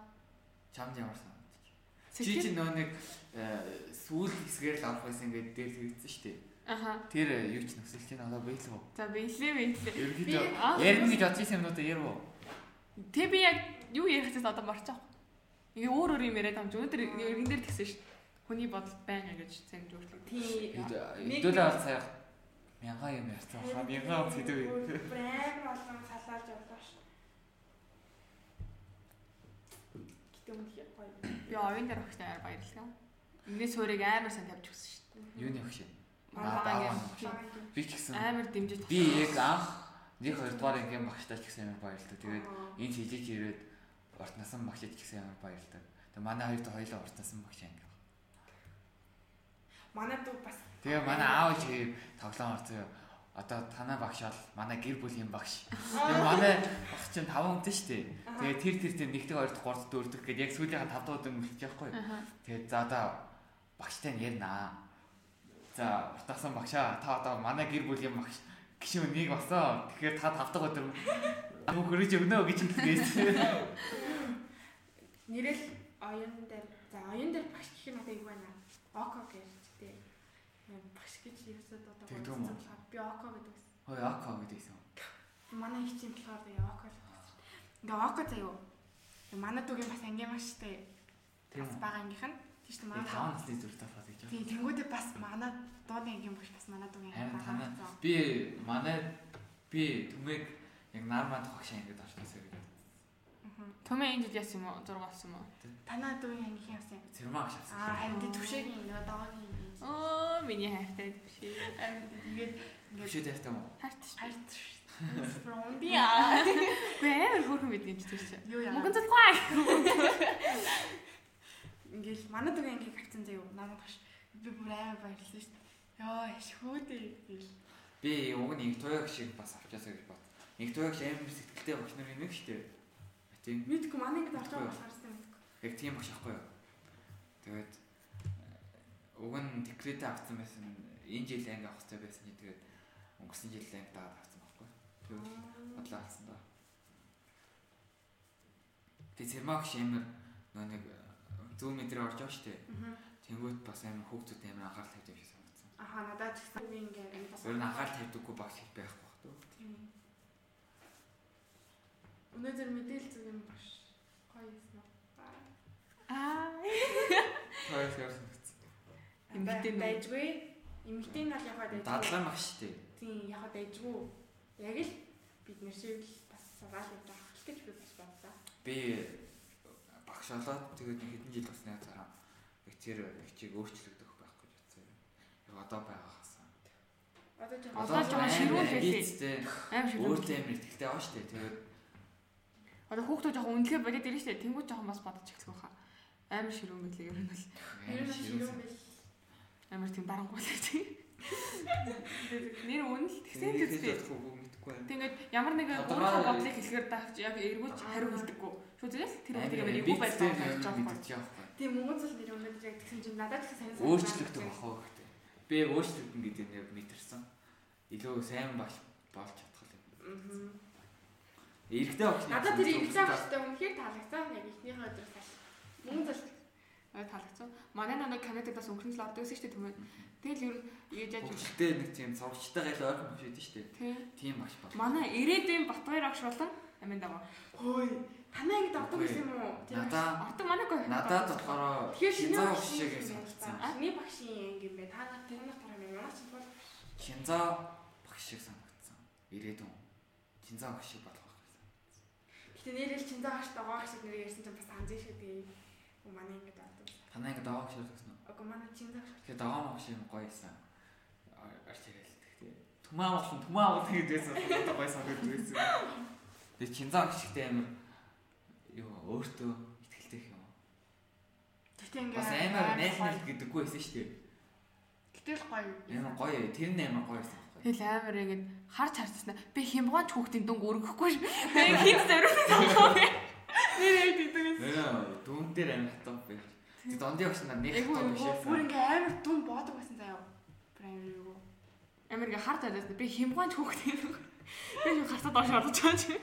Чамд ямар санагдаж? Чи Сэтгэл чи нөө нэг э, сүүл хэсгээр л авах байсан ингээд дээр тэгсэн шүү дээ. Аха. Тэр э, юу ч нөхсөл чинь одоо биелэх үү? За биелээ биелээ. Ерөнхийдөө ярина гэж бодож байсан юмнуудаа ярив уу? Тэ би яг юу ярих гэсэн одоо марчих. Ингээ өөр өөр юм яриад юм чи өнөөдөр өргөн дээр тэгсэн шүү дээ. Хүний бодол байна гэж сайн зөвлөв. Тийм. Хэдүүлээ бол сая мянган юм ярьсан баха. Мянган сэдв. Брэм болгон салаалж явлаа ш. Гэтэ үнэхээр гоё. Би оюун дээр өгч амар баярлалаа. Миний суурийг амар сайн тавьж өгсөн шүү дээ. Юуны хөш. Маргаан Аа, юм. Би ч гэсэн Амар дэмжиж. би яг анх нэг хоёр дахь ингээм багштай ч гэсэн амар баярлалаа. Тэгээд энд хижиж ирээд урт насан багшид ч гэсэн амар баярлалаа. Тэгээд манай хоёр дахь хоёлоо урт насан багш анги. Манай дүү бас Тэгээ манай аав чи тоглоом орцоо. Одоо танаа багш бол манай гэр бүлийн багш. Тэгээ манай багш чинь 5 хүнтэй шүү дээ. Тэгээ тэр тэр тэр нэгдэг хоёр дахь гурав дахь дөрөв дахь гэдэг яг сүүлийн 5 дахь удаа мэлчих байхгүй. Аха. Тэгээ за одоо багштай нь ярина. За уртаасан багшаа та одоо манай гэр бүлийн багш гişүн нэг босоо. Тэгэхээр та 5 дахь өдөр юу хөрөж өгнө гэж хэлсэн. нэрэл оюун дээр за оюун дээр багш гэх нь одоо юу байна? Око гэж тий. Багш гэж ерөөсөө одоо болохоор би око гэдэг. Хөөе ако гэдээсэн. Манай хичээн болохоор яа око л. Ингээ око заяо. Манай дүүгийн бас анги маш штэ. Бас үү? бага ангийнх нь. Тэ Би манай. 5 насны зүрх талаад гэж Тий, тэнгүүдээ бас манай дууны ангийн багш бас манай Харин анги танаа байгаа. би манай би түмэг яг нарманд багшаа ингэж орчихсон гэж. Төмөө энэ жил яасан юм уу? 6 болсон юм уу? Танаа дуугийн анги яасан? Цэрмаа багш авсан. Аа, харин тий төвшөөгийн нөгөө доогийн. Оо, миний хайртай биш. Харин тэгээд ингээд Төвшөө тавьтаа мó. Хайрт ш. хайрт Фрондиа. Би амар хөөрхөн мэднэ ч тийм чи. Юу яа. Мөнгөн зэлгүй. Ингээл манай дуугийн ангийг авсан заяа намайг багш. Би бүр амар баярлсан шүү дээ. Йоо, ашхүүдээ гэл. Би уг нь их туяг шиг бас авчаасаа гэж бод. Их туяг амар сэтгэлтэй багш нарын нэг шүү дээ. Тийм. Мэдгүй манай ингээд орж байгаа болохоор мэдгүй. Яг тийм багш аахгүй юу. Тэгээд э, уг нь декретээ авсан байсан. Энэ жил анги авах хэрэгтэй байсан чи тэгээд өнгөрсөн жил анги дагаад авсан байхгүй. Тэгээд бодлоо авсан даа. Цэрмаа багш амар нөө нэг зүүн мэдрээ орж байгаа шүү дээ. Тэнгүүт бас амар хүүхдүүд амар анхаарал тавьдаг юм шиг санагдсан. Аха надад ч гэсэн би ингээд энэ бас Өөр нь анхаарал тавьдаггүй багш их байхгүй бах туу. Өнөөдөр мэдээлэл зүг юм багш. Гоё юм уу? Аа. Хоёр. Эмэгтэй нь. дайжгүй. Эмэгтэй нь бол яваад дайжгүй. Дадлаа багш шүү дээ. Тийм яваад дайжгүй. Яг л бид нэр шиг л бас сургаал явж байгаа хэл гэж би бас бодлоо. Би багш болоод тэгээд нэг хэдэн жил болсны дараа яг тэр хичээг өөрчлөгдөх байх гэж бодсон. Яг одоо байгаа хасаа. Одоо ч Одоо байгаа ширүүл хэлээ. Амар шиг. Өөртөө амар ихтэй байгаа шүү дээ. Тэгээд Одоо хүүхдүүд жоохон үнэлгээ болоод ирэн штэ. Тэнгүүд жоохон бас бодож эхлэх байхаа. Амар ширүүн мэдлэг ер нь бол ер нь ширүүн бил. амар тийм дарангуй л тийм. Нэр үнэл тэгсэн мэдгүй байна. Тэгээд ямар нэг Одоо өөрийнхөө бодлыг хэлэхээр даавч яг эргүүлж хариу хэлдэггүй. Шүү тэгэл тэр Амар үнийг амар би эвгүй тэр гэж байгаа. мэдчих яахгүй. Тийм мөнгө зул нэр өнөөдөр яг тэгсэн чинь надад ч сайн сайн. Өөрчлөгдөх байх уу гэдэг. Би яг өөрчлөгдөн гэдэг нь яг мэдэрсэн. Илүү сайн болж болж чадхал юм. Аа. Эрэгтэй багш. Надад тэр иргэсэн багштай үнэхээр таалагдсан. Яг ихнийхээ өдрөөс хойш. Мөнгө Аа таалагдсан. Манай нанаг Канадад бас өнгөрсөн л ордог гэсэн шүү дээ түмэн. Тэгэл ер нь яаж яаж Хөвгөлтэй нэг тийм сургачтай гал ойрхон багш байдаг шүү дээ. тийм. Багш бол. Манай ирээдүйн Батбаяр агш болон амин даа. хөөе. Танаа ингэ давдаг гэсэн юм уу? Тийм. Надаа Ордог манай гоо. надад болохоор Тэгэхээр шинэ шинзаа багш багш шиг санагдсан. Шинэ багшийн анги юм бэ? Та нар тэр нар тараа юм. Манай ч бол Шинзаа багш шиг санагдсан. Ирээдүйн. Шинзаа багш шиг болох байх гэсэн. Гэтэ нэрэл чин зааш тагаа шиг нэр ярьсан чинь бас анзаа шүү дээ. Манай ингэ давдаг. Танаа ингэ даваа багш гэсэн үү? Ого манай чин зааш. Тэгэхээр даваа багш юм гоё исэн. Арч яриад тэгтээ. Түмаа болон түмаа бол тэгээд байсан. Гоё санагддаг байсан. Тэгээд шинзаа багш ихтэй амар юу өөртөө ихтэй юм. Гэтэ ингэ Бас амар найлнал гэдэггүй байсан шүү дээ. Гэтэл гоё. Амар гоё. Тэр нь амар гоё байсан. Тэгэл амар ингэж харж харцснаа. Би хямгаан ч хүүхдийн дүнг өргөхгүй. Би хит зориулсан. Нэр яг гэдэг. Нөө дүн дээр амар хатав байх. Тэг дондын багш нар нэг Айгу хатав биш бүр байсан. ингэ амар дүн боодог байсан заяа. Прайм юу. Амар ингэ харж харцснаа. Би хүүхдийн дүнг. Би юу харцаад доош орж байгаа чи.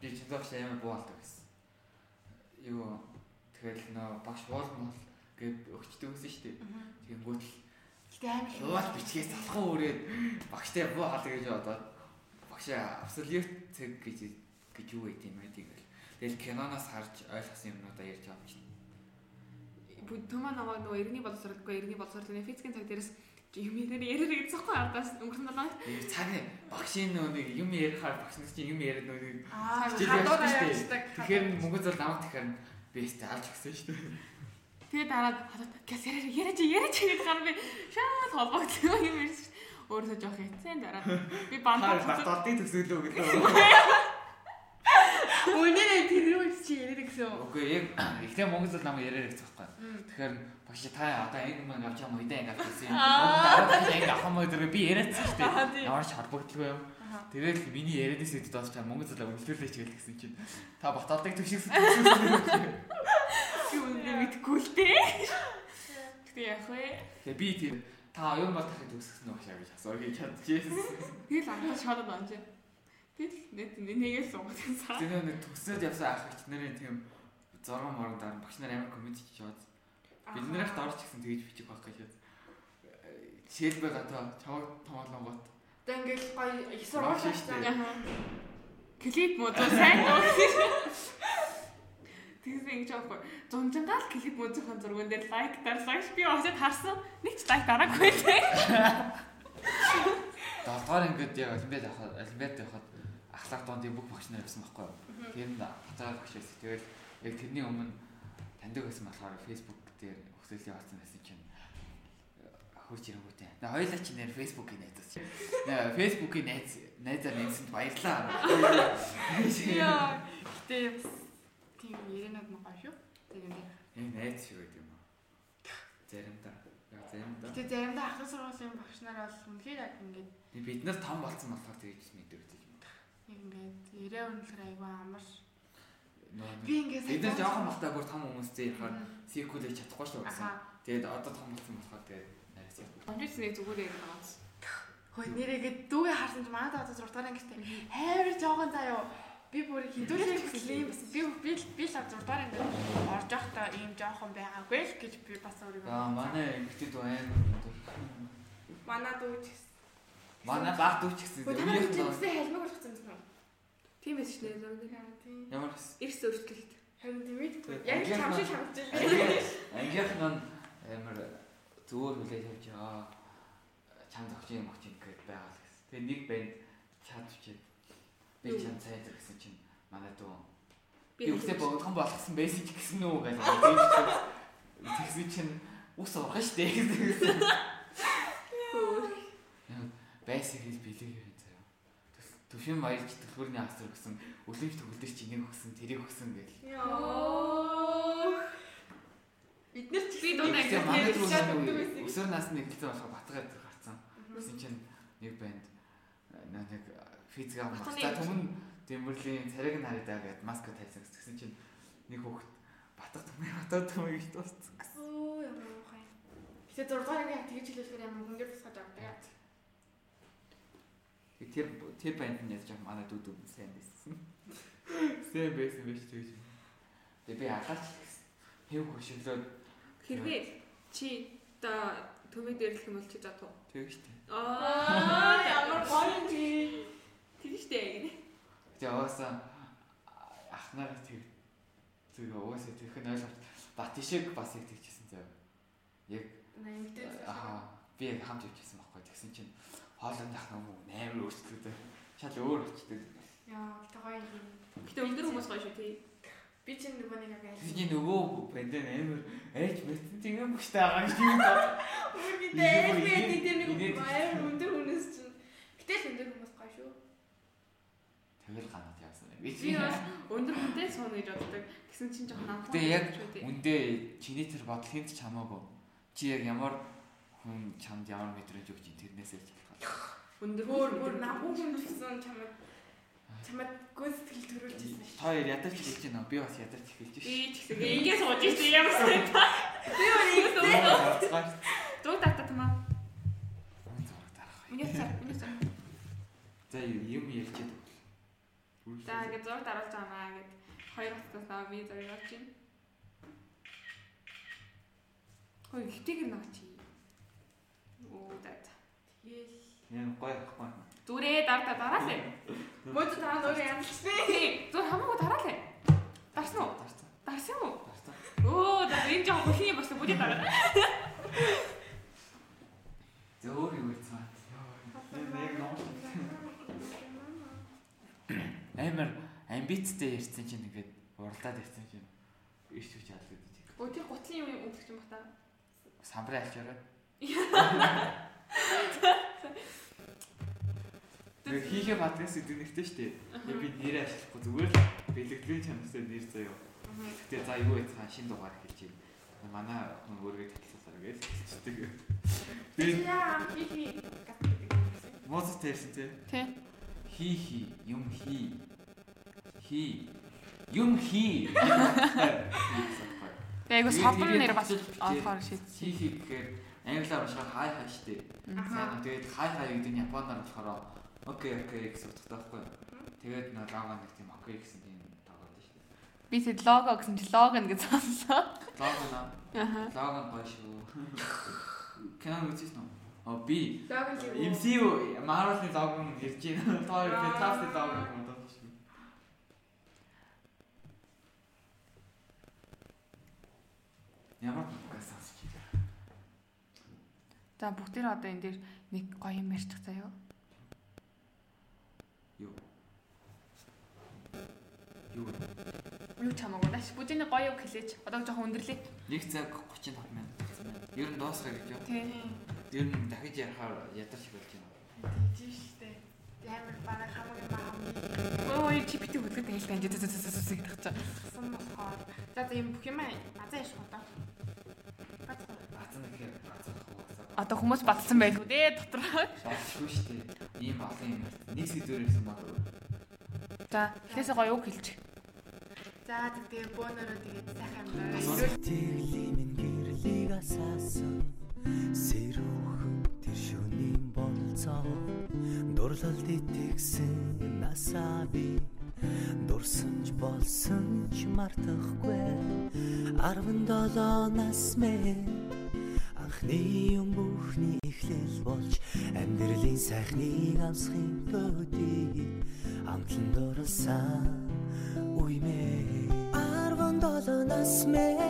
Би ч багш амар буулдаг байсан. Юу тэгэл нөө багш буулмал гээд өгчдөг байсан шүү дээ. Тэгэнгүүт л Гэтэ амар Яваад бичгээс залхан үрээд багштай буу хаалга гэж бодоод багш абсолют цэг гэж гэж юу гэдэг юм бэ тэгэл. Тэгэл киноноос харж ойлгосон юмнуудаа ярьж байгаа юм чинь. Төмөө нөгөө нөгөө иргэний боловсролгүй иргэний боловсролын физикийн цаг дээрээс юм ярээр ярээр гэцэхгүй ардаас өнгөрсөн долоо. Цаг багшийн нэг юм ярихаар багш нар чинь юм яриад шүү дээ. явуулдаг. Тэгэхээр мөнгө зал намайг тэгэхээр өстө алж өгсөн шүү дээ. Тэгээ дараад хадаад гэс яриад яриад яриад гэдэг гар би шаад холбогдлоо юм ярьж өөрөөсөө жоох хэцэн дараад би Та бандаа баталдыг төсөөлөө гэдэг. Үнээр тэр юу чи яриад гэсэн. Үгүй яг ихтэй мөнгө зал намайг яриад гэсэн байхгүй. Тэгэхээр багш та одоо ингэ мөн авч байгаа мөйдөө ингэ авч ирсэн юм. Одоо ингэ авах мөн дээр би яриадсан шүү дээ. Ямар ч холбогдлого юм. Тэгээд миний яриадээс хэд доос чам мөнгө зал өнгөлөөлөөч гэл гэсэн чинь та баталдыг төшигсэн. юу үнэ мэдгүй л дээ. Гэтэ яах вэ? Тэгээ би тэр та оюун бол дахид үсгэсэн үү гэж асууж гэж чадчихсэн. Тэгэл анхаа шалаад байна чи. Тэгэл нэг нэгээ суугаад саа. Тэр нэг төсөөд явсан ах их нарын тийм зурган морон дараа багш нар амар комеди хийж яваад бид нарт орж гисэн тэгж бичих байх гэж. Жишээлбэл одоо чамаг томоолонгот Одоо ингээл гоё их сургууль шүү Клип мод сайн дуу. Тэгсэн ингэж аахгүй. Зунжангаал клип музикийн зургуун дээр лайк дарлаач би очиод харсан. Нэг ч лайк дараагүй те. Долдугаар ингээд яг олимпиад явахад олимпиад явахад ахлах доонд бүх багш нар байсан байхгүй юу? Тэр нь батараа багш байсан. Тэгэл яг тэрний өмнө таньдаг байсан болохоор Facebook дээр хөсөл явуулсан байсан чинь хурж ирэнгүүтээ. Наа хоёлаа чи нэр Facebook-ийн найзаас чи. Наа Facebook-ийн найз найзаа нэгсэнд баярлаа. Яа. Гэтэ бас тийм яринад нь гоё шүү. Тэгээд Яг найз шиг байд юм аа. Заримдаа. Яг заримдаа. гэтэ заримдаа ахлах сургуулийн багш нар бол үнэхээр яг ингээд Бид нар том болсон болохоор тэгж мэдэрдэг ингээд яриа үнэлэр айгүй амар. Би ингээд нар жоохон бахтаа бүр том хүмүүстэй ярихаар Мгм. сикүүлээ чадахгүй шүү гэсэн. Тэгээд одоо том болсон болохоор тэгээд найз яг. Компьютерний зүгээр яг байгаа. Хөөе нэрээгээ дүүгээ харсан чи манайд одоо 6 дахь ангитай хайр жоохон заяо. Би бүр хідүүлэх гэсэн юм бас би би би л 6 дахь ангид орж явахдаа ийм жоохон байгаагүй л гэж би бас өөрийгөө. Аа манай эмэгтэй дүү өндөр. манай дүү ч гэсэн. Манай баг дүү ч гэсэн танай нь чи хэлмэг болгосон юм байна. Тийм шүү дээ. Тийм. ямар. Эрс өөрчлөлт. Харин тийм. Тэгээд Яг чам шиг Ангийнх байгаа. ангийнх нь амар зүгээр хүлээж авч байгаа. Чам зогч юм өгч ингээд байгаа л гэсэн. Тэгээд нэг банд чад чичээд би чам цайд гэсэн чинь манай дүү Би үсээ богдхон болгосон байсан ч гэсэн үү гэж. Тэгсэн чинь ус урах штэ гэсэн. Байсаг хэл бэлэг юм заяа. Төвшин маярч төлхөрний асар гэсэн өлөмж төгөлдөр чи нэг өгсөн тэрийг өгсөн гэл. Бид нар ч Би нэг байсан. өсөр насны эхэлсэн болохоор батгаад гарцсан. Гэсэн чинь нэг банд нөө нэг физик ам Батны за түмэн Дэмбэрлийн цариг нь харагдаа гэд маска тайсан гэсэн чинь нэг хүүхэд батга түмэн батга түмэн гэж дууссан. Оо ямар муухай. Гэтэ 6 дахь анги тэгж хэлүүлэхээр ямар хөнгөр тусгаж авдаг. Тэр тэр банд нь яаж манай дүү дүү сайн байсан. Сайн байсан биш тэгж. Тэгээ би гэсэн. Хэв хөшөглөөд Хэрвээ чи та төмөд дэрлэх юм бол чи за туу. тэг штэ. Аа ямар гоё юм чи. тийм штэ гинэ. Тэгээ угаасаа ах нарыг тэг тэгээ угаасаа тэрх нь ойлгож бат ишиг бас яг тэгчихсэн заяа. Яг Нэмэгтэй. аа би яг хамт явчихсан байхгүй тэгсэн чинь хоолойн ах юм уу амар өөрчлөлтөө шал өөр болчтой. Яа, гэтэ гоё юм. Гэтэ өндөр хүмүүс гоё шүү тий. Би чинь нөгөө нэг яг айл. Тэгний нөгөө бандэн амар ээж мэдсэн тийм юм бөхтэй байгаа гэж юм даа. Вэ? би дээр нэг баяр өндөр хүнээс чинь. Гэтэл өндөр хүмүүс гоё шүү. Тэгэл ганаад явсан. Би бас өндөр хүнтэй суун гэж боддог. Гэсэн чинь жоохон амттай. Гэтэ яг үндэ чиний тэр бодол хинт ч хамаагүй. Чи яг ямар хүн чамд ямар мэдрэмж өгч ин тэрнээсээ ч. Өндөр Өөр өөр намгүй хүн гэсэн чамд чамд гүйцэтгэл төрүүлчихсэн шүү. Та хоёр ядарч эхэлж байна. Би бас ядарч эхэлж Би шүү. ч гэсэн ингээ сууж ирсэн ямар сайн та. Би өөр Зүг тата тумаа. Хүн зураг дарах. Миний цар, миний цар. За юм ярьчихэд. За ингээ зураг даруулж байгаа гэд хоёр хатаас наа би зураг авч байна. Хөөе хитээгэр нэг чи. Оо да. за. Тэгэл Яа гоё ахгүй. Зүрээ дар та дараалаа. мод та өөрөө ямарчсан. Тий, зүр хамаагүй дараалаа. Дарсан уу? Дарсан. Дарсан уу? Дарсан. Оо да энэ жоо хөлний бас бүдий дараа. Зөөр юу гэсэн. Яг ном. Амар амбицтай ярьсан чинь ингээд уралдаад ярьсан чинь иш хүч яалаад гэж. Өө тэр гутлын юм өгч юм бата. Самбраа альчаарай. Тэр хийхэ мадрас гэдэг нэртэй шүү дээ. Яг би нэрээ ашиглахгүй зүгээр л бэлэгдлийн чанартай нэр заяа. Гэтэ за юу яцхан шин дугаар хэлчихье. Манай хүн өөргөө татгалзаар гэж хэлчихдэг. Би би моцос тэрсэн тий. Тий. Хи хи юм хи. Хи юм хи. Тэгээ айгу Тэгээд содон тэгээд нэр бас төвчөлж олохоор Хи шийдсэн. хи гэхээр англиар уншихаар хай хай штэ. Тэгээд хай хай гэдэг нь японоор болохоор окей окей гэсэн утгатай байхгүй. Тэгээд нэг лого нэг тийм окей гэсэн тийм тоглоод штэ. Би тэр лого гэсэн чи логон гэж сонслоо. Лого наа. Лого гоё шүү. Кэнэ үзэж нөө. О би логон. MCU Marvel-ийн лого нь ирж байна. Тоо Fantastic лого юм даа шүү. Ямар? За бүгдээр одоо энэ дээр нэг гоё юм ярьчих заяа. Юу? Юу? Юу ч хамаагүй нааш. Бүдиний гоё үг хэлээч. Одоо жоохон өндөрлөө. 1 цаг 35 минут болсон байна. Ер нь дуусгая гэж юу? Тий. Ер нь дахиж ярихаар ядарч болж байна. Тийм шүү дээ. Амар бараг хамгийн маамын Ой чи бити хөдөлгөд айлтай энэ зү зү зү зү гэдэг чинь. гисэн болохоор. За за юм бүх юм азаа яшгүй одоо. Бацан гэхээр бацан хаваасаа. Одоо хүмүүс батсан байлгүй дээ дотор. Шаардлагагүй шүү дээ. Ийм олон юм. Нэг сэдвээр ирсэн баг. За эхнээсээ гоё үг хэлчих. За тэгээ бөөнөрөө тэгээд сайхан даа. Тэглийн минь гэрлийг асаасан Сэрүүхэн тэр шөнийн болцоо Дурлалд итгэсэн насаа би Дурсамж болсон ч мартахгүй 17 нас мэ Анхны юм бүхний эхлэл болж Амьдралын сайхныг амсахын төдий. Амтлан дурласан үе мэ 17 нас мэ